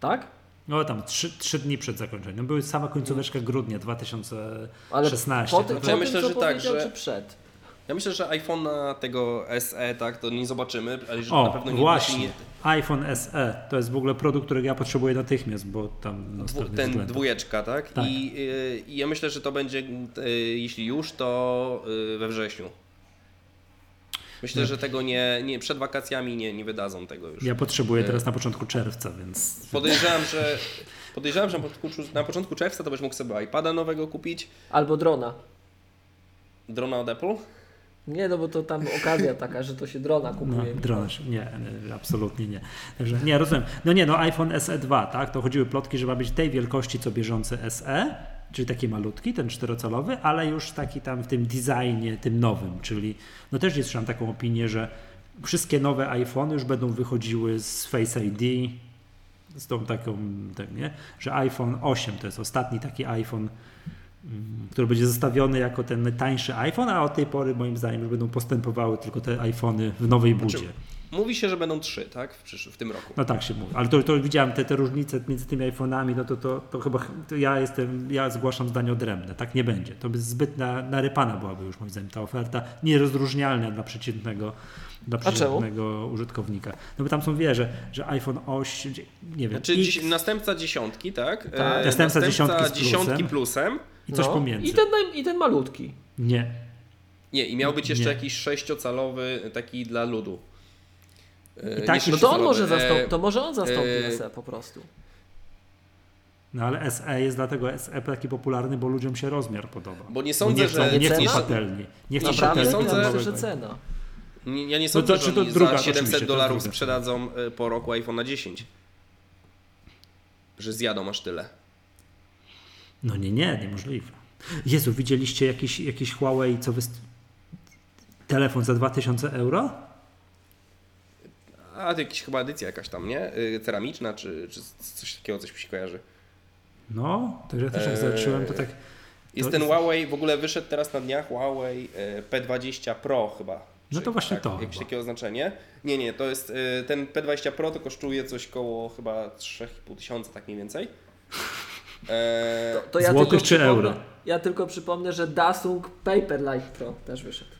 Tak? No tam trzy, trzy dni przed zakończeniem. Były sama końcóweczka grudnia 2016. Ale po, tym, To po ja tym, myślę, co że tak, że- czy przed? Ja myślę, że iPhone'a tego SE, tak, to nie zobaczymy, ale że na O, pewno nie właśnie. nie- iPhone SE to jest w ogóle produkt, którego ja potrzebuję natychmiast, bo tam no, Dwu, ten względów. dwójeczka, tak? Tak. I, y, I ja myślę, że to będzie, y, jeśli już, to y, we wrześniu. Myślę, że tego nie, nie przed wakacjami nie, nie wydadzą tego już. Ja potrzebuję teraz na początku czerwca, więc Podejrzewam, że podejrzewam, że na początku, na początku czerwca to będziesz mógł sobie iPada nowego kupić, Albo drona. drona od Apple. Nie, no bo to tam okazja taka, że to się drona no, kupuje. drona się- nie, nie, absolutnie nie. Także nie, rozumiem. No nie, no iPhone SE2, tak? To chodziły plotki, że ma być tej wielkości, co bieżący SE, czyli taki malutki, ten czterocalowy, ale już taki tam w tym designie, tym nowym, czyli no też jest słyszałem taką opinię, że wszystkie nowe iPhony już będą wychodziły z Face ID, z tą taką, tak, nie? że iPhone 8 to jest ostatni taki iPhone, mm, który będzie zostawiony jako ten najtańszy iPhone, a od tej pory moim zdaniem już będą postępowały tylko te iPhony w nowej budzie. Mówi się, że będą trzy, tak? W, przysz- w tym roku. No tak się mówi, ale to, to widziałem te, te różnice między tymi iPhone'ami, no to, to, to chyba ch- to ja jestem, ja zgłaszam zdanie odrębne, tak nie będzie. To by zbyt na, narypana byłaby już moim zdaniem ta oferta, nierozróżnialna dla przeciętnego, dla przeciętnego użytkownika. No bo tam są wie, że, że iPhone 8, nie wiem, Znaczy X następca dziesiątki, tak? Tak. E, Następca dziesiątki z dziesiątki plusem. i coś no. pomiędzy. I ten, I ten malutki. Nie, Nie, i miał być jeszcze Nie. jakiś sześciocalowy taki dla ludu. E, I tak- nie No to on może e, zastąpić, to może on zastąpi e, SE po prostu. no ale SE jest dlatego SE taki popularny, bo ludziom się rozmiar podoba. Bo nie nie sądzę, chcą, że... nie chcą cena? patelni. Nie chcą Naprawdę? nie patelni. sądzę, myślę, że małego. cena. Nie, ja nie No sądzę, to- że czy to oni druga, za oczywiście, 700 to dolarów sprzedadzą e, po roku iPhone na 10. Że zjadą aż tyle. No nie, nie, niemożliwe. Jezu, widzieliście jakiś, jakiś Huawei, co wyst... telefon za 2000 euro? A to jakaś chyba edycja jakaś tam, nie? Y, Ceramiczna, czy, czy coś takiego, coś mi się kojarzy. No, także ja też jak Eee, zobaczyłem, to tak... Jest To ten jest- Huawei, w ogóle wyszedł teraz na dniach Huawei e, P20 Pro chyba. No Czy to właśnie tak, to Jakieś chyba. takie oznaczenie. Nie, nie, to jest ten P20 Pro to kosztuje coś koło chyba 3,5 tysiąca, tak mniej więcej. [laughs] E, To ja Złotych czy euro? Ja tylko przypomnę, że Dasung Paperlight Pro też wyszedł.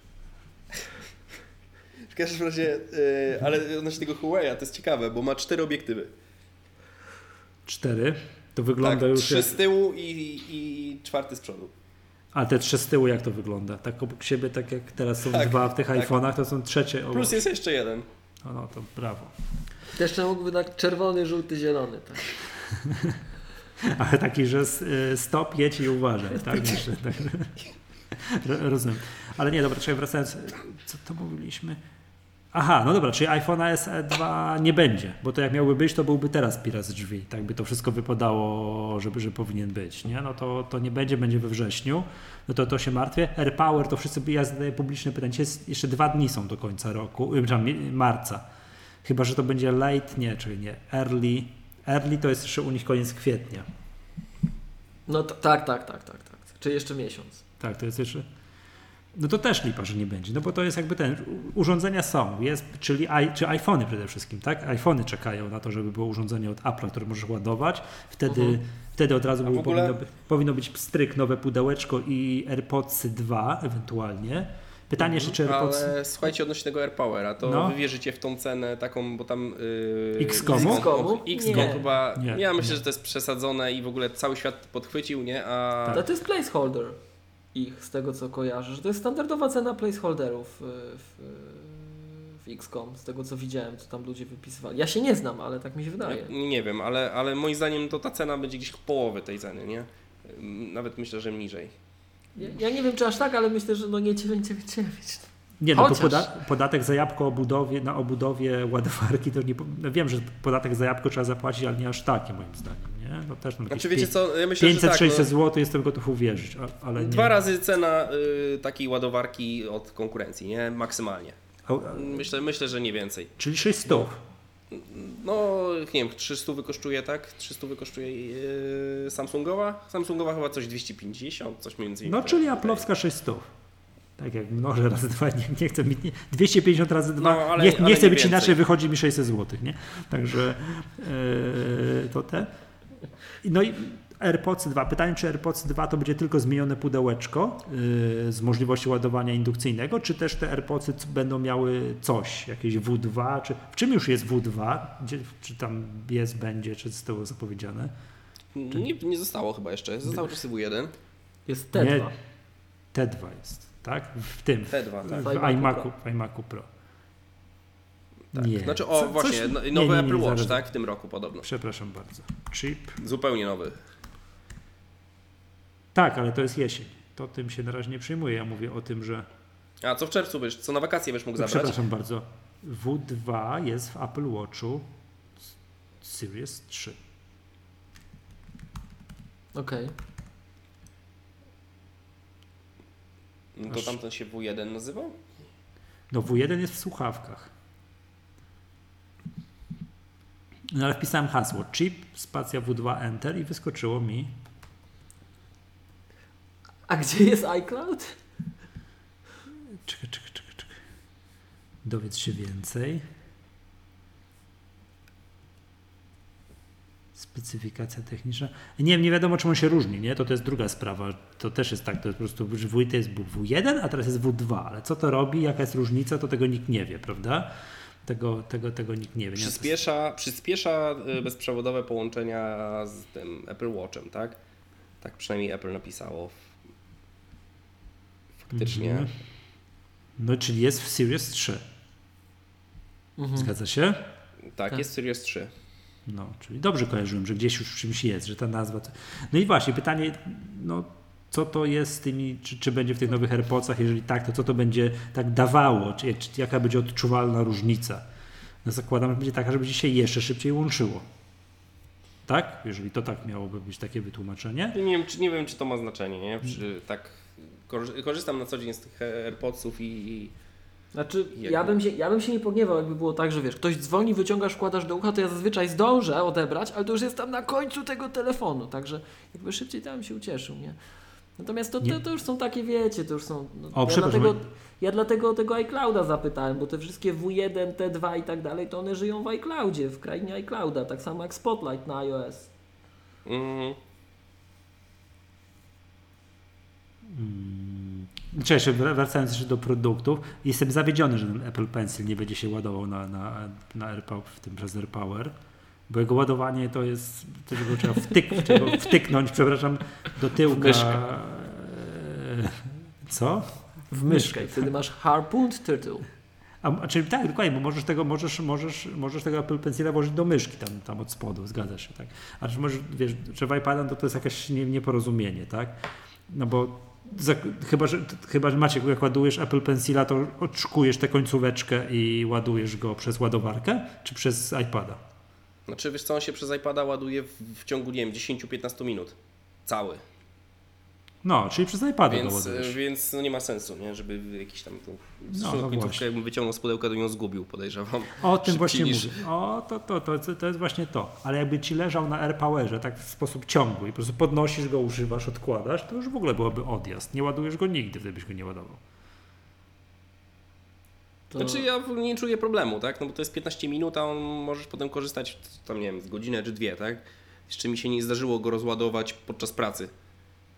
W każdym razie, e, ale odnośnie tego Huawei, to jest ciekawe, bo ma cztery obiektywy. Cztery. To wygląda Tak, już trzy jak... z tyłu i, i czwarty z przodu. A te trzy z tyłu jak to wygląda? Tak obok siebie, tak jak teraz są Tak, dwa w tych tak. iPhone'ach, to są trzecie obok. Plus jest jeszcze jeden. No, no to brawo. To jeszcze mógłby tak czerwony, żółty, zielony. Tak. [laughs] Ale taki, że y, stop, jedź i uważaj, tak? [laughs] Jeszcze, tak. [laughs] Ro- Rozumiem. Ale nie, dobra, czekaj, wracając, co to mówiliśmy? Aha, no dobra, czyli iPhone'a SE2 nie będzie, bo to jak miałby być, to byłby teraz pirat z drzwi, tak by to wszystko wypadało, żeby, że powinien być, nie? No to, to nie będzie, będzie we wrześniu, no to to się martwię. AirPower to wszyscy, ja zadaję publiczne pytanie, jest, jeszcze dwa dni są do końca roku, y, marca. Chyba, że to będzie late, nie, czyli nie, early, early to jest jeszcze u nich koniec kwietnia. No tak, tak, tak, tak, tak. Czy jeszcze miesiąc. Tak, to jest jeszcze. No to też lipa, że nie będzie, no bo to jest jakby ten, urządzenia są, jest, czyli i, czy iPhony przede wszystkim, tak? iPhony czekają na to, żeby było urządzenie od Apple'a, które możesz ładować, wtedy, Mhm. wtedy od razu ogóle- powinno, powinno być pstryk, nowe pudełeczko i AirPodsy 2 ewentualnie. Pytanie jeszcze, czy AirPods... Ale słuchajcie, odnośnie tego AirPowera, to No. wy wierzycie w tą cenę taką, bo tam... Yy, X-Comu? X-Comu? Chyba... Nie, ja myślę, nie. że to jest przesadzone i w ogóle cały świat podchwycił, nie? A... Ale to jest placeholder ich, z tego co kojarzę, że to jest standardowa cena placeholderów y, w, w XCOM, z tego co widziałem, co tam ludzie wypisywali. Ja się nie znam, ale tak mi się wydaje. Nie, nie wiem, ale, ale moim zdaniem to ta cena będzie gdzieś w połowie tej ceny, nie? Nawet myślę, że niżej. Ja, ja nie wiem czy aż tak, ale myślę, że no nie 999. Nie, no Chociaż- to poda podatek za jabłko obudowie, na obudowie ładowarki to nie. No wiem, że podatek za jabłko trzeba zapłacić, ale nie aż taki moim zdaniem. Nie? No też no, Znaczy wiecie co, ja myślę, 500-600 że tak, no, zł jestem gotów uwierzyć, ale nie. dwa razy cena y, takiej ładowarki od konkurencji, nie? Maksymalnie. A- a- Myślę, myślę, że nie więcej. Czyli 600. No, nie wiem, 300 kosztuje, tak? 300 kosztuje yy, Samsungowa? Samsungowa chyba coś 250, coś między No czyli Aplowska 600. Tak jak mnożę razy dwa, nie, nie chcę mieć. Nie, 250 razy dwa. No, ale- nie, ale nie chcę nie być więcej. inaczej, wychodzi mi 600 zł, nie? Także yy, to te. No i AirPods 2. Pytanie, czy AirPods 2 to będzie tylko zmienione pudełeczko yy, z możliwością ładowania indukcyjnego, czy też te AirPodsy będą miały coś, jakieś W2, czy w czym już jest W2? Gdzie, czy tam jest, będzie, czy zostało zapowiedziane? Nie, nie zostało chyba jeszcze, zostało czasy W1. Jest T2. Nie. T2 jest, tak? W tym, T2, tak. w W iMacu iMacu, w iMacu Pro. tak. Nie. Znaczy, o Co- właśnie, coś- no- nie, nowy nie, nie, Apple Watch, zaraz. tak? W tym roku podobno. Przepraszam bardzo. Chip. Zupełnie nowy. Tak, ale to jest jesień. To tym się na razie nie przyjmuję. Ja mówię o tym, że. A co w czerwcu byś, co na wakacje byś mógł zabrać? Przepraszam bardzo. W2 jest w Apple Watchu Series 3. Okej. No to tamten się W1 nazywał? No W1 jest w słuchawkach. No ale wpisałem hasło chip, spacja W2 Enter i wyskoczyło mi. A gdzie jest iCloud? Czekaj, czekaj, czekaj, czekaj. Dowiedz się więcej. Specyfikacja techniczna. Nie wiem, nie wiadomo czym on się różni, nie? To to jest druga sprawa. To też jest tak, to jest po prostu, że W to jest W1, a teraz jest W2, ale co to robi, jaka jest różnica, to tego nikt nie wie, prawda? Tego, tego, tego nikt nie wie. Nie? Przyspiesza, przyspiesza y, bezprzewodowe połączenia z tym Apple Watchem, tak? Tak przynajmniej Apple napisało. Faktycznie. Mhm. No, czyli jest w Series 3. Mhm. Zgadza się? Tak, Tak. jest Series 3. No, czyli dobrze kojarzyłem, że gdzieś już w czymś jest, że ta nazwa. To... No i właśnie pytanie, no co to jest z tymi, czy, czy będzie w tych nowych AirPodsach, jeżeli tak, to co to będzie tak dawało, czy, czy jaka będzie odczuwalna różnica? No zakładam, że będzie taka, że będzie się jeszcze szybciej łączyło. Tak? Jeżeli to tak miałoby być takie wytłumaczenie. Nie wiem, czy, nie wiem, czy to ma znaczenie, nie? Czy, tak korzy- korzystam na co dzień z tych AirPodsów i, i Znaczy, ja bym, się, ja bym się nie pogniewał, jakby było tak, że wiesz, ktoś dzwoni, wyciągasz, wkładasz do ucha, to ja zazwyczaj zdążę odebrać, ale to już jest tam na końcu tego telefonu, także jakby szybciej tam się ucieszył, nie? Natomiast to, to, to już są takie, wiecie, to już są... No, O, ja, przepraszam. dlatego, ja dlatego tego iClouda zapytałem, bo te wszystkie W1, T2 i tak dalej, to one żyją w iCloudzie, w krainie iClouda, tak samo jak Spotlight na iOS. mm, Cześć, jeszcze wracając jeszcze do produktów, jestem zawiedziony, że ten Apple Pencil nie będzie się ładował na, na, na AirPower, w tym przez AirPower, bo jego ładowanie to jest, to żeby trzeba wtyk, [laughs] trzeba wtyknąć, przepraszam, do tyłka. myszkę. e, Co? W myszkę i wtedy masz Harpooned Turtle. A, czyli tak, dokładnie, bo możesz tego, możesz, możesz, możesz tego Apple Pencila włożyć do myszki tam, tam od spodu, zgadza się, tak. A czy możesz, wiesz, że w iPada to, to jest jakieś nie, nieporozumienie, tak? No bo za, chyba, że, chyba, że Maciek, jak ładujesz Apple Pencila, to odszukujesz tę końcóweczkę i ładujesz go przez ładowarkę, czy przez iPada? znaczy wiesz co, on się przez iPada ładuje w, w ciągu, nie wiem, 10-15 minut. Cały. No, czyli przez iPada Więc, ładujesz. więc no nie ma sensu, nie? Żeby jakiś tam tą No, no, no końcówkę właśnie. jakbym wyciągnął z pudełka, to ją zgubił, podejrzewam. O tym właśnie niż- mówię. O, to, to, to, to jest właśnie to. Ale jakby ci leżał na AirPowerze tak w sposób ciągły i po prostu podnosisz go, używasz, odkładasz, to już w ogóle byłoby odjazd. Nie ładujesz go nigdy, gdybyś go nie ładował. To... Znaczy ja w- nie czuję problemu, tak? No bo to jest 15 minut, a on możesz potem korzystać tam, nie wiem, z godzinę czy dwie, tak? Jeszcze mi się nie zdarzyło go rozładować podczas pracy.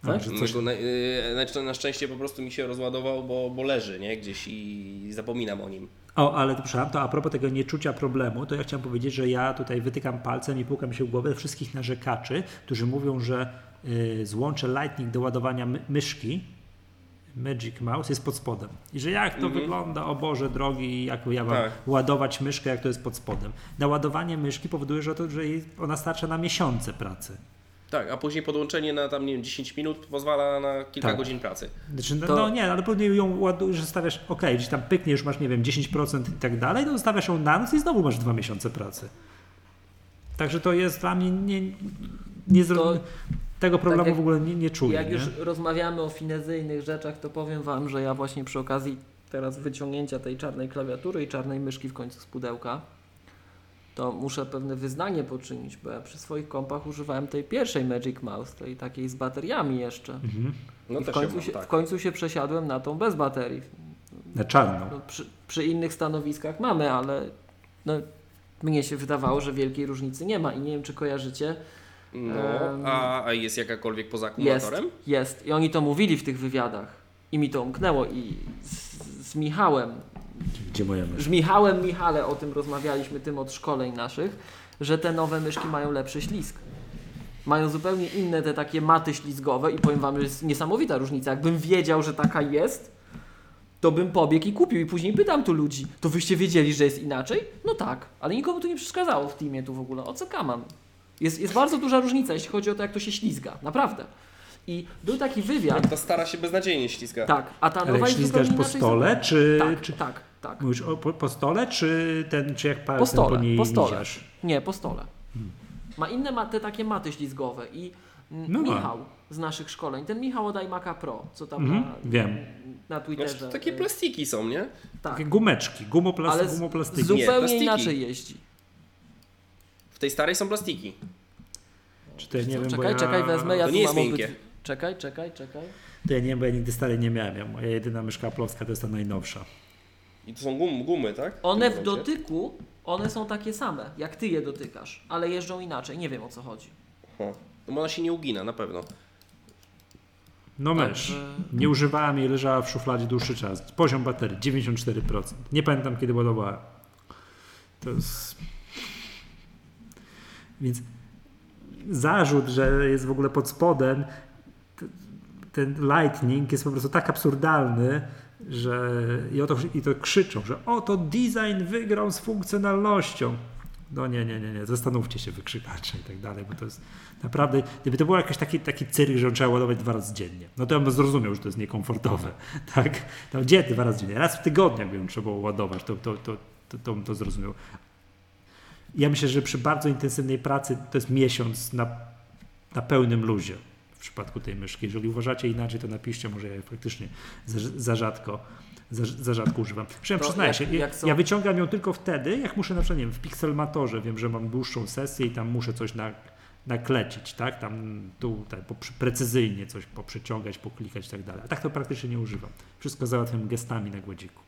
Tak? coś, go na, yy, na, na szczęście po prostu mi się rozładował, bo, bo leży, nie? Gdzieś i zapominam o nim. O, ale to, przepraszam, to a propos tego nieczucia problemu, to ja chciałem powiedzieć, że ja tutaj wytykam palcem i pukam się w głowę wszystkich narzekaczy, którzy mówią, że y, złącze Lightning do ładowania my, myszki Magic Mouse jest pod spodem. I że jak to Mhm. wygląda, o Boże drogi, jak ja mam Tak. ładować myszkę, jak to jest pod spodem. Naładowanie myszki powoduje, że, to, że ona starcza na miesiące pracy. Tak, a później podłączenie na tam, nie wiem, 10 minut pozwala na kilka Tak. godzin pracy. Znaczy, no, To- no nie, ale później ją ładujesz, że stawiasz, ok, gdzieś tam pyknie, już masz, nie wiem, 10% i tak dalej, to stawiasz ją na noc i znowu masz dwa miesiące pracy. Także to jest dla mnie nie, nie zro... To- tego problemu jak- w ogóle nie, nie czuję. Jak nie? już rozmawiamy o finezyjnych rzeczach, to powiem Wam, że ja właśnie przy okazji teraz wyciągnięcia tej czarnej klawiatury i czarnej myszki w końcu z pudełka, to muszę pewne wyznanie poczynić, bo ja przy swoich kompach używałem tej pierwszej Magic Mouse, tej takiej z bateriami jeszcze. Mhm. No I w końcu, się, mam, w tak. końcu się przesiadłem na tą bez baterii. Na czarną. No, przy, przy innych stanowiskach mamy, ale no, mnie się wydawało, że wielkiej różnicy nie ma i nie wiem, czy kojarzycie. No, Em, a, a jest jakakolwiek poza Jest, akumulatorem? jest. I oni to mówili w tych wywiadach. I mi to umknęło. I z, z Michałem, Gdzie moja mysz? z Michałem Michale o tym rozmawialiśmy, tym od szkoleń naszych, że te nowe myszki mają lepszy ślizg. Mają zupełnie inne te takie maty ślizgowe i powiem Wam, że jest niesamowita różnica. Jakbym wiedział, że taka jest, to bym pobiegł i kupił. I później pytam tu ludzi, to wyście wiedzieli, że jest inaczej? No tak, ale nikomu to nie przeszkadzało w teamie tu w ogóle. O co kaman? Jest, jest bardzo duża różnica, jeśli chodzi o to, jak to się ślizga. Naprawdę. I był taki wywiad. Ta stara się beznadziejnie ściska. Tak, a ta nowa jak jest ślizgasz po stole, czy, Tak, czy tak, tak. mówisz o, po, po stole, czy ten, czy jak palcem Po stole, niej po stole. miziasz? Nie, po stole. Ma inne ma, te takie maty ślizgowe i No ma. Michał z naszych szkoleń, ten Michał od iMac'a Pro, co tam Mhm, na, wiem. na Twitterze. Znaczy, takie plastiki są, nie? tak, Takie gumeczki, gumoplas, ale z-. Nie, zupełnie plastiki. inaczej jeździ. W tej starej są plastiki. Czy to ja nie Co, wiem, czekaj, bo ja, czekaj, wezmę. Ja To tu nie jest mam miękkie. Czekaj, czekaj, czekaj. To ja nie wiem, bo ja nigdy starej nie miałem. Ja, moja jedyna myszka plowska to jest ta najnowsza. I to są gum, gumy, tak? One w momencie? dotyku, one są takie same, jak ty je dotykasz, ale jeżdżą inaczej. Nie wiem o co chodzi. Aha. No bo ona się nie ugina, na pewno. No mysz. Także- Nie używałem jej, leżała w szufladzie dłuższy czas. Poziom baterii 94%. Nie pamiętam kiedy ładowałem. To jest... Więc zarzut, że jest w ogóle pod spodem, ten lightning jest po prostu tak absurdalny, że i, o to, i to krzyczą, że oto design wygrał z funkcjonalnością. No nie, nie, nie, nie, zastanówcie się wykrzykacze i tak dalej, bo to jest naprawdę, gdyby to był jakiś taki, taki cyrk, że trzeba ładować dwa razy dziennie, no to ja bym zrozumiał, że to jest niekomfortowe, [laughs] tak? No gdzie dwa razy dziennie? Raz w tygodniu jakby ją trzeba ładować, to, to, to, to, to bym to zrozumiał. Ja myślę, że przy bardzo intensywnej pracy to jest miesiąc na, na pełnym luzie przypadku tej myszki. Jeżeli uważacie inaczej, to napiszcie, może ja faktycznie za, za rzadko za, za rzadko używam. Zresztą przyznaję jak- się, ja, jak są- ja wyciągam ją tylko wtedy, jak muszę na przykład, nie wiem, w Pixelmatorze wiem, że mam dłuższą sesję i tam muszę coś na, naklecić, tak? Tam tutaj poprzy, precyzyjnie coś poprzeciągać, poklikać i tak dalej. A tak to praktycznie nie używam. Wszystko załatwiam gestami na gładziku.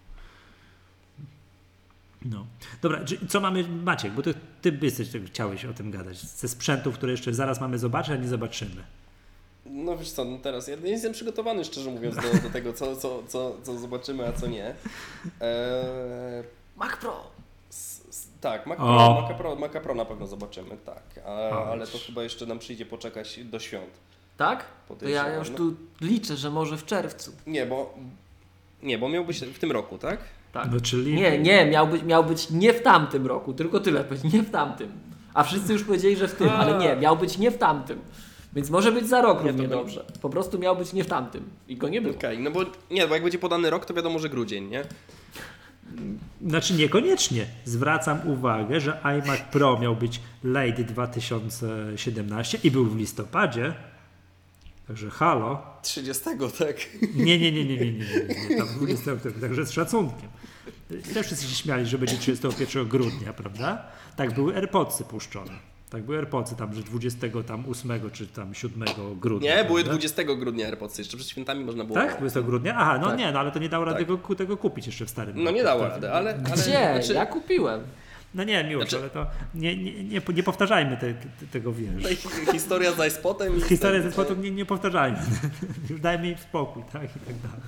No. Dobra, co mamy, Maciek, bo ty, ty jesteś, chciałeś o tym gadać, ze sprzętów, które jeszcze zaraz mamy zobaczyć, a nie zobaczymy. No wiesz co, no teraz ja nie jestem przygotowany, szczerze mówiąc, do, do tego, co, co, co, co zobaczymy, a co nie. Eee, Mac Pro! s, s, tak, Mac. Pro, Maca Pro, Maca Pro na pewno zobaczymy, tak. A, ale to chyba jeszcze nam przyjdzie poczekać do świąt. Tak? To ja już no. tu liczę, że może w czerwcu. Nie, bo nie, bo miał być w tym roku, tak? Tak. No, czyli... Nie, nie, miał być, miał być nie w tamtym roku, tylko tyle nie w tamtym. A wszyscy już powiedzieli, że w tym, ale nie, miał być nie w tamtym. Więc może być za rok Nie, równie dobrze. Po prostu miał być nie w tamtym. I go nie było. Okej, no bo nie, bo jak będzie podany rok, to wiadomo, że grudzień, nie? Znaczy niekoniecznie. Zwracam uwagę, że iMac Pro miał być late 2017 i był w listopadzie. Także halo. 30, tak? Nie, nie, nie, nie, nie, nie, nie, nie tam 20, także z szacunkiem. Też wszyscy się śmiali, że będzie 31 grudnia, prawda? Tak były AirPodsy puszczone. Tak były AirPodsy tam, że 28 czy tam 7 grudnia. Nie, były prawda? 20 grudnia AirPodsy, jeszcze przed świętami można było. Tak? 20 grudnia? Aha, no Tak. nie, no ale to nie dało rady Tak. tego, tego kupić jeszcze w starym No nie dało Tak. rady, ale... ale Gdzie? znaczy- Ja kupiłem. No nie, miło, Znaczy- ale to nie, nie, nie, nie powtarzajmy te, te, tego, wiesz. Tutaj historia z iSpotem ze z spotów nie, nie powtarzajmy. [laughs] Już dajmy im spokój, tak? I tak dalej.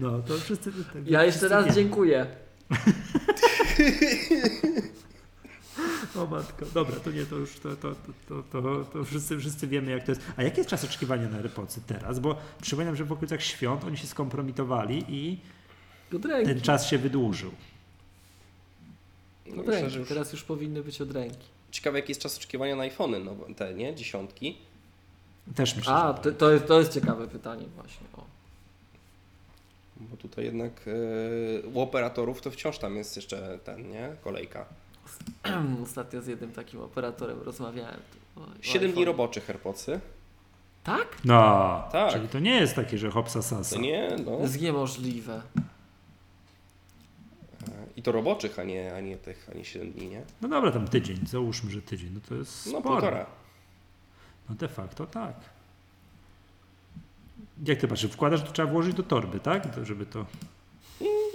No, to wszyscy... Tak, Ja jeszcze wszyscy raz wiemy. dziękuję. [laughs] O matko, dobra, to nie, to już to, to, to, to, to wszyscy, wszyscy wiemy jak to jest. A jaki jest czas oczekiwania na AirPodsy teraz? Bo przypominam, że w okolicach świąt oni się skompromitowali i ten czas się wydłużył. No, myślę, już Teraz już powinny być od ręki. ciekawe jaki jest czas oczekiwania na iPhony, no, te, nie? Dziesiątki. Też myślę, A, że to, to, jest, to jest ciekawe pytanie właśnie. O. Bo tutaj jednak e, u operatorów to wciąż tam jest jeszcze ten, nie? Kolejka. [clears throat] Ostatnio z jednym takim operatorem rozmawiałem. 7 dni roboczych AirPodsy. Tak? No, Tak. czyli to nie jest takie, że hopsa sasa. To nie, To no. jest niemożliwe. I to roboczych, a nie, a nie tych, a nie 7 dni, nie? No dobra, tam tydzień, załóżmy, że tydzień, no to jest No sporo. półtora. No de facto tak. Jak ty patrzysz, wkładasz, to trzeba włożyć do torby, tak? To, żeby to...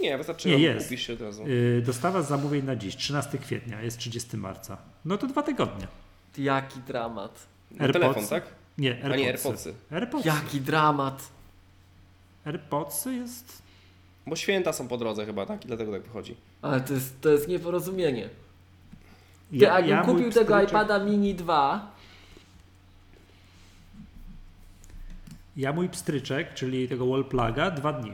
Nie, wystarczy, Nie, jest. kupisz się od razu. Yy, dostawa zamówień na dziś, 13 kwietnia, jest 30 marca. No to dwa tygodnie. Jaki dramat. No, AirPods? telefon, tak? Nie, A AirPodsy. nie, AirPodsy. AirPodsy. Jaki dramat. AirPodsy jest... Bo święta są po drodze chyba, tak? I dlatego tak wychodzi. Ale to jest, to jest nieporozumienie. Ty, jakbym mój kupił tego pstryczek- iPada mini 2, Ja mój pstryczek, czyli tego wallpluga, dwa dni.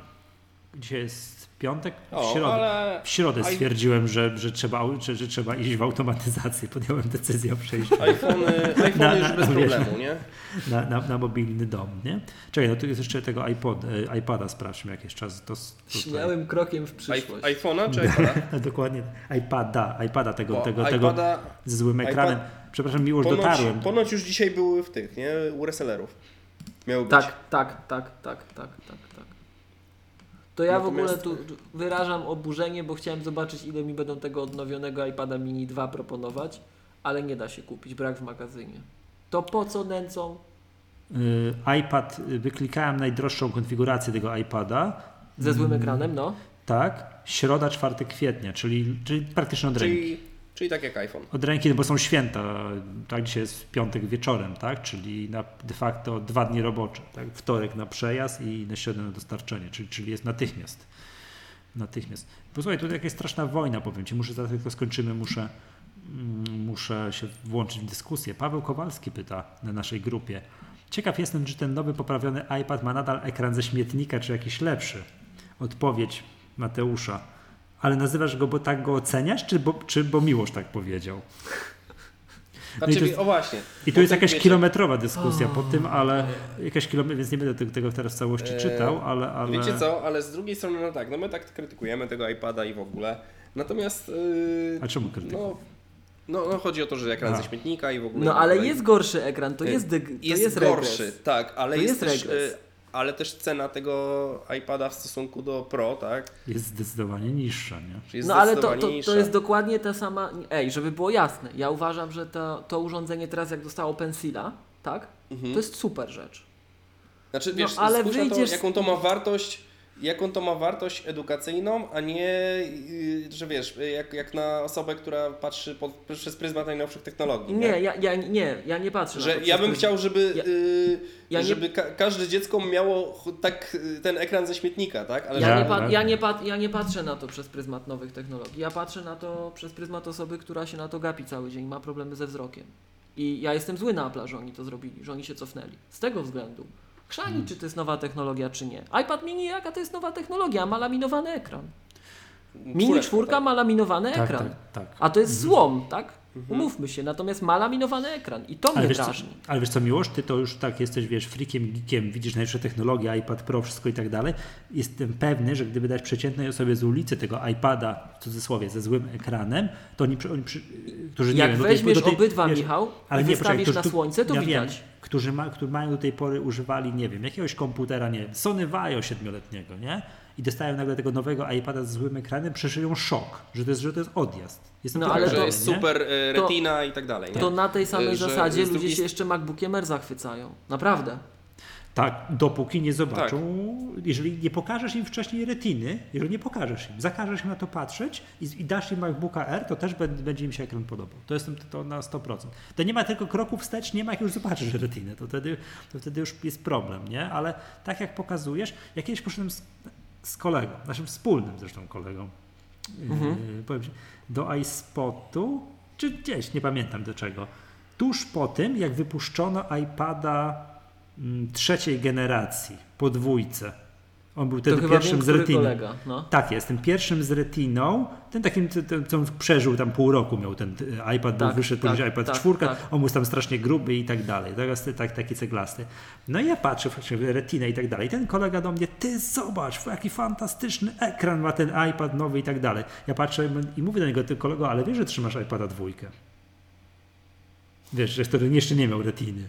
Dzisiaj jest piątek, w O, środę. ale W środę stwierdziłem, że, że, trzeba, że, że trzeba iść w automatyzację. [laughs] Podjąłem decyzję o przejściu iPhony, iPhony [laughs] Na- już na- bez wiesz, problemu, nie? [laughs] na, na, na mobilny dom, nie? Czekaj, no tu jest jeszcze tego iPod, e, iPada, sprawdźmy jakiś czas. To, tutaj. śmiałym krokiem w I- przyszłość. iPhone'a czy iPada? No, dokładnie, iPada, iPada tego, Bo tego, tego iPada ze złym ekranem. Przepraszam, Miłosz, ponoć, dotarłem. ponoć już dzisiaj były w tych, nie? U resellerów. Miały być. Tak, tak, tak, tak, tak, tak, tak. To ja w ogóle Natomiast- tu wyrażam oburzenie, bo chciałem zobaczyć ile mi będą tego odnowionego iPada mini 2 proponować, ale nie da się kupić, brak w magazynie. To po co nęcą? Y, iPad, y, wyklikałem najdroższą konfigurację tego iPada. Ze złym Mm, ekranem, no. Tak, środa 4 kwietnia, czyli, czyli praktycznie od ręki. Czyli, tak jak iPhone. Od ręki, no bo są święta, tak, dzisiaj jest piątek wieczorem, tak, czyli na de facto dwa dni robocze, tak, wtorek na przejazd i na środę na dostarczenie, czyli, czyli jest natychmiast. Natychmiast. Posłuchaj, tutaj jakaś straszna wojna, powiem Ci, muszę zaraz jak to skończymy, muszę, mm, muszę się włączyć w dyskusję. Paweł Kowalski pyta na naszej grupie. Ciekaw jestem, czy ten nowy poprawiony iPad ma nadal ekran ze śmietnika, czy jakiś lepszy. Odpowiedź Mateusza. Ale nazywasz go, bo tak go oceniasz, czy bo, czy bo Miłosz tak powiedział? Znaczy, [laughs] No i to jest- o właśnie. I tu jest tak jakaś wiecie, kilometrowa dyskusja po tym, ale jakaś kilometr, więc nie będę tego, teraz w całości Eee, czytał, ale, ale... Wiecie co, ale z drugiej strony, no tak, no my tak krytykujemy tego iPada i w ogóle. Natomiast. Yy, A czemu krytyka? no, no, no chodzi o to, że ekran A. ze śmietnika i w ogóle. No ale jest gorszy ekran, to Y, jest, dyg, to jest, jest, gorszy, regres. tak, ale To jest, jest też, regres. Ale też cena tego iPada w stosunku do Pro, tak? Jest zdecydowanie niższa, nie? Jest No ale to, to, to jest dokładnie ta sama. Ej, żeby było jasne, ja uważam, że to, to urządzenie teraz jak dostało Pensila, tak? Mhm. To jest super rzecz. Znaczy, No, wiesz, ale spójrz na wyjdziesz to, jaką to ma wartość, jaką to ma wartość edukacyjną, a nie, yy, że wiesz, jak, jak na osobę, która patrzy pod, przez pryzmat najnowszych technologii. Nie, ja, ja, nie, ja nie patrzę na Że ja bym chciał, żeby, Ja- yy, ja nie- żeby ka każde dziecko miało tak ten ekran ze śmietnika, tak? Ale Ja, Ja- nie pa- ja, nie pat- ja nie patrzę na to przez pryzmat nowych technologii. Ja patrzę na to przez pryzmat osoby, która się na to gapi cały dzień, ma problemy ze wzrokiem. I ja jestem zły na Apple, że oni to zrobili, że oni się cofnęli. Z tego względu. Chrzani, Hmm. czy to jest nowa technologia, czy nie. iPad mini, jaka to jest nowa technologia? Ma laminowany ekran. Mini czwórka tak. ma laminowany Tak, ekran. tak, tak. A to jest złom, tak? Mhm. Umówmy się, natomiast ma laminowany ekran i to Ale mnie wiesz, co, drażni. ale wiesz co, Miłosz, ty to już tak jesteś, wiesz, freakiem, geekiem, widzisz najlepsze technologie, iPad Pro, wszystko i tak dalej. Jestem pewny, że gdyby dać przeciętnej osobie z ulicy tego iPada, w cudzysłowie, ze złym ekranem, to oni, oni którzy nie Jak wiem, weźmiesz do tej- obydwa, wiesz, Michał, ale nie, wystawisz poczekaj, na słońce, to ja widać. Wiem, którzy, ma, którzy mają do tej pory używali, nie wiem, jakiegoś komputera, nie wiem, Sony Vaio siedmioletniego, nie? I dostają nagle tego nowego iPada z złym ekranem, przeżyją szok, że to jest, że to jest odjazd. Jestem No, ale że to- jest nie? super To- retina i tak dalej. Nie? To na tej samej Że zasadzie ludzie drugiej się jeszcze MacBookiem Air zachwycają. Naprawdę. Tak, dopóki nie zobaczą, Tak. jeżeli nie pokażesz im wcześniej retiny, jeżeli nie pokażesz im, zakażesz im na to patrzeć i, i dasz im MacBooka R, to też będzie, będzie im się ekran podobał. To jestem to na 100%. To nie ma tylko kroku wstecz, nie ma jak już zobaczysz retiny, to wtedy, to wtedy już jest problem, nie? Ale tak jak pokazujesz, ja kiedyś poszedłem z, z kolegą, naszym wspólnym zresztą kolegą, Mhm. yy, powiem ci, do iSpotu czy gdzieś, nie pamiętam do czego. Tuż po tym, jak wypuszczono iPada mm, trzeciej generacji, podwójce. On był wtedy pierwszym wiem, z retiną. kolega. No. Tak jest, tym pierwszym z retiną, ten takim, co on przeżył tam pół roku miał ten y, iPad, był Tak, wyszedł tak, później iPad tak, 4, tak. on był tam strasznie gruby i tak dalej, teraz tak, taki ceglasty. No i ja patrzę faktycznie retinę i tak dalej, ten kolega do mnie, ty zobacz, jaki fantastyczny ekran ma ten iPad nowy i tak dalej. Ja patrzę i mówię do niego, ty kolego, ale wiesz, że trzymasz iPada dwójkę. Wiesz, że który jeszcze nie miał retiny.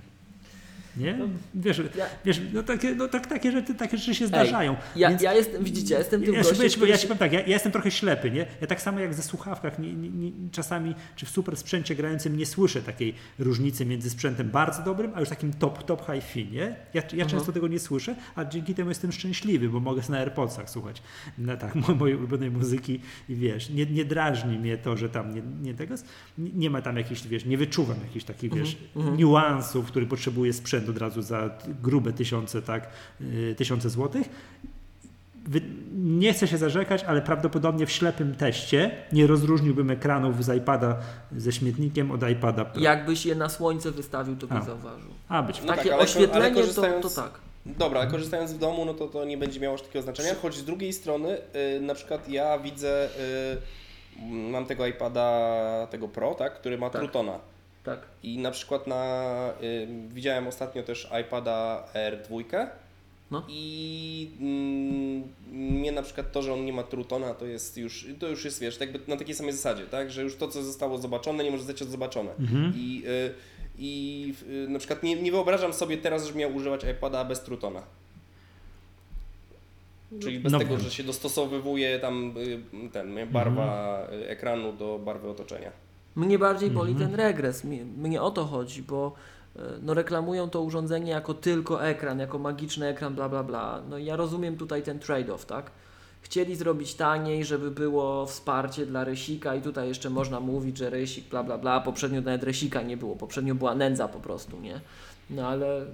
Nie? Wiesz, ja- wiesz no takie, no tak, takie, rzeczy, takie rzeczy się zdarzają. Ja, Więc- ja jestem, widzicie, ja jestem tym ja, gościem, ja, ja się powiem tak, ja, ja jestem trochę ślepy, nie? Ja tak samo jak ze słuchawkach, nie, nie, nie, czasami, czy w super sprzęcie grającym nie słyszę takiej różnicy między sprzętem bardzo dobrym, a już takim top, top hi-fi, nie? Ja, ja Mhm. często tego nie słyszę, a dzięki temu jestem szczęśliwy, bo mogę na AirPodsach słuchać no, tak, mo- mojej ulubionej muzyki i wiesz, nie, nie drażni mnie to, że tam nie, nie tego, nie, nie ma tam jakichś, wiesz, nie wyczuwam jakichś takich, wiesz, Mhm. niuansów, który potrzebuje sprzęt od razu za grube tysiące, tak, y, tysiące złotych. Nie chcę się zarzekać, ale prawdopodobnie w ślepym teście nie rozróżniłbym ekranów z iPada ze śmietnikiem od iPada Pro. jakbyś je na słońce wystawił, to by A. zauważył. A być No Takie tak, oświetlenie ale to, korzystając- to tak. Dobra, ale korzystając w domu, no to to nie będzie miało aż takiego znaczenia. Choć z drugiej strony, y, na przykład ja widzę, y, mam tego iPada, tego Pro, tak, który ma Tak. Trutona. Tak. I na przykład na, y, widziałem ostatnio też iPada R2 No. i mm, mnie na przykład to, że on nie ma Trutona, to jest już, to już jest, wiesz, jakby na takiej samej zasadzie, tak, że już to, co zostało zobaczone, nie może zostać odzobaczone. Mhm. I, y, i y, na przykład nie, nie wyobrażam sobie teraz, że miał używać iPada bez Trutona. Czyli bez No tego, że się dostosowywuje tam y, ten, barwa Mhm. y, ekranu do barwy otoczenia. Mnie bardziej boli Mhm. ten regres. Mi- Mnie o to chodzi, bo e, no, reklamują to urządzenie jako tylko ekran, jako magiczny ekran, bla bla bla. No i ja rozumiem tutaj ten trade-off, tak? Chcieli zrobić taniej, żeby było wsparcie dla Rysika i tutaj jeszcze można mówić, że Rysik bla bla bla, poprzednio nawet Rysika nie było, poprzednio była nędza po prostu, nie? No ale...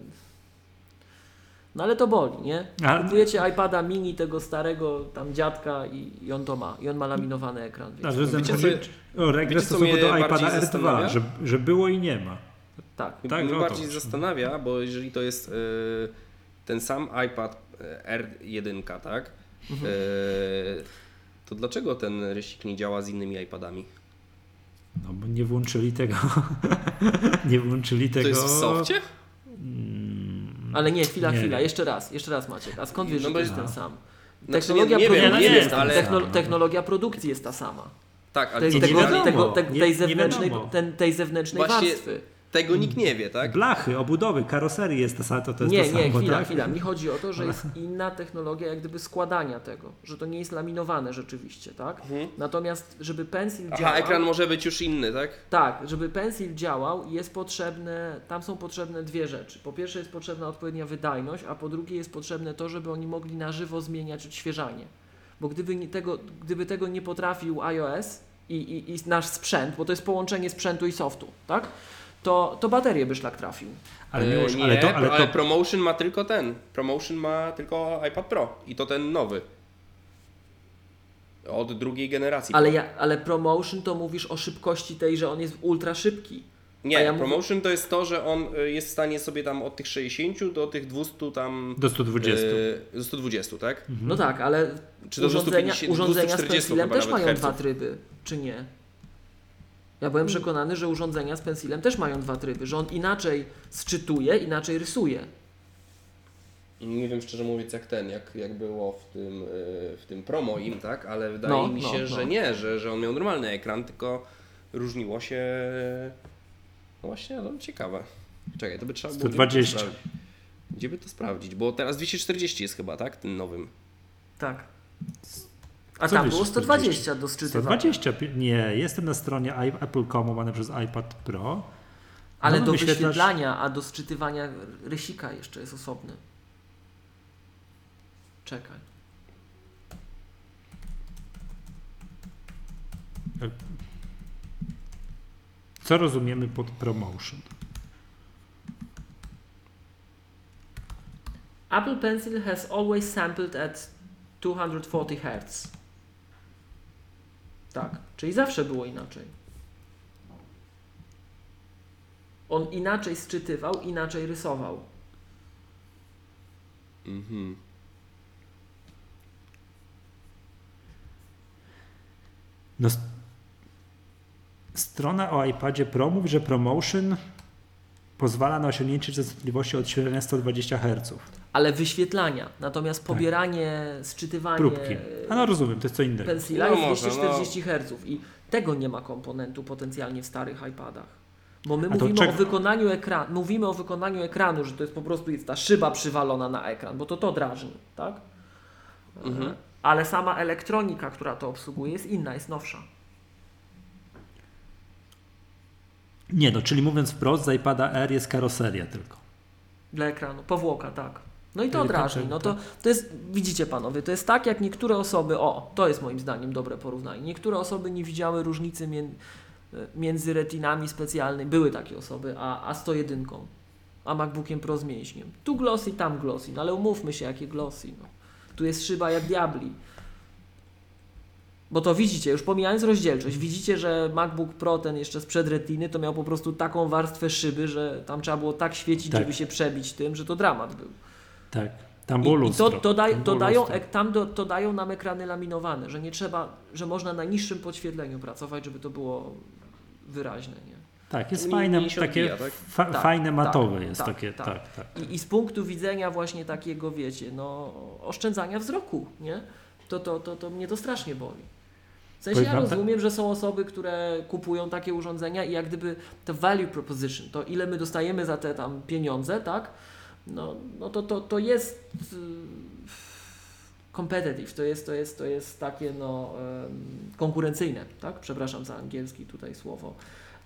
No ale to boli, nie? A- Kupujecie iPada mini tego starego tam dziadka i, i on to ma. I on ma laminowany ekran. A Wiecie? że ten Wiecie, co- o regres wiecie, stosunku do iPada R2, zastanawia? że, że było i nie ma. Tak. Tak, mnie to bardziej zastanawia, bo jeżeli to jest y, ten sam iPad y, R1, tak? Mhm. Y, to dlaczego ten rysik nie działa z innymi iPadami? No bo nie włączyli tego. [laughs] nie włączyli tego. To jest w softie? Ale nie, chwila, Nie chwila, wiem. jeszcze raz, jeszcze raz Maciek. A skąd wiesz, No że to jest jest- ten sam? Znaczy, Technologia, nie- nie produkcji, nie jest, wiem, ale- no. technologia produkcji jest ta sama. Tak, ale Tej, tego, tego, tej, nie zewnętrznej, ten, tej zewnętrznej Właśnie- warstwy. Tego nikt nie wie, tak? Blachy, obudowy, karoserii jest to, to, to jest Nie, to nie, samo, chwila, tak? chwila. Mi chodzi o to, że jest inna technologia jak gdyby składania tego, że to nie jest laminowane rzeczywiście, tak? Mhm. Natomiast, żeby pencil Aha, działał... ekran może być już inny, tak? Tak, żeby pencil działał, jest potrzebne, tam są potrzebne dwie rzeczy. Po pierwsze jest potrzebna odpowiednia wydajność, a po drugie jest potrzebne to, żeby oni mogli na żywo zmieniać odświeżanie. Bo gdyby, nie tego, gdyby tego nie potrafił iOS i, i, i nasz sprzęt, bo to jest połączenie sprzętu i softu, tak? To, to baterię by szlak trafił. Ale, E, miłość, nie, ale to, ale to, Promotion ma tylko ten. Promotion ma tylko iPad Pro i to ten nowy. Od drugiej generacji. Ale, ja, ale promotion to mówisz o szybkości tej, że on jest ultra szybki. Nie, ja mówię- promotion to jest to, że on y, jest w stanie sobie tam od tych 60 do tych 200 tam. do 120. y, do 120, tak? No tak, ale Czy do urządzenia, 250, urządzenia z 240 pensilem chyba też mają dwa herców. tryby, czy nie? Ja byłem przekonany, że urządzenia z pensilem też mają dwa tryby, że on inaczej sczytuje, inaczej rysuje. Nie wiem szczerze mówiąc jak ten, jak, jak było w tym, y, w tym promo im, tak? Ale wydaje No, mi no, się, no. że nie, że, że on miał normalny ekran, tylko różniło się. No właśnie, no ciekawe. Czekaj, to by trzeba było. 120. Gdzie by to sprawdzić? Gdzie by to sprawdzić? Bo teraz 240 jest chyba, tak? Tym nowym. Tak. A Co tam było 120 140? do sczytywania. 120, nie, jestem na stronie Apple.com łamane przez iPad Pro. Ale No, do wyświetlasz- wyświetlania, a do sczytywania rysika jeszcze jest osobny. Czekaj. Co rozumiemy pod promotion? Apple Pencil has always sampled at 240 Hz. Tak, czyli zawsze było inaczej. On inaczej sczytywał, inaczej rysował. Mhm. No, strona o iPadzie Pro mówi, że promotion pozwala na osiągnięcie częstotliwości odświeżania 120 Hz. Ale wyświetlania, natomiast pobieranie, sczytywanie Tak. Próbki. A no rozumiem, to jest co innego. pensila No jest może, 240 Hz i tego nie ma komponentu potencjalnie w starych iPadach. Bo my A mówimy o wykonaniu ekranu, mówimy o wykonaniu ekranu, że to jest po prostu jest ta szyba przywalona na ekran, bo to to drażni, tak? Mhm. E, Ale sama elektronika, która to obsługuje, jest inna, jest nowsza. Nie, no czyli mówiąc wprost, z iPada R jest karoseria tylko. Dla ekranu, powłoka, tak. No i to Delikatnie, drażni. No to, to jest, widzicie panowie, to jest tak, jak niektóre osoby, o, to jest moim zdaniem dobre porównanie. Niektóre osoby nie widziały różnicy mię, między retinami specjalnymi, były takie osoby, a, a 101, a MacBookiem Pro z mięśniem. Tu glossy, tam glossy, no ale umówmy się, jakie glossy. No. Tu jest szyba jak diabli. Bo to widzicie, już pomijając rozdzielczość, widzicie, że MacBook Pro ten jeszcze sprzed retiny to miał po prostu taką warstwę szyby, że tam trzeba było tak świecić, Tak. żeby się przebić tym, że to dramat był. Tak. Tam było I, i lustro. to, to, daj, Tam to, dają, lustro. tam do, to dają nam ekrany laminowane, że nie trzeba, że można na niższym podświetleniu pracować, żeby to było wyraźne. Nie? Tak, jest fajne, się takie odbija, tak? fa- Tak, fajne, tak, matowe jest tak, takie, tak. tak, tak. I, I z punktu widzenia właśnie takiego, wiecie, no, oszczędzania wzroku, nie? To, to, to, to mnie to strasznie boli. W sensie Powiem ja tak- rozumiem, że są osoby, które kupują takie urządzenia i jak gdyby to value proposition, to ile my dostajemy za te tam pieniądze, tak? No, no to, to, to jest y, competitive, to jest, to jest, to jest takie no, konkurencyjne, tak? Przepraszam za angielski tutaj słowo,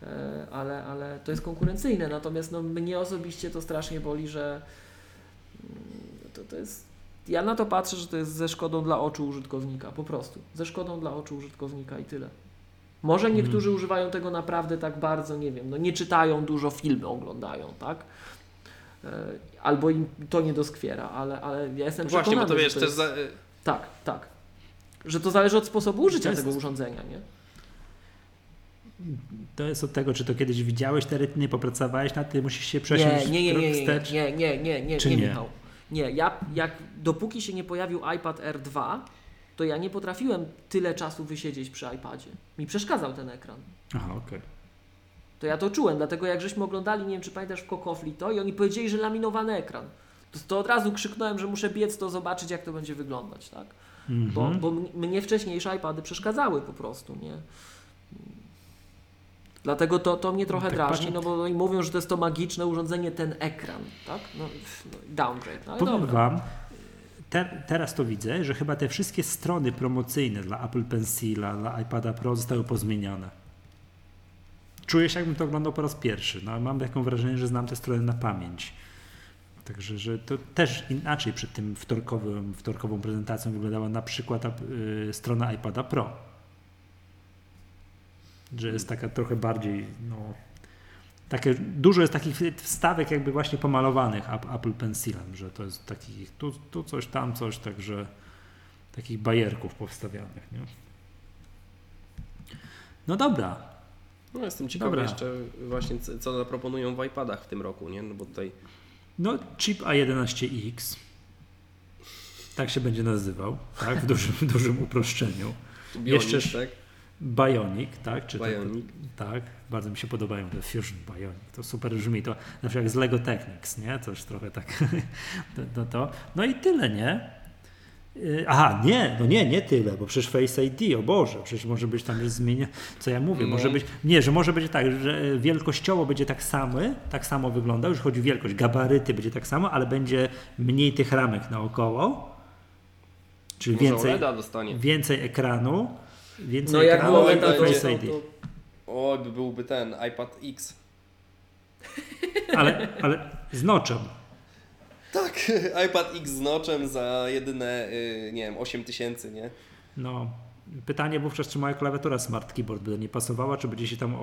E, ale, ale to jest konkurencyjne, natomiast no, mnie osobiście to strasznie boli, że mm, to, to jest ja na to patrzę, że to jest ze szkodą dla oczu użytkownika, po prostu. Ze szkodą dla oczu użytkownika i tyle. Może niektórzy używają tego naprawdę tak bardzo, nie wiem, no nie czytają dużo, filmy oglądają, tak? E, Albo im to nie doskwiera, ale, ale ja jestem Właśnie, bo przekonany, to że wiesz, to też jest... za, Tak, tak. Że to zależy od sposobu użycia jest- tego urządzenia, nie? To jest od tego, czy to kiedyś widziałeś te retiny, popracowałeś nad tym, musisz się przesiąść nie, nie, nie, nie, wstecz. nie, nie, nie, nie, Czy nie, nie? Michał. Nie, ja jak dopóki się nie pojawił iPad R2, to ja nie potrafiłem tyle czasu wysiedzieć przy iPadzie. Mi przeszkadzał ten ekran. Aha, okej. To ja to czułem, dlatego jak żeśmy oglądali, nie wiem czy pamiętasz w Kokofli to i oni powiedzieli, że laminowany ekran. To, to od razu krzyknąłem, że muszę biec to zobaczyć jak to będzie wyglądać, tak? Bo, Mhm. bo m- mnie wcześniejsze iPady przeszkadzały po prostu, nie? Dlatego to, to mnie trochę tak drażni, no bo oni mówią, że to jest to magiczne urządzenie, ten ekran, tak? No, no downgrade, no Powiem dobra. Wam, te, teraz to widzę, że chyba te wszystkie strony promocyjne dla Apple Pencila, dla iPada Pro zostały pozmieniane. Czuję się, jakbym to oglądał po raz pierwszy. No, mam taką wrażenie, że znam te strony na pamięć. Także, że to też inaczej przed tym wtorkowym, wtorkową prezentacją wyglądała na przykład y, strona iPada Pro. Że jest taka trochę bardziej, no, takie, dużo jest takich wstawek jakby właśnie pomalowanych Ap- Apple Pencilem, że to jest takich, tu, tu coś, tam coś, także takich bajerków powstawianych, nie? No dobra, no jestem ciekawy Dobra. jeszcze właśnie co, zaproponują w iPadach w tym roku, nie? No bo tutaj no chip A11X, tak się będzie nazywał, tak, w dużym, dużym uproszczeniu. Bionic, Jeszcze- tak? Bionic, tak? Czy Bionic. To, tak, bardzo mi się podobają te Fusion Bionic. To super brzmi. To na przykład jak z Lego Technics, nie? Coś trochę tak. [laughs] to, to, to. No i tyle, nie? Yy, Aha, nie, no nie, nie tyle, bo przecież Face ID, o Boże, przecież może być tam już zmienia, co ja mówię, No. może być, nie, że może być tak, że wielkościowo będzie tak samo, tak samo wyglądał, już chodzi o wielkość, gabaryty będzie tak samo, ale będzie mniej tych ramek naokoło, czyli Może więcej, więcej ekranu, więcej No jak ekranu było Oj, i. Face to, ID. to O, by byłby ten iPad X. Ale, ale z noczem. Tak, [laughs] iPad X z noczem za jedyne, y, nie wiem, 8 tysięcy, nie? No, pytanie wówczas, czy moja klawiatura Smart Keyboard by nie pasowała, czy będzie się tam o,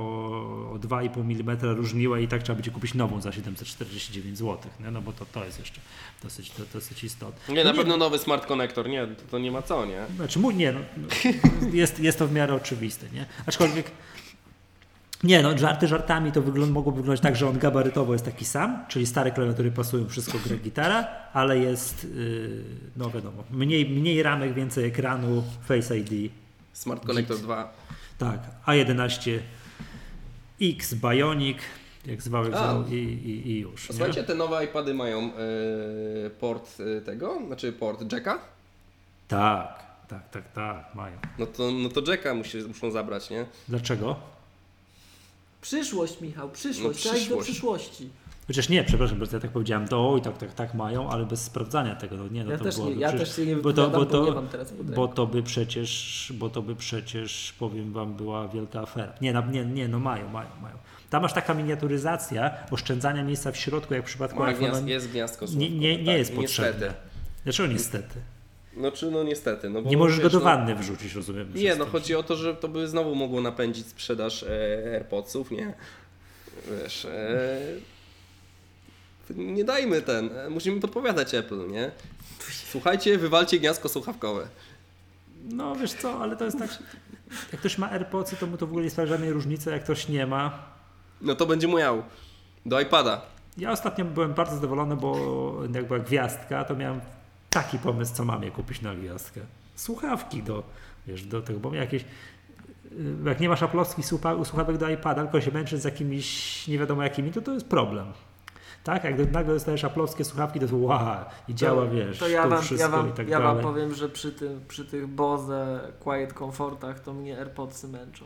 o 2,5 mm różniła i tak trzeba będzie kupić nową za 749 zł, nie? no bo to, to jest jeszcze dosyć, to, dosyć istotne. Nie, no na pewno nowy smart connector, nie, to, to nie ma co, nie? Znaczy, mój, nie, no, jest, jest to w miarę oczywiste, nie? Aczkolwiek Nie, no żarty żartami to wygląd, mogło wyglądać tak, że on gabarytowo jest taki sam, czyli stare klawiatury pasują, wszystko gra gitara, ale jest, yy, no wiadomo, mniej, mniej ramek, więcej ekranu, Face ID, Smart Connector 2. tak, A11 X Bionic, jak zwał, i, i, i już. Nie? słuchajcie, te nowe iPady mają e, port e, tego, znaczy port jacka? Tak, tak, tak, tak, mają. No to, no to jacka musi, muszą zabrać, nie? Dlaczego? Przyszłość, Michał, przyszłość. No, Trzeba iść do przyszłość. przyszłości. Chociaż nie, przepraszam, bo ja tak powiedziałem, to oj, tak, tak, tak mają, ale bez sprawdzania tego, no nie, no Ja to też nie, byłoby ja przecież- też się nie bo to, bo bo, to, nie mam teraz pod bo to by przecież, bo to by przecież, powiem wam, była wielka afera. Nie, no, nie, nie, no mają, mają, mają. Tam masz taka miniaturyzacja oszczędzania miejsca w środku, jak w przypadku iPhone'a. gniazd, jest gniazdko nie, słówkowe, nie, nie tak, jest potrzebne. Niestety. Dlaczego niestety? No czy no niestety. No bo, Nie możesz go wiesz, do no- wanny wrzucić, rozumiem. Nie, no chodzi o to, że to by znowu mogło napędzić sprzedaż e, AirPodsów, nie? Wiesz, e, nie dajmy ten, e, musimy podpowiadać Apple, nie? Słuchajcie, wywalcie gniazdko słuchawkowe. No wiesz co, ale to jest tak, jak ktoś ma AirPodsy, to mu to w ogóle nie sprawia żadnej różnicy, jak ktoś nie ma. No to będzie miał do iPada. Ja ostatnio byłem bardzo zadowolony, bo jak była gwiazdka, to miałem taki pomysł, co mam je kupić na gwiazdkę. Słuchawki do, wiesz, do tego, bo jakieś, y, jak nie masz aplowskich słuchawek do iPada, tylko się męczysz z jakimiś nie wiadomo jakimi, to to jest problem. Tak, jak nagle dostajesz aplowskie słuchawki, to wow, i działa, wiesz, To ja wam, wszystko ja wam, i tak ja dalej. wam powiem, że przy, tym, przy tych Boze Quiet Comfortach to mnie AirPodsy męczą.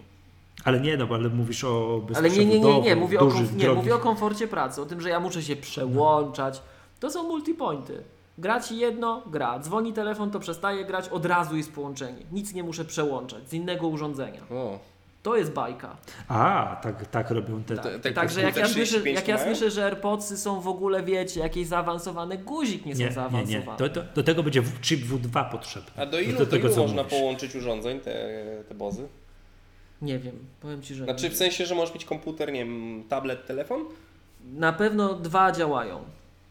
Ale nie, no, bo ale mówisz o Ale nie, nie, nie, nie, mówię o, dużych, komf- nie drogich. mówię o komforcie pracy, o tym, że ja muszę się przełączać. To są multipointy. Gra ci jedno, gra. Dzwoni telefon, to przestaje grać, od razu jest połączenie. Nic nie muszę przełączać z innego urządzenia. O, To jest bajka. A, tak, tak robią te... Te- te- Także jak ja, słyszę, 35 jak ja słyszę, że AirPodsy są w ogóle, wiecie, jakieś zaawansowane, guzik nie są Nie, nie, zaawansowane. nie. To, to, do tego będzie w- chip W2 potrzebny. a do ilu, do do tego, ilu co można mówisz. połączyć urządzeń, te, te bozy? Nie wiem, powiem Ci, że Znaczy nie. w sensie, że możesz mieć komputer, nie wiem, tablet, telefon? Na pewno dwa działają,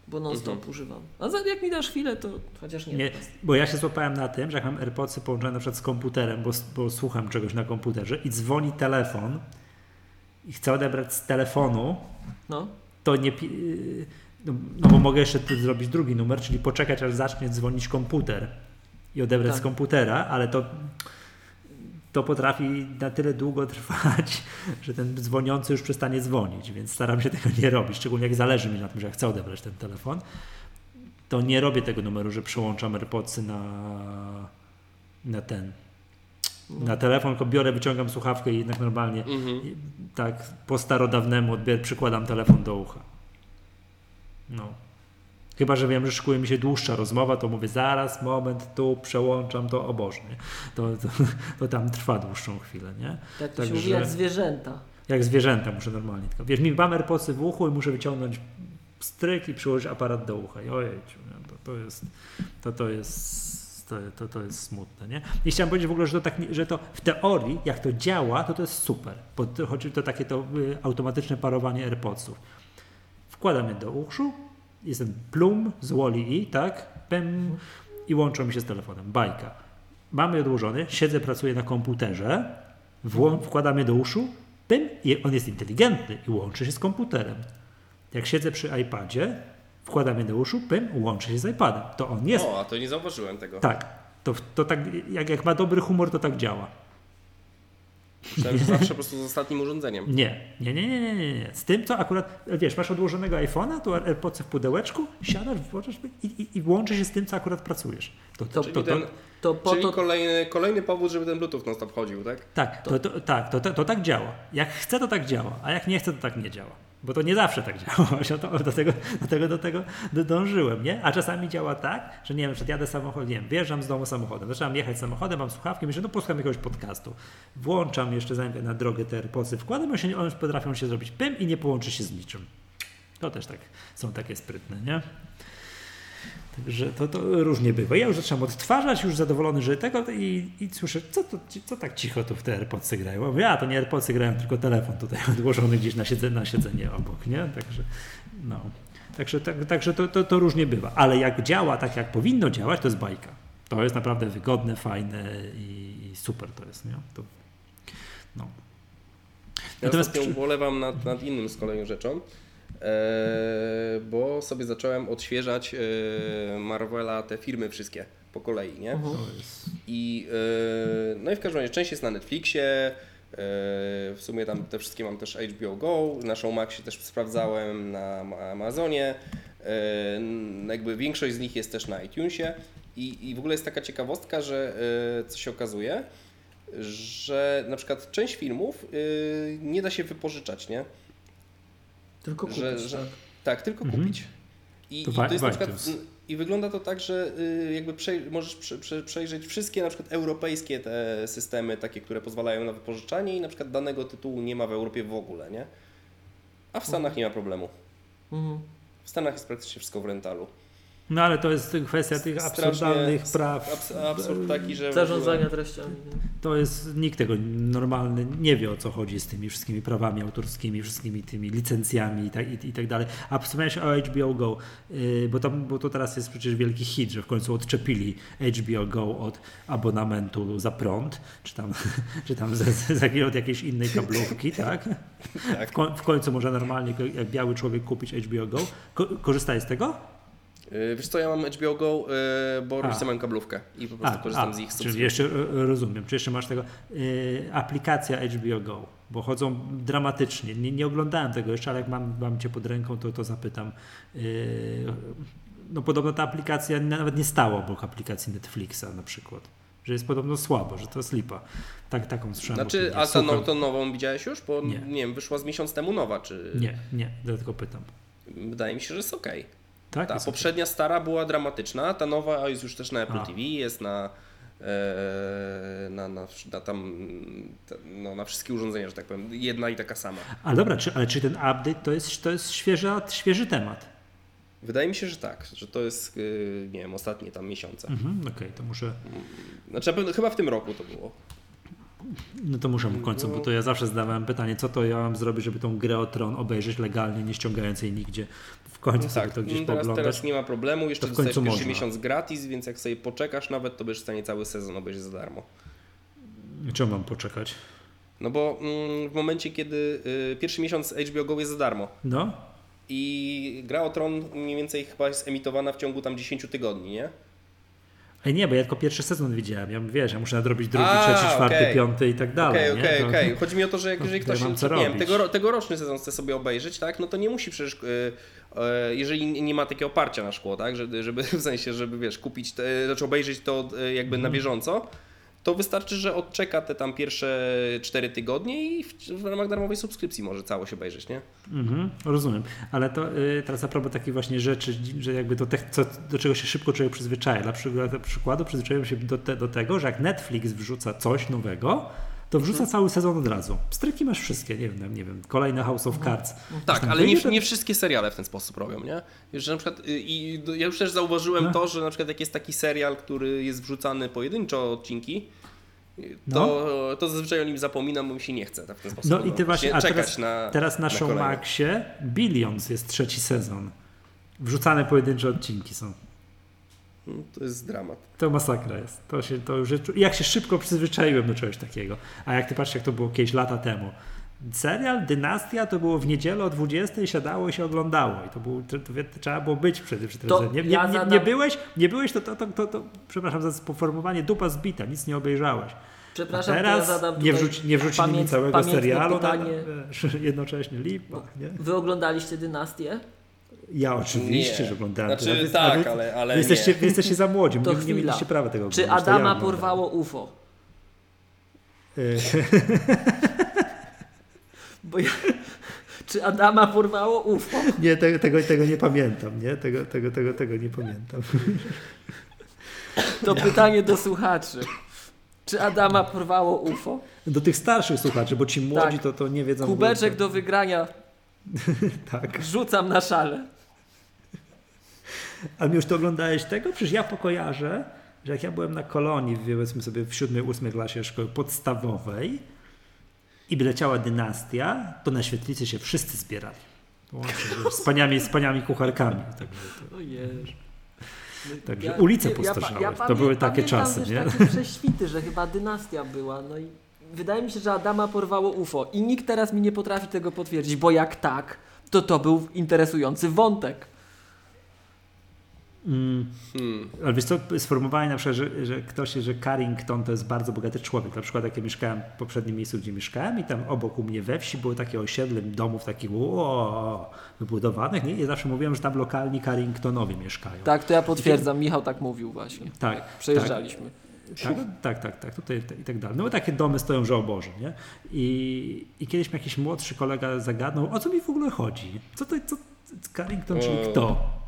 bo non-stop Mhm. używam. A za, jak mi dasz chwilę, to chociaż nie. Nie, bo ja się złapałem na tym, że jak mam AirPodsy połączone na przykład z komputerem, bo, bo słucham czegoś na komputerze i dzwoni telefon i chcę odebrać z telefonu, No. to nie... yy, No, no bo mogę jeszcze tu zrobić drugi numer, czyli poczekać aż zacznie dzwonić komputer i odebrać Tak. z komputera, ale to to potrafi na tyle długo trwać, [laughs] że ten dzwoniący już przestanie dzwonić, więc staram się tego nie robić, szczególnie jak zależy mi na tym, że ja chcę odebrać ten telefon, to nie robię tego numeru, że przełączam AirPodsy na, na ten, na telefon, tylko biorę, wyciągam słuchawkę i jednak normalnie Mhm. tak po starodawnemu odbier- przykładam telefon do ucha. No. Chyba, że wiem, że szykuje mi się dłuższa rozmowa, to mówię zaraz, moment, tu przełączam to, o Boże, nie? To, to, to tam trwa dłuższą chwilę, nie? Tak to się Także- mówi jak zwierzęta. Jak zwierzęta muszę normalnie. Tylko, wiesz, mi mam AirPodsy w uchu i muszę wyciągnąć stryk i przyłożyć aparat do ucha. I ojejciu, to, to jest, to, to jest, to, to, to jest smutne, nie? I chciałem powiedzieć w ogóle, że to, tak, że to w teorii, jak to działa, to to jest super. Bo to, chodzi to takie to y, automatyczne parowanie AirPodsów. Wkładam je do uszu, jest ten plum z Wally i tak, pem, i łączą mi się z telefonem. Bajka. Mamy odłożony, siedzę, pracuję na komputerze, włą- wkładam je do uszu, pym, i on jest inteligentny i łączy się z komputerem. Jak siedzę przy iPadzie, wkładam je do uszu, pym, łączy się z iPadem. To on jest. O, a to nie zauważyłem tego. Tak. To, to tak, jak, jak ma dobry humor, to tak działa. Myślałem, że zawsze po prostu z ostatnim urządzeniem. Nie, nie, nie, nie, nie, nie, nie. Z tym, co akurat, wiesz, masz odłożonego iPhone'a, tu AirPodsy w pudełeczku, siadasz, włączasz i, i, i łączy się z tym, co akurat pracujesz. To, to, Czyli, to, to, ten, To po czyli to, kolejny, kolejny powód, żeby ten Bluetooth non stop chodził, tak? tak, to, to, tak to, to, to tak działa. Jak chcę, to tak działa, a jak nie chcę, to tak nie działa. Bo to nie zawsze tak działa. [laughs] Do tego, do tego, do tego dążyłem, nie? A czasami działa tak, że nie wiem, że jadę samochodem, nie wiem, wjeżdżam z domu samochodem, zaczynam jechać samochodem, mam słuchawki, myślę, no posłucham jakiegoś podcastu. Włączam jeszcze zanim na drogę te AirPodsy, wkładam, się, one potrafią się zrobić pym i nie połączy się z niczym. To też tak, są takie sprytne, nie? Także to, to różnie bywa. Ja już zaczynam odtwarzać, już zadowolony, że tego i, i słyszę, co, to, co tak cicho tu w te AirPodsy grają. Mówię, a to nie AirPodsy grają, tylko telefon tutaj [laughs] odłożony gdzieś na, siedze, na siedzenie obok, nie? Także, no. Także, tak, także to, to, to różnie bywa. Ale jak działa tak, jak powinno działać, to jest bajka. To jest naprawdę wygodne, fajne i, i super to jest, nie? To, no. Ja Natomiast przy- ubolewam nad, nad innym z kolei rzeczą, bo sobie zacząłem odświeżać e, Marvela, te firmy wszystkie po kolei, nie? Mhm. I, e, no i w każdym razie część jest na Netflixie, e, w sumie tam te wszystkie mam też HBO Go, na Showmaxie też sprawdzałem, na Ma- Amazonie, e, jakby większość z nich jest też na iTunesie i, i w ogóle jest taka ciekawostka, że e, co się okazuje, że na przykład część filmów e, nie da się wypożyczać, nie? Tylko kupić, Że- że- tak. Tak, tylko Mhm. kupić. I, To i, to jest na przykład, I wygląda to tak, że y, jakby przej- możesz prze- prze- przejrzeć wszystkie na przykład europejskie te systemy, takie, które pozwalają na wypożyczanie i na przykład danego tytułu nie ma w Europie w ogóle, nie? A w Stanach nie ma problemu. Mhm. W Stanach jest praktycznie wszystko w rentalu. No ale to jest kwestia tych absurdalnych praw. Abs- absurd taki, że... Zarządzania treściami. To jest, nikt tego normalny nie wie o co chodzi z tymi wszystkimi prawami autorskimi, wszystkimi tymi licencjami i tak, i, i tak dalej. A wspomniałeś o HBO Go, yy, bo, tam, bo to teraz jest przecież wielki hit, że w końcu odczepili HBO Go od abonamentu za prąd, czy tam, [laughs] czy tam z, z, z, od jakiejś innej kablówki, [laughs] tak? Tak. W końcu może normalnie jak biały człowiek kupić HBO Go. Ko, korzystaj z tego? Y, Wiesz co, ja mam HBO Go, y, bo A. rodzice mają kablówkę i po prostu korzystam z ich czyli subskrypcji. jeszcze e, rozumiem, czy jeszcze masz tego. Yy, aplikacja HBO Go, bo chodzą dramatycznie. Nie, nie oglądałem tego jeszcze, ale jak mam, mam cię pod ręką, to, to zapytam. Yy, no podobno ta aplikacja nawet nie stała obok aplikacji Netflixa na przykład. Że jest podobno słaba, że to jest lipa. Tak, taką słyszałem. Znaczy, a ta, no, nową widziałeś już? Bo Nie. nie. wiem, wyszła z miesiąc temu nowa, czy... Nie, nie, dlatego pytam. Wydaje mi się, że jest okej. Tak? Ta poprzednia stara była dramatyczna, ta nowa jest już też na Apple A. TV, jest na, e, na, na, na, tam, no, na wszystkie urządzenia, że tak powiem. Jedna i taka sama. Ale dobra, czy, ale czy ten update to jest, to jest świeży, świeży temat? Wydaje mi się, że tak, że to jest, y, nie wiem, ostatnie tam miesiące. Mhm, Okej, to muszę. Znaczy, chyba w tym roku to było. No to muszę w końcu, bo to ja zawsze zadawałem pytanie, co to ja mam zrobić, żeby tą grę o tron obejrzeć legalnie, nie ściągając jej nigdzie. W końcu sobie tak, to gdzieś no teraz, teraz nie ma problemu, jeszcze dostajesz pierwszy można. miesiąc gratis, więc jak sobie poczekasz nawet, to będziesz w stanie cały sezon obejrzeć za darmo. Czemu mam poczekać? No bo mm, w momencie, kiedy y, pierwszy miesiąc HBO Go jest za darmo, No, I gra o Tron mniej więcej chyba jest emitowana w ciągu tam 10 tygodni, nie? Ej, nie, bo ja tylko pierwszy sezon widziałem. Ja wiesz, ja muszę nadrobić drugi, A, trzeci, czwarty, okej. piąty i tak dalej. Okej, okej, okej. Chodzi mi o to, że jak, jeżeli ktoś nie wiem, tego, tegoroczny sezon chce sobie obejrzeć, tak, no to nie musi przecież, y, y, jeżeli nie ma takiego oparcia na szkło, tak, żeby, żeby w sensie, żeby wiesz, kupić, te, znaczy obejrzeć to y, jakby Mhm. na bieżąco, to wystarczy, że odczeka te tam pierwsze 4 tygodnie i w, w ramach darmowej subskrypcji może całość obejrzeć, nie? Mhm, rozumiem. Ale to y, teraz a propos takich właśnie rzeczy, że jakby do, te, co, do czego się szybko człowiek przyzwyczaja. Dla przykładu, przykładu przyzwyczaiłem się do, te, do tego, że jak Netflix wrzuca coś nowego, to wrzuca Mhm. cały sezon od razu. Stryki masz wszystkie, nie wiem, nie wiem, kolejne House of Cards. Tak, ale nie, to- nie wszystkie seriale w ten sposób robią, nie? Że na przykład, y, i ja już też zauważyłem No. to, że na przykład jak jest taki serial, który jest wrzucany pojedynczo odcinki, y, to, to zazwyczaj o nim zapominam, bo mi się nie chce tak w ten sposób No i ty właśnie, a teraz, na teraz na, na kolejne. Showmaxie Billions jest trzeci sezon. Wrzucane pojedyncze odcinki są. Mm, To jest dramat. To masakra jest. To się, to już, jak się szybko przyzwyczaiłem do czegoś takiego. A jak ty patrzysz, jak to było kiedyś lata temu. Serial Dynastia to było w niedzielę o 20 siadało i się oglądało. I to, był, to, to, to trzeba było być wtedy przy telewizorze. Nie, nie, nie, nie byłeś, nie byłeś to, to, to, to, to, przepraszam za poformułowanie, dupa zbita, nic nie obejrzałeś. Przepraszam, Teraz to ja zadam nie, wrzuci, nie wrzucili mi pamięt- całego serialu, pytanie. na, [laughs] jednocześnie lipa. Nie? Wy oglądaliście Dynastię? Ja oczywiście, Nie. że oglądałem. Znaczy, to, wy- tak, wy- ale- ale wy jesteście, nie. wy jesteście za młodzi, To nie, nie mieliście prawa tego Czy oglądać. to Adama ja porwało UFO? [laughs] [laughs] Bo ja... [laughs] Czy Adama porwało UFO? Nie, tego, tego, tego nie pamiętam, nie? Tego, tego, tego, tego nie pamiętam. To pytanie do słuchaczy. Czy Adama porwało UFO? Do tych starszych słuchaczy, bo ci młodzi Tak. to, to nie wiedzą. Kubeczek do wygrania [laughs] Tak. rzucam na szale. A mi już to oglądałeś tego? Przecież ja pokojarzę, że jak ja byłem na kolonii, powiedzmy sobie w siódmej, ósmej klasie szkoły podstawowej i by leciała dynastia, to na świetlicy się wszyscy zbierali. Łącznie, Z paniami, z paniami kucharkami. Także to, Ojej. także ulice pa- postarzały. ja to były takie czasy, nie? takie [laughs] prześwity, że chyba dynastia była. No i wydaje mi się, że Adama porwało UFO i nikt teraz mi nie potrafi tego potwierdzić, bo jak tak, to to był interesujący wątek. Mm, Hmm. ale wiesz co, sformułowanie na przykład, że, że ktoś, że Carrington to jest bardzo bogaty człowiek. Na przykład jak ja mieszkałem w poprzednim miejscu, gdzie mieszkałem i tam obok u mnie we wsi było takie osiedle domów takich o, wybudowanych, nie? Zawsze mówiłem, że tam lokalni Carringtonowie mieszkają. Tak, to ja potwierdzam, Michał tak mówił właśnie. Tak, Jak Przejeżdżaliśmy. Tak, tak, tak, tak, tutaj i tak dalej. No bo takie domy stoją, że o Boże, nie? I, i kiedyś mi jakiś młodszy kolega zagadnął, o co mi w ogóle chodzi? Co to, co, Carrington, czyli kto?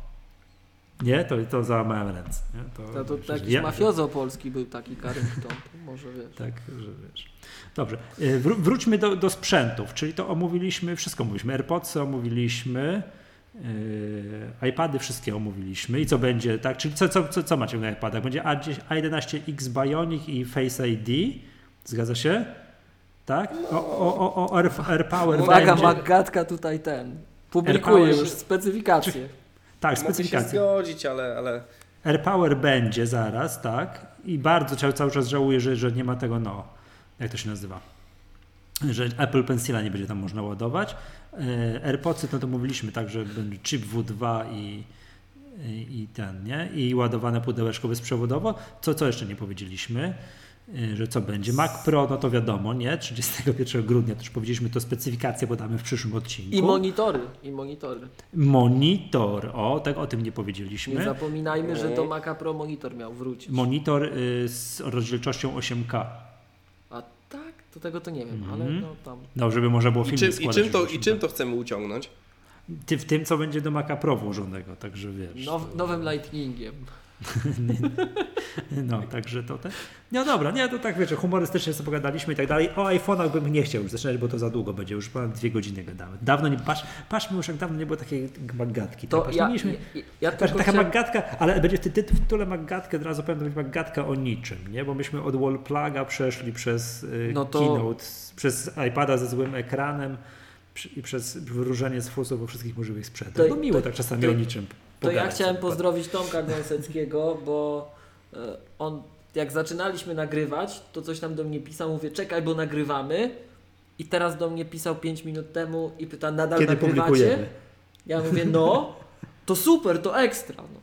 Nie, to, to załamałem ręce. Nie? To, to że jakiś ja- mafiozo polski był taki Carrington, to [laughs] może wiesz. Tak, że wiesz. Dobrze, y, wró- wróćmy do, do sprzętów, czyli to omówiliśmy, wszystko omówiliśmy, AirPodsy omówiliśmy, yy, iPady wszystkie omówiliśmy i co będzie, tak, czyli co, co, co, co macie na iPadach? Będzie A10 A11X Bionic i Face ID, zgadza się? Tak? O, o, o, o Air, AirPower Uwaga, będzie, Magatka tutaj ten. Publikuje już specyfikacje. Tak, Mogę się zgodzić, ale, ale AirPower będzie zaraz, tak? I bardzo cały, cały czas żałuję, że, że nie ma tego, no, jak to się nazywa? Że Apple Pencila nie będzie tam można ładować. E, AirPodsy, no to mówiliśmy tak, że będzie chip W2 i, i, i ten, nie? I ładowane pudełeczko bezprzewodowo. Co, co jeszcze nie powiedzieliśmy? E, Że co będzie? Mac Pro, no to wiadomo, nie? 31 grudnia, to już powiedzieliśmy, to specyfikację podamy w przyszłym odcinku. I monitory, i monitory. Monitor, o, tak o tym nie Nie powiedzieliśmy. zapominajmy, że do Maca Pro monitor miał wrócić. Monitor y, z rozdzielczością 8K. A tak? To tego to nie wiem, Mhm. ale no tam. No, żeby można było i film czym, i, czym to, i 8K. czym to chcemy uciągnąć? Ty, w tym, co będzie do Maca Pro włożonego, także wiesz. Now, nowym Lightningiem. [laughs] No, także to ten. No dobra, nie, to tak wiecie, humorystycznie sobie pogadaliśmy i tak dalej. O iPhone'ach bym nie chciał już zaczynać, bo to za długo będzie, już ponad dwie godziny gadamy. Dawno nie, patrz, patrzmy już jak dawno nie było takiej magatki. To patrz, ja, mieliśmy, ja, ja Taka, tylko taka chciałem- magatka, ale będzie ty, ty w tytule magatkę, od razu powiem, magatka o niczym, nie? Bo myśmy od Wallplaga przeszli przez y, No to- Keynote, przez iPada ze złym ekranem i przez wyróżnienie z fusów o wszystkich możliwych sprzętach. To- no miło to- tak czasami to- o niczym To ja chciałem pozdrowić Tomka Gąseckiego, bo e, on, jak zaczynaliśmy nagrywać, to coś tam do mnie pisał, mówię, czekaj, bo nagrywamy. I teraz do mnie pisał 5 minut temu i pyta, nadal Kiedy nagrywacie? publikujemy? Ja mówię, no, to super, to ekstra. No.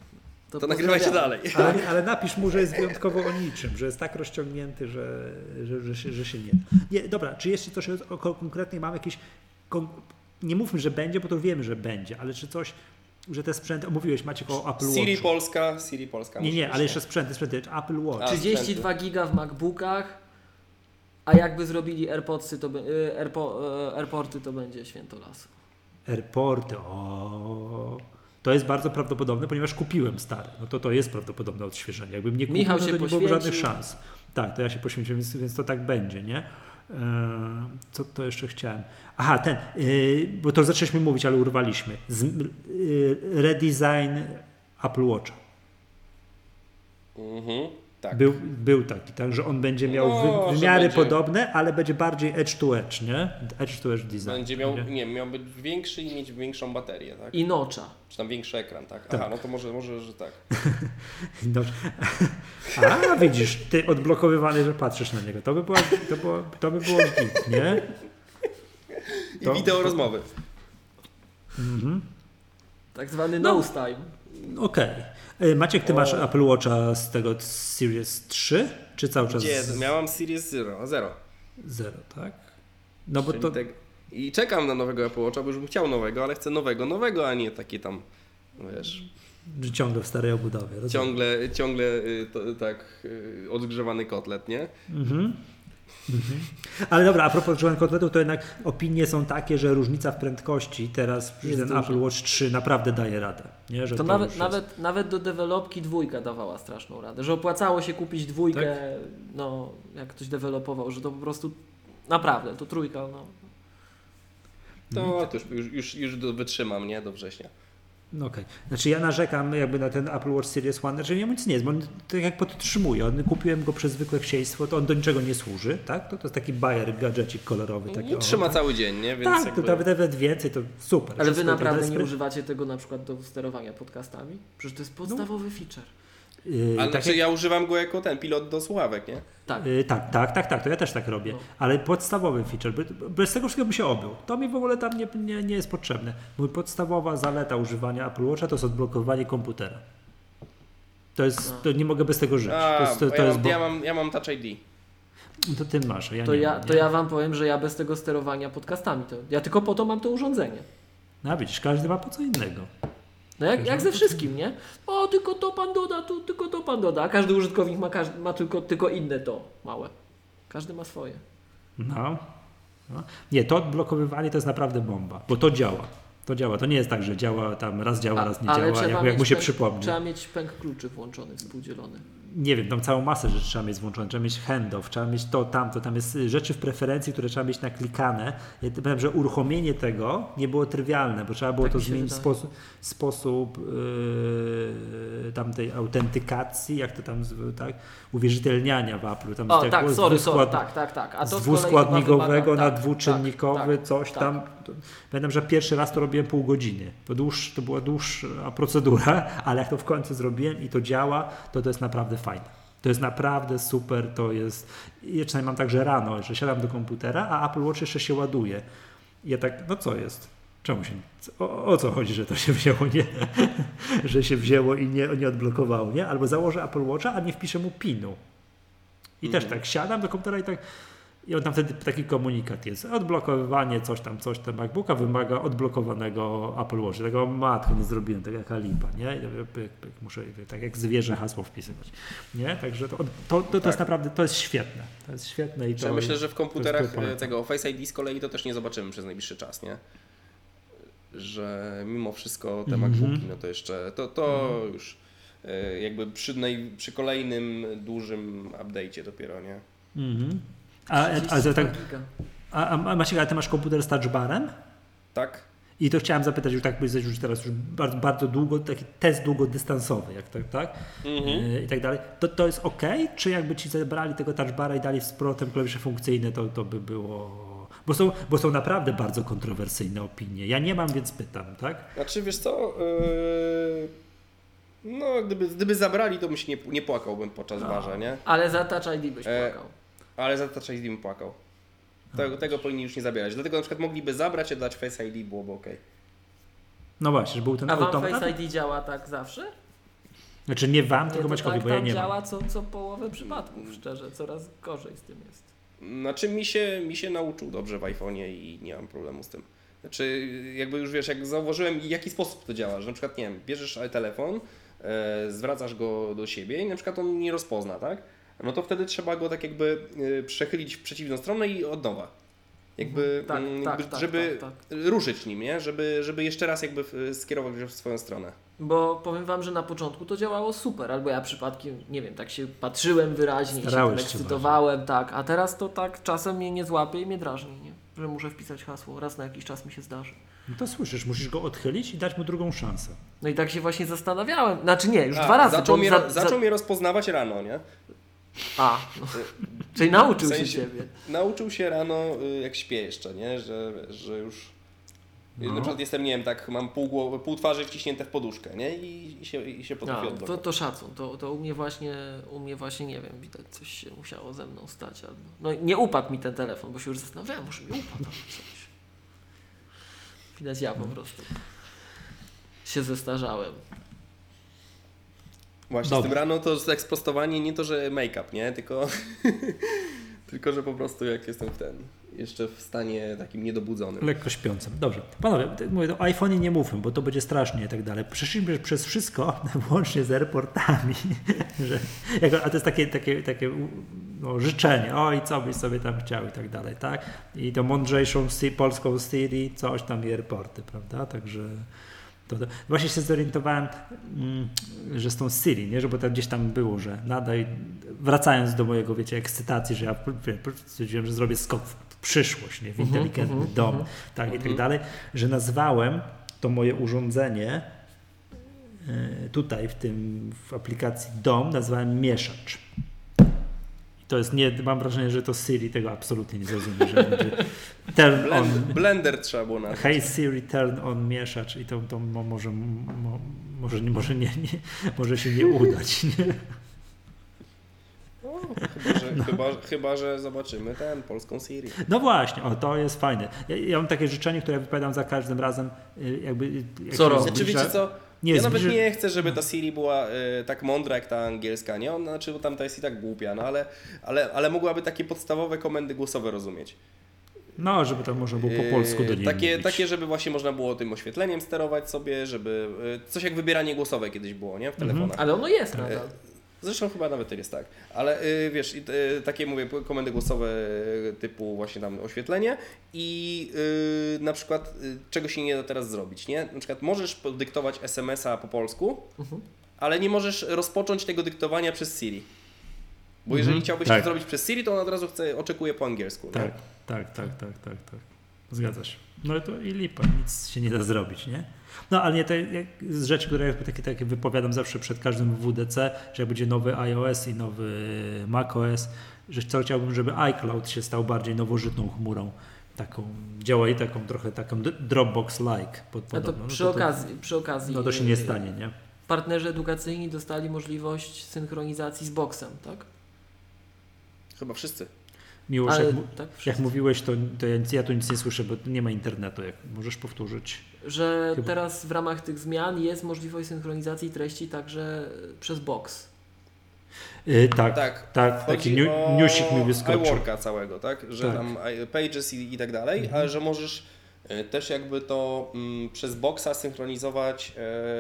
To nagrywajcie pozdrawiam. dalej. Ale, ale napisz mu, że jest wyjątkowo o niczym, że jest tak rozciągnięty, że, że, że, się, że się nie da. Nie, dobra, czy jeszcze coś o, o konkretnej mamy jakieś. Kon... Nie mówmy, że będzie, bo to wiemy, że będzie, ale czy coś, że te sprzęty. Mówiłeś Maciek o Apple Siri Watch. Polska, Siri Polska. Nie, nie, ale jeszcze sprzęty, sprzęty. Apple Watch. A, 32 giga w MacBookach, a jakby zrobili AirPodsy, to, y, Airpo, y, AirPorty, to będzie święto lasu. Airporty, o. To jest bardzo prawdopodobne, ponieważ kupiłem stare. No to to jest prawdopodobne odświeżenie. Jakbym nie kupił, Michał no to się nie byłoby poświęcił. żadnych szans. Tak, to ja się poświęciłem, więc, więc to tak będzie, nie? Eee, Co to jeszcze chciałem? Aha, ten, yy, bo to zaczęliśmy mówić, ale urwaliśmy. Yy, redesign Apple Watcha. Mhm, tak. Był, był taki, tak, że on będzie miał No, wymiary będzie- podobne, ale będzie bardziej edge to edge, nie? Edge to edge design. Będzie miał, nie? nie, miał być większy i mieć większą baterię, tak? I nocza. Czy tam większy ekran, tak? Tak. Aha, no to może, może że tak. [laughs] No. A widzisz, ty odblokowywany, że patrzysz na niego. To by, była, to było, to by było git, nie? I To- wideo rozmowy. Mhm. Tak zwany No. nose time. Okej. Y, Maciek, ty O. masz Apple Watcha z tego Series 3? Czy cały czas z- Miałam Series Zero, zero. zero, tak? No bo Czyli to... I czekam na nowego Apple Watcha, bo już bym chciał nowego, ale chcę nowego, nowego, a nie takie tam, wiesz, że ciągle w starej obudowie. rozumiem. ciągle, ciągle y, to, tak y, odgrzewany kotlet, nie? Mhm. Mhm. Ale dobra, a propos grzewanych kotletów, to jednak opinie są takie, że różnica w prędkości teraz przy Jest ten. Apple Watch 3 naprawdę daje radę. Nie? Że To, już nawet, jest- nawet, nawet do dewelopki dwójka dawała straszną radę, że opłacało się kupić dwójkę, Tak? no jak ktoś dewelopował, że to po prostu naprawdę, to trójka, no. To, to już, już, już, już do, wytrzymam, nie? Do września. No Okej. Znaczy ja narzekam jakby na ten Apple Watch Series One, że jemu nic nie jest, bo on tak jak podtrzymuje, on, kupiłem go przez zwykłe księstwo, to on do niczego nie służy, tak? To, to jest taki bajer, gadżecik kolorowy. Taki, I o, trzyma tak. cały dzień, nie? Więc Tak, jakby... to nawet, nawet więcej, to super. Ale wy naprawdę nie używacie tego na przykład do sterowania podcastami? Przecież to jest podstawowy feature. Yy, Ale tak znaczy ja używam go jako ten pilot do słuchawek, nie? Tak. Yy, tak, tak, tak, tak, to ja też tak robię. No. Ale podstawowy feature, bez tego wszystkiego by się obył. To mi w ogóle tam nie, nie, nie jest potrzebne. Mój podstawowa zaleta używania Apple Watcha to jest odblokowanie komputera. To jest, to nie mogę bez tego żyć. A, to jest, to, bo to ja, jest mam, bo, ja, mam, ja mam Touch ID. to ty masz, a ja To nie ja, mam, to nie? ja wam powiem, że ja bez tego sterowania podcastami, to ja tylko po to mam to urządzenie. No widzisz, każdy ma po co innego. No jak, jak ze wszystkim, nie? O, tylko to pan doda, tu, tylko to pan doda. A każdy użytkownik ma, każdy, ma tylko, tylko inne to małe. Każdy ma swoje. No. no. Nie, to odblokowywanie to jest naprawdę bomba, bo to działa. To działa. To nie jest tak, że działa tam raz działa, raz nie działa, jak, jak mu się przypomni. Trzeba mieć pęk kluczy włączony, współdzielony. Nie wiem, tam całą masę rzeczy trzeba mieć włączone. Trzeba mieć handoff, trzeba mieć to, tamto. Tam jest y, rzeczy w preferencji, które trzeba mieć naklikane. Ja powiem, że uruchomienie tego nie było trywialne, bo trzeba było Tak to zmienić sposób, sposób yy, tamtej autentykacji, jak to tam, tak, uwierzytelniania w Apple. Tam O, tak, tego sorry, sorry, tak, tak, tak. A to z dwuskładnikowego na wymaga- dwuczynnikowy, tak, coś tak, tam. To, pamiętam, że pierwszy raz to robiłem pół godziny. To, dłuż, to była dłuższa procedura, [laughs] ale jak to w końcu zrobiłem i to działa, to to jest naprawdę fajne. To jest naprawdę super, to jest, ja czasami mam tak, że rano, że siadam do komputera, a Apple Watch jeszcze się ładuje. I ja tak, no co jest? Czemu się, o, o co chodzi, że to się wzięło, nie? [laughs] że się wzięło i nie, nie odblokowało, nie? Albo założę Apple Watcha, a nie wpiszę mu pinu. I też tak siadam do komputera i tak i on tam wtedy taki komunikat jest. Odblokowywanie coś tam, coś tam MacBooka wymaga odblokowanego Apple Watcha. Tego matko nie zrobiłem, tak jak Alipa, nie? I muszę tak jak zwierzę hasło wpisywać. Nie? Także to, to, to, to Tak. jest naprawdę, to jest świetne. To jest świetne i to Ja myślę, że w komputerach e, tego Face ID z kolei to też nie zobaczymy przez najbliższy czas, nie? Że mimo wszystko te Mhm. MacBooki, no to jeszcze, to, to już e, jakby przy, naj, przy kolejnym dużym update'cie dopiero, nie? Mhm. A, a, tak, 32 giga. a, a Maciek, ale ty masz komputer z touchbarem? Tak? I to chciałem zapytać, już tak jesteś już teraz już bardzo, bardzo długo, taki test długodystansowy, jak tak, tak? Mhm. Yy, I tak dalej. To, to jest ok? Czy jakby ci zebrali tego touchbara i dali z powrotem klawisze funkcyjne, to, to by było... Bo są, bo są naprawdę bardzo kontrowersyjne opinie. Ja nie mam, więc pytam, tak? Znaczy, wiesz co, e, no gdyby, gdyby zabrali, to bym się nie, nie płakałbym podczas No. warza, nie? Ale za Touch ID byś E, płakał. Ale za Touch ID bym płakał. Tego, tego powinni już nie zabierać. Dlatego na przykład mogliby zabrać, a dać Face ID byłoby ok. No właśnie, że był ten A wam automat. Face ID działa tak zawsze? Znaczy nie wam, Nie, tylko to Maćkowi, tak bo ja tam nie mam. działa co, co połowę przypadków, szczerze. Coraz gorzej z tym jest. Znaczy mi się, mi się nauczył dobrze w iPhone'ie i nie mam problemu z tym. Znaczy jakby już wiesz, jak zauważyłem w jaki sposób to działa, że na przykład nie wiem, bierzesz telefon, e, zwracasz go do siebie i na przykład on nie rozpozna, tak? No to wtedy trzeba go tak jakby e, przechylić w przeciwną stronę i od nowa. Jakby, Tak, mm, tak, jakby tak, żeby tak, ruszyć nim, nie? Żeby, żeby jeszcze raz jakby skierować go w swoją stronę. Bo powiem wam, że na początku to działało super, albo ja przypadkiem, nie wiem, tak się patrzyłem wyraźnie, Starałeś się ekscytowałem, tak, a teraz to tak czasem mnie nie złapie i mnie drażni, nie? Że muszę wpisać hasło, raz na jakiś czas mi się zdarzy. No to słyszysz, musisz go odchylić i dać mu drugą szansę. No i tak się właśnie zastanawiałem, znaczy nie, już A, dwa razy. Zaczął, mnie, za- zaczął mnie rozpoznawać rano, nie? A, no. czyli nauczył W się sensie- ciebie. Nauczył się rano, y, jak śpię jeszcze, nie? Że, że już. No. Na przykład jestem, nie wiem, tak, mam pół, głowy, pół twarzy wciśnięte w poduszkę, nie? I, i się, i się potrafi No, to, to szacun, to, to u mnie właśnie, u mnie właśnie, nie wiem, widać coś się musiało ze mną stać. Albo... No nie upadł mi ten telefon, bo się już zastanawiałem, może mi upadł coś. Widać ja po prostu się zestarzałem. Właśnie Dobra. z tym rano to jest sprostowanie, nie to, że make-up, nie? Tylko, [laughs] tylko, że po prostu jak jestem w ten, jeszcze w stanie takim niedobudzonym. Lekko śpiącym. Dobrze. Panowie, mówię, o iPhone'ie nie mówmy, bo to będzie strasznie i tak dalej. Przeszliśmy przez wszystko, [laughs] włącznie z airportami. [laughs] że, jako, a to jest takie, takie, takie no, życzenie. O i co byś sobie tam chciał i tak dalej, tak? I to mądrzejszą polską Siri, coś tam i airporty, prawda? Także... To, to. Właśnie się zorientowałem, mm, że z tą Siri, nie? Że bo tam gdzieś tam było, że nadaj, wracając do mojego, wiecie, ekscytacji, że ja wie, stwierdziłem, że zrobię skok w przyszłość, nie? w Mhm, inteligentny mhm, dom, mhm. tak i tak dalej, że nazwałem to moje urządzenie e, tutaj w tym, w aplikacji dom, nazwałem mieszacz. To jest nie, mam wrażenie, że to Siri tego absolutnie nie zrozumie, że będzie turn on, Blend, blender trzeba było nazwać. Hey Siri, turn on mieszacz i to, to mo, może mo, może, nie- może, nie, nie, może się nie udać. Nie? No, chyba, że, chyba, chyba, że zobaczymy ten, polską Sirię. No właśnie, o, to jest fajne. Ja, ja mam takie życzenie, które wypowiadam za każdym razem, y, jakby... jak Co roku. Znaczy wiecie co, Nie, ja nawet zbliży- nie chcę, żeby ta Siri była e, tak mądra jak ta angielska, nie? Ona, znaczy, bo tamta jest i tak głupia, no ale, ale, ale mogłaby takie podstawowe komendy głosowe rozumieć. No, żeby to można było po polsku do niej takie, mówić. takie, żeby właśnie można było tym oświetleniem sterować sobie, żeby... e, Coś jak wybieranie głosowe kiedyś było, nie? W Mhm. telefonach. Ale ono jest E, nadal. Zresztą chyba nawet jest tak. Ale y, wiesz, y, takie mówię, komendy głosowe y, typu właśnie tam oświetlenie i y, na przykład czego się nie da teraz zrobić, nie? Na przykład możesz podyktować SMS-a po polsku, Mhm. ale nie możesz rozpocząć tego dyktowania przez Siri. Bo Mhm, jeżeli chciałbyś tak. to zrobić przez Siri, to on od razu chce, oczekuje po angielsku. Tak, tak, tak, tak, tak, tak. Zgadza się. No to i lipa, nic się nie da zrobić, nie? No ale nie, to jak, z rzeczy, które ja takie, takie wypowiadam zawsze przed każdym WDC, że jak będzie nowy iOS i nowy macOS, że co chciałbym, żeby iCloud się stał bardziej nowożytną chmurą, taką, działa i taką trochę taką Dropbox-like pod, No to przy to, okazji, przy okazji. No to się nie stanie, nie? Partnerzy edukacyjni dostali możliwość synchronizacji z boksem, tak? Chyba wszyscy. Miłość, Ale jak, tak, jak mówiłeś, to, to ja, ja tu nic nie słyszę, bo nie ma internetu. Jak możesz powtórzyć? że Chyba. teraz w ramach tych zmian jest możliwość synchronizacji treści także przez box. Yy, tak, Tak. tak, taki niu, o newsik mi wyskoczył. iWorka całego, tak? Że Tak. tam Pages i, i tak dalej, Mhm. ale że możesz e, też jakby to mm, przez Boxa synchronizować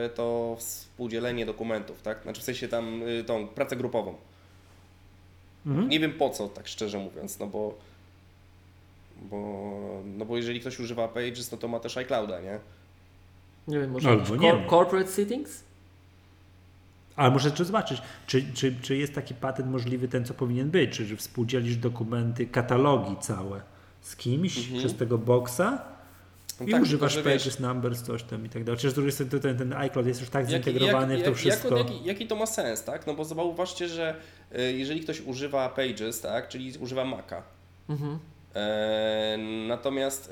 e, to współdzielenie dokumentów, tak? Znaczy w sensie tam y, tą pracę grupową. Mhm. Nie wiem po co, tak szczerze mówiąc, no bo bo, no bo jeżeli ktoś używa Pages, no to ma też iClouda, nie? Nie wiem, może Albo nie corporate settings? Ale muszę jeszcze zobaczyć, czy, czy, czy jest taki patent możliwy, ten co powinien być, czy że współdzielisz dokumenty, katalogi całe z kimś Mhm. przez tego boxa No i tak, używasz tylko, że wiesz, pages, numbers, coś tam i tak dalej. Chociaż z drugiej strony ten, ten iCloud jest już tak Jaki- zintegrowany jak- w to jak- wszystko. Jak, jaki, jaki to ma sens, tak? No bo zauważcie, że y, jeżeli ktoś używa Pages, tak? Czyli używa Maca, Mhm. E, natomiast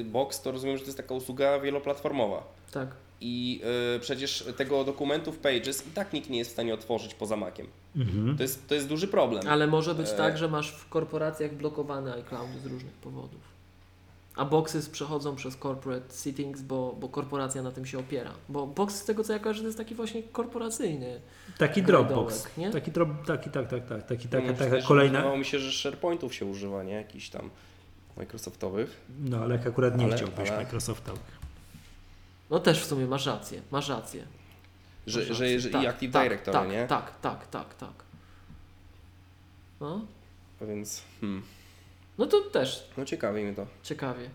y, Box to rozumiem, że to jest taka usługa wieloplatformowa. Tak. I y, przecież tego dokumentu w Pages i tak nikt nie jest w stanie otworzyć poza Maciem. Mhm. To jest, to jest duży problem. Ale może być E. tak, że masz w korporacjach blokowane iCloudy z różnych powodów. A boxy przechodzą przez corporate settings, bo, bo korporacja na tym się opiera. Bo box z tego co ja kojarzę to jest taki właśnie korporacyjny. Taki Grajdołek, Dropbox. nie? Taki, drop, taki, tak, tak, tak. Taki, taka, No, taka kolejna. Wydawało mi się, że SharePointów się używa, nie? Jakichś tam Microsoftowych. No ale jak akurat nie Ale- chciałbyś ale- Microsofta. No też w sumie masz rację, masz rację. Że, Masz że, rację. że tak, i Active tak, Directory, tak, nie? Tak, tak, tak, tak. No, Więc hmm, no to też no ciekawi mnie to. ciekawie.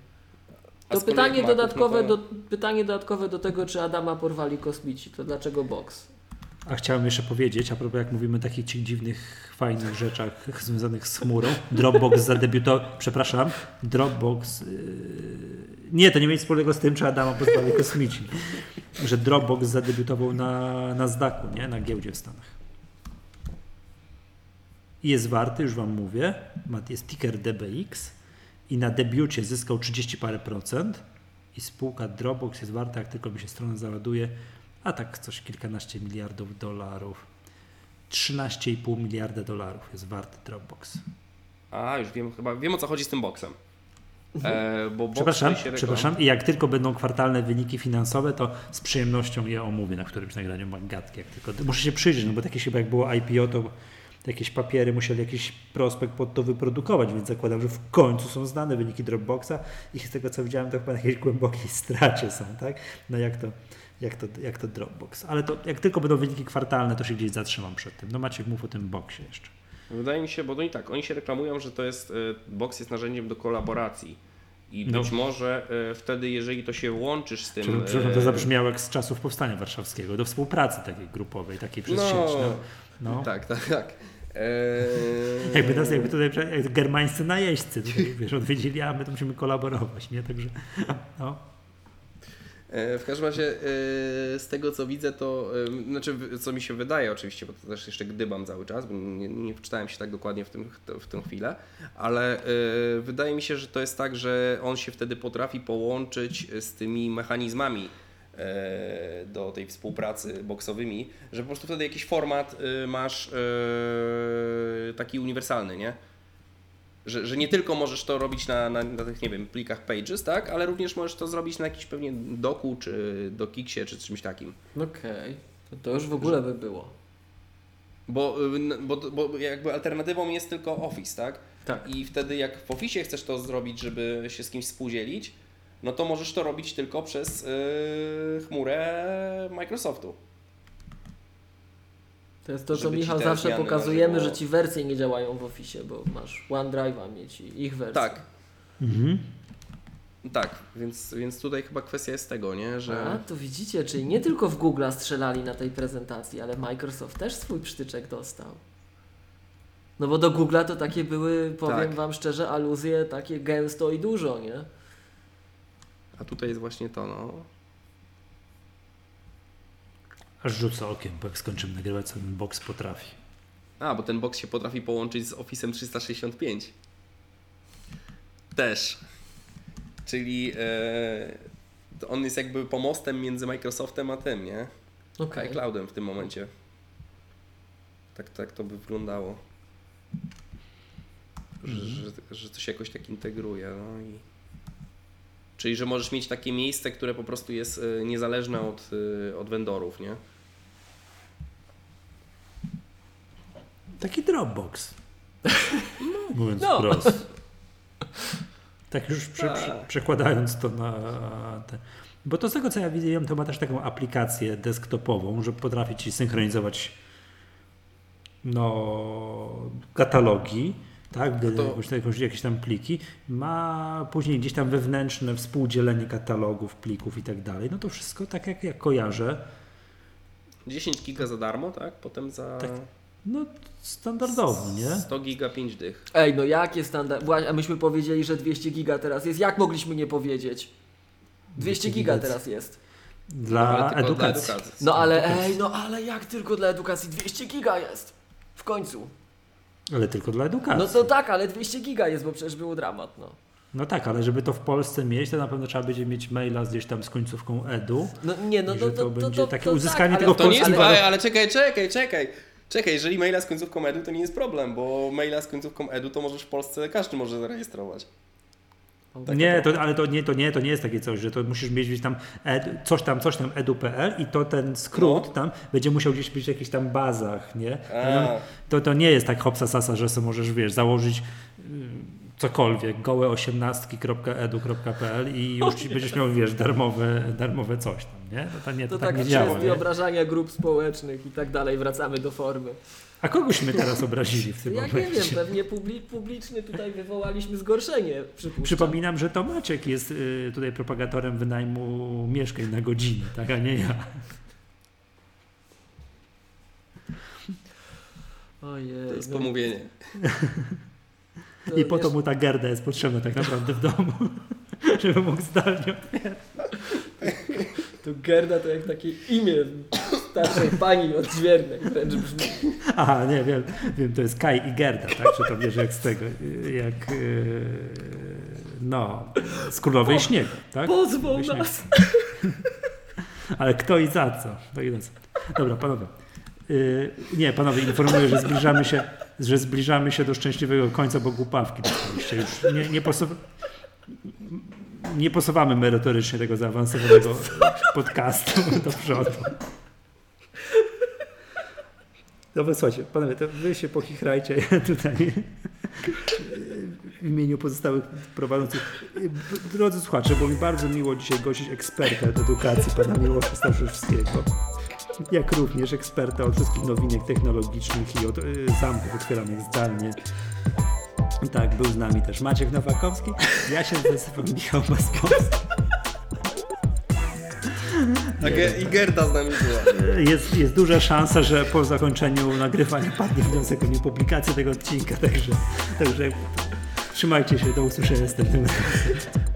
A To pytanie Maców, dodatkowe, no to- do, pytanie dodatkowe do tego, czy Adama porwali kosmici. To dlaczego box? A chciałem jeszcze powiedzieć, a propos jak mówimy o takich dziwnych, fajnych rzeczach [laughs] związanych z chmurą. Dropbox zadebiutował, przepraszam, Dropbox, yy, nie, to nie mieć wspólnego z tym, czy Adama pozwali kosmici, że Dropbox zadebiutował na, na Zdaku, nie, na giełdzie w Stanach. I jest warty, już Wam mówię, jest ticker DBX i na debiucie zyskał 30 parę procent i spółka Dropbox jest warta, jak tylko mi się strona załaduje, a tak coś kilkanaście miliardów dolarów. 13,5 miliarda dolarów jest warty Dropbox. A, już wiem chyba, wiem o co chodzi z tym boksem. E, bo Przepraszam, przepraszam. I jak tylko będą kwartalne wyniki finansowe, to z przyjemnością je omówię na którymś nagraniu Magatki. Jak tylko, muszę się przyjrzeć, no bo takie chyba jak było IPO, to jakieś papiery musieli jakiś prospekt pod to wyprodukować, więc zakładam, że w końcu są znane wyniki Dropboxa i z tego co widziałem, to chyba na jakiejś głębokiej stracie są, tak? No jak to, jak to, jak to Dropbox. Ale to jak tylko będą wyniki kwartalne, to się gdzieś zatrzymam przed tym. No Maciek, mów o tym boxie jeszcze. Wydaje mi się, bo no i tak, oni się reklamują, że to jest, y, Box jest narzędziem do kolaboracji. I No. być może y, wtedy, jeżeli to się łączysz z tym... Przepraszam, przepraszam, to zabrzmiało jak z czasów Powstania Warszawskiego, do współpracy takiej grupowej, takiej przez No, sieć. No. No. Tak, tak, tak. Eee, Jakby nas, jakby tutaj jak germańscy najeźdźcy, tutaj, wiesz, odwiedzili, a my tu musimy kolaborować, nie? Także, no. E, W każdym razie e, z tego co widzę, to znaczy co mi się wydaje oczywiście, bo to też jeszcze gdybam cały czas, bo nie, nie wczytałem się tak dokładnie w, tym, w tę chwilę, ale e, wydaje mi się, że to jest tak, że on się wtedy potrafi połączyć z tymi mechanizmami do tej współpracy boksowymi, że po prostu wtedy jakiś format y, masz e, taki uniwersalny, nie? Że, że nie tylko możesz to robić na, na, na tych, nie wiem, plikach Pages, tak? Ale również możesz to zrobić na jakimś pewnie doku, czy dokiksie, czy czymś takim. Okej, to, to już w ogóle by było. Bo, y, bo, bo jakby alternatywą jest tylko Office, tak? Tak. I wtedy jak w Office chcesz to zrobić, żeby się z kimś współdzielić, no to możesz to robić tylko przez yy, chmurę Microsoftu. To jest to, co Michał zawsze pokazujemy, żywo- że ci wersje nie działają w Office, bo masz OneDrive'a mieć i ich wersję. Tak, Mhm. tak, więc, więc tutaj chyba kwestia jest tego, nie, że... A, to widzicie, czyli nie tylko w Google'a strzelali na tej prezentacji, ale Microsoft też swój przytyczek dostał. No bo do Google'a to takie były, powiem Tak. Wam szczerze, aluzje takie gęsto i dużo, nie? A tutaj jest właśnie to, no. Aż rzucę okiem, bo jak skończymy nagrywać, co ten box potrafi. A, bo ten box się potrafi połączyć z Office'em 365. Też. Czyli to on jest jakby pomostem między Microsoftem a tym, nie? Okej. iCloudem w tym momencie. Tak, tak to by wyglądało. Że, że, że to się jakoś tak integruje. No i... Czyli, że możesz mieć takie miejsce, które po prostu jest e, niezależne od, e, od vendorów, nie? Taki Dropbox. [laughs] Mówiąc No. wprost. [laughs] Tak już prze, Tak. prze, przekładając to na te. Bo to z tego co ja widziałem, to ma też taką aplikację desktopową, że potrafi ci synchronizować no, katalogi, tak, gdy to- jakąś, jakąś, jakieś tam pliki, ma później gdzieś tam wewnętrzne współdzielenie katalogów, plików i tak dalej. No to wszystko tak jak, jak kojarzę, 10 giga za darmo, tak? Potem za Tak. no standardowo, nie? 100 giga 5 dych. Ej, no jakie standard... Właśnie, A myśmy powiedzieli, że 200 giga teraz jest. Jak mogliśmy nie powiedzieć? 200 giga giga. teraz jest. Dla edukacji. Dla edukacji. No ale ej, no ale jak tylko dla edukacji 200 giga jest? W końcu. Ale tylko dla edukacji. No to tak, ale 200 giga jest, bo przecież był dramat, no. No tak, ale żeby to w Polsce mieć, to na pewno trzeba będzie mieć maila gdzieś tam z końcówką edu. No nie, no I to, że to, to będzie to, takie to uzyskanie tak, tego ale To nie jest, ale, ale czekaj, czekaj, czekaj. Czekaj, jeżeli maila z końcówką edu, to nie jest problem, bo maila z końcówką edu to możesz w Polsce, każdy może zarejestrować. Tak nie, to, ale to nie, to nie, to nie jest takie coś, że to musisz mieć gdzieś tam ed, coś tam, coś tam edu.pl i to ten skrót No. tam będzie musiał gdzieś być w jakichś tam bazach, nie? A. To, to nie jest tak hopsa sasa, że sobie możesz, wiesz, założyć y, cokolwiek, gołe18.edu.pl i [laughs] już będziesz miał, wiesz, darmowe, darmowe coś tam, nie? To, to nie, to, To tak, tak nie działa, nie? wyobrażania grup społecznych i tak dalej, wracamy do formy. A kogośmy teraz obrazili w tym Ja nie momencie? wiem, pewnie publi publiczny tutaj wywołaliśmy zgorszenie, przypuszczam. Przypominam, że to Maciek jest y, tutaj propagatorem wynajmu mieszkań na godzinę, tak, a nie ja. Ojej, To jest no, pomówienie. to I po to mu ta gerda jest potrzebna tak naprawdę w domu, [laughs] żeby mógł zdalnie. To Gerda to jak takie imię starszej pani odźwiernej wręcz brzmi. Aha, nie wiem, wiem, to jest Kai i Gerda, tak, że to wiesz jak z tego, jak y, no, z Królowej Śniegu, tak? Śniegu. nas. [laughs] Ale kto i za co? To i za co. Dobra, panowie. Yy, nie, panowie, informuję, że zbliżamy się, że zbliżamy się do szczęśliwego końca, bo głupawki dostaliście. Już nie, nie, posuw... nie posuwamy merytorycznie tego zaawansowanego [laughs] podcastu do przodu. Dobra, słuchajcie, panowie, to wy się pochichrajcie, ja tutaj w imieniu pozostałych prowadzących. Drodzy słuchacze, było mi bardzo miło dzisiaj gościć eksperta od edukacji, pana Miłosza Staszewskiego, jak również eksperta od wszystkich nowinek technologicznych i od y, zamków otwieranych zdalnie. Tak, był z nami też Maciek Nowakowski, ja się nazywam Michał Maskowski. Ge- I Gerda z nami była. Jest, jest duża szansa, że po zakończeniu nagrywania padnie wniosek o niepublikację tego odcinka, także, także trzymajcie się, do usłyszenia następnym razem.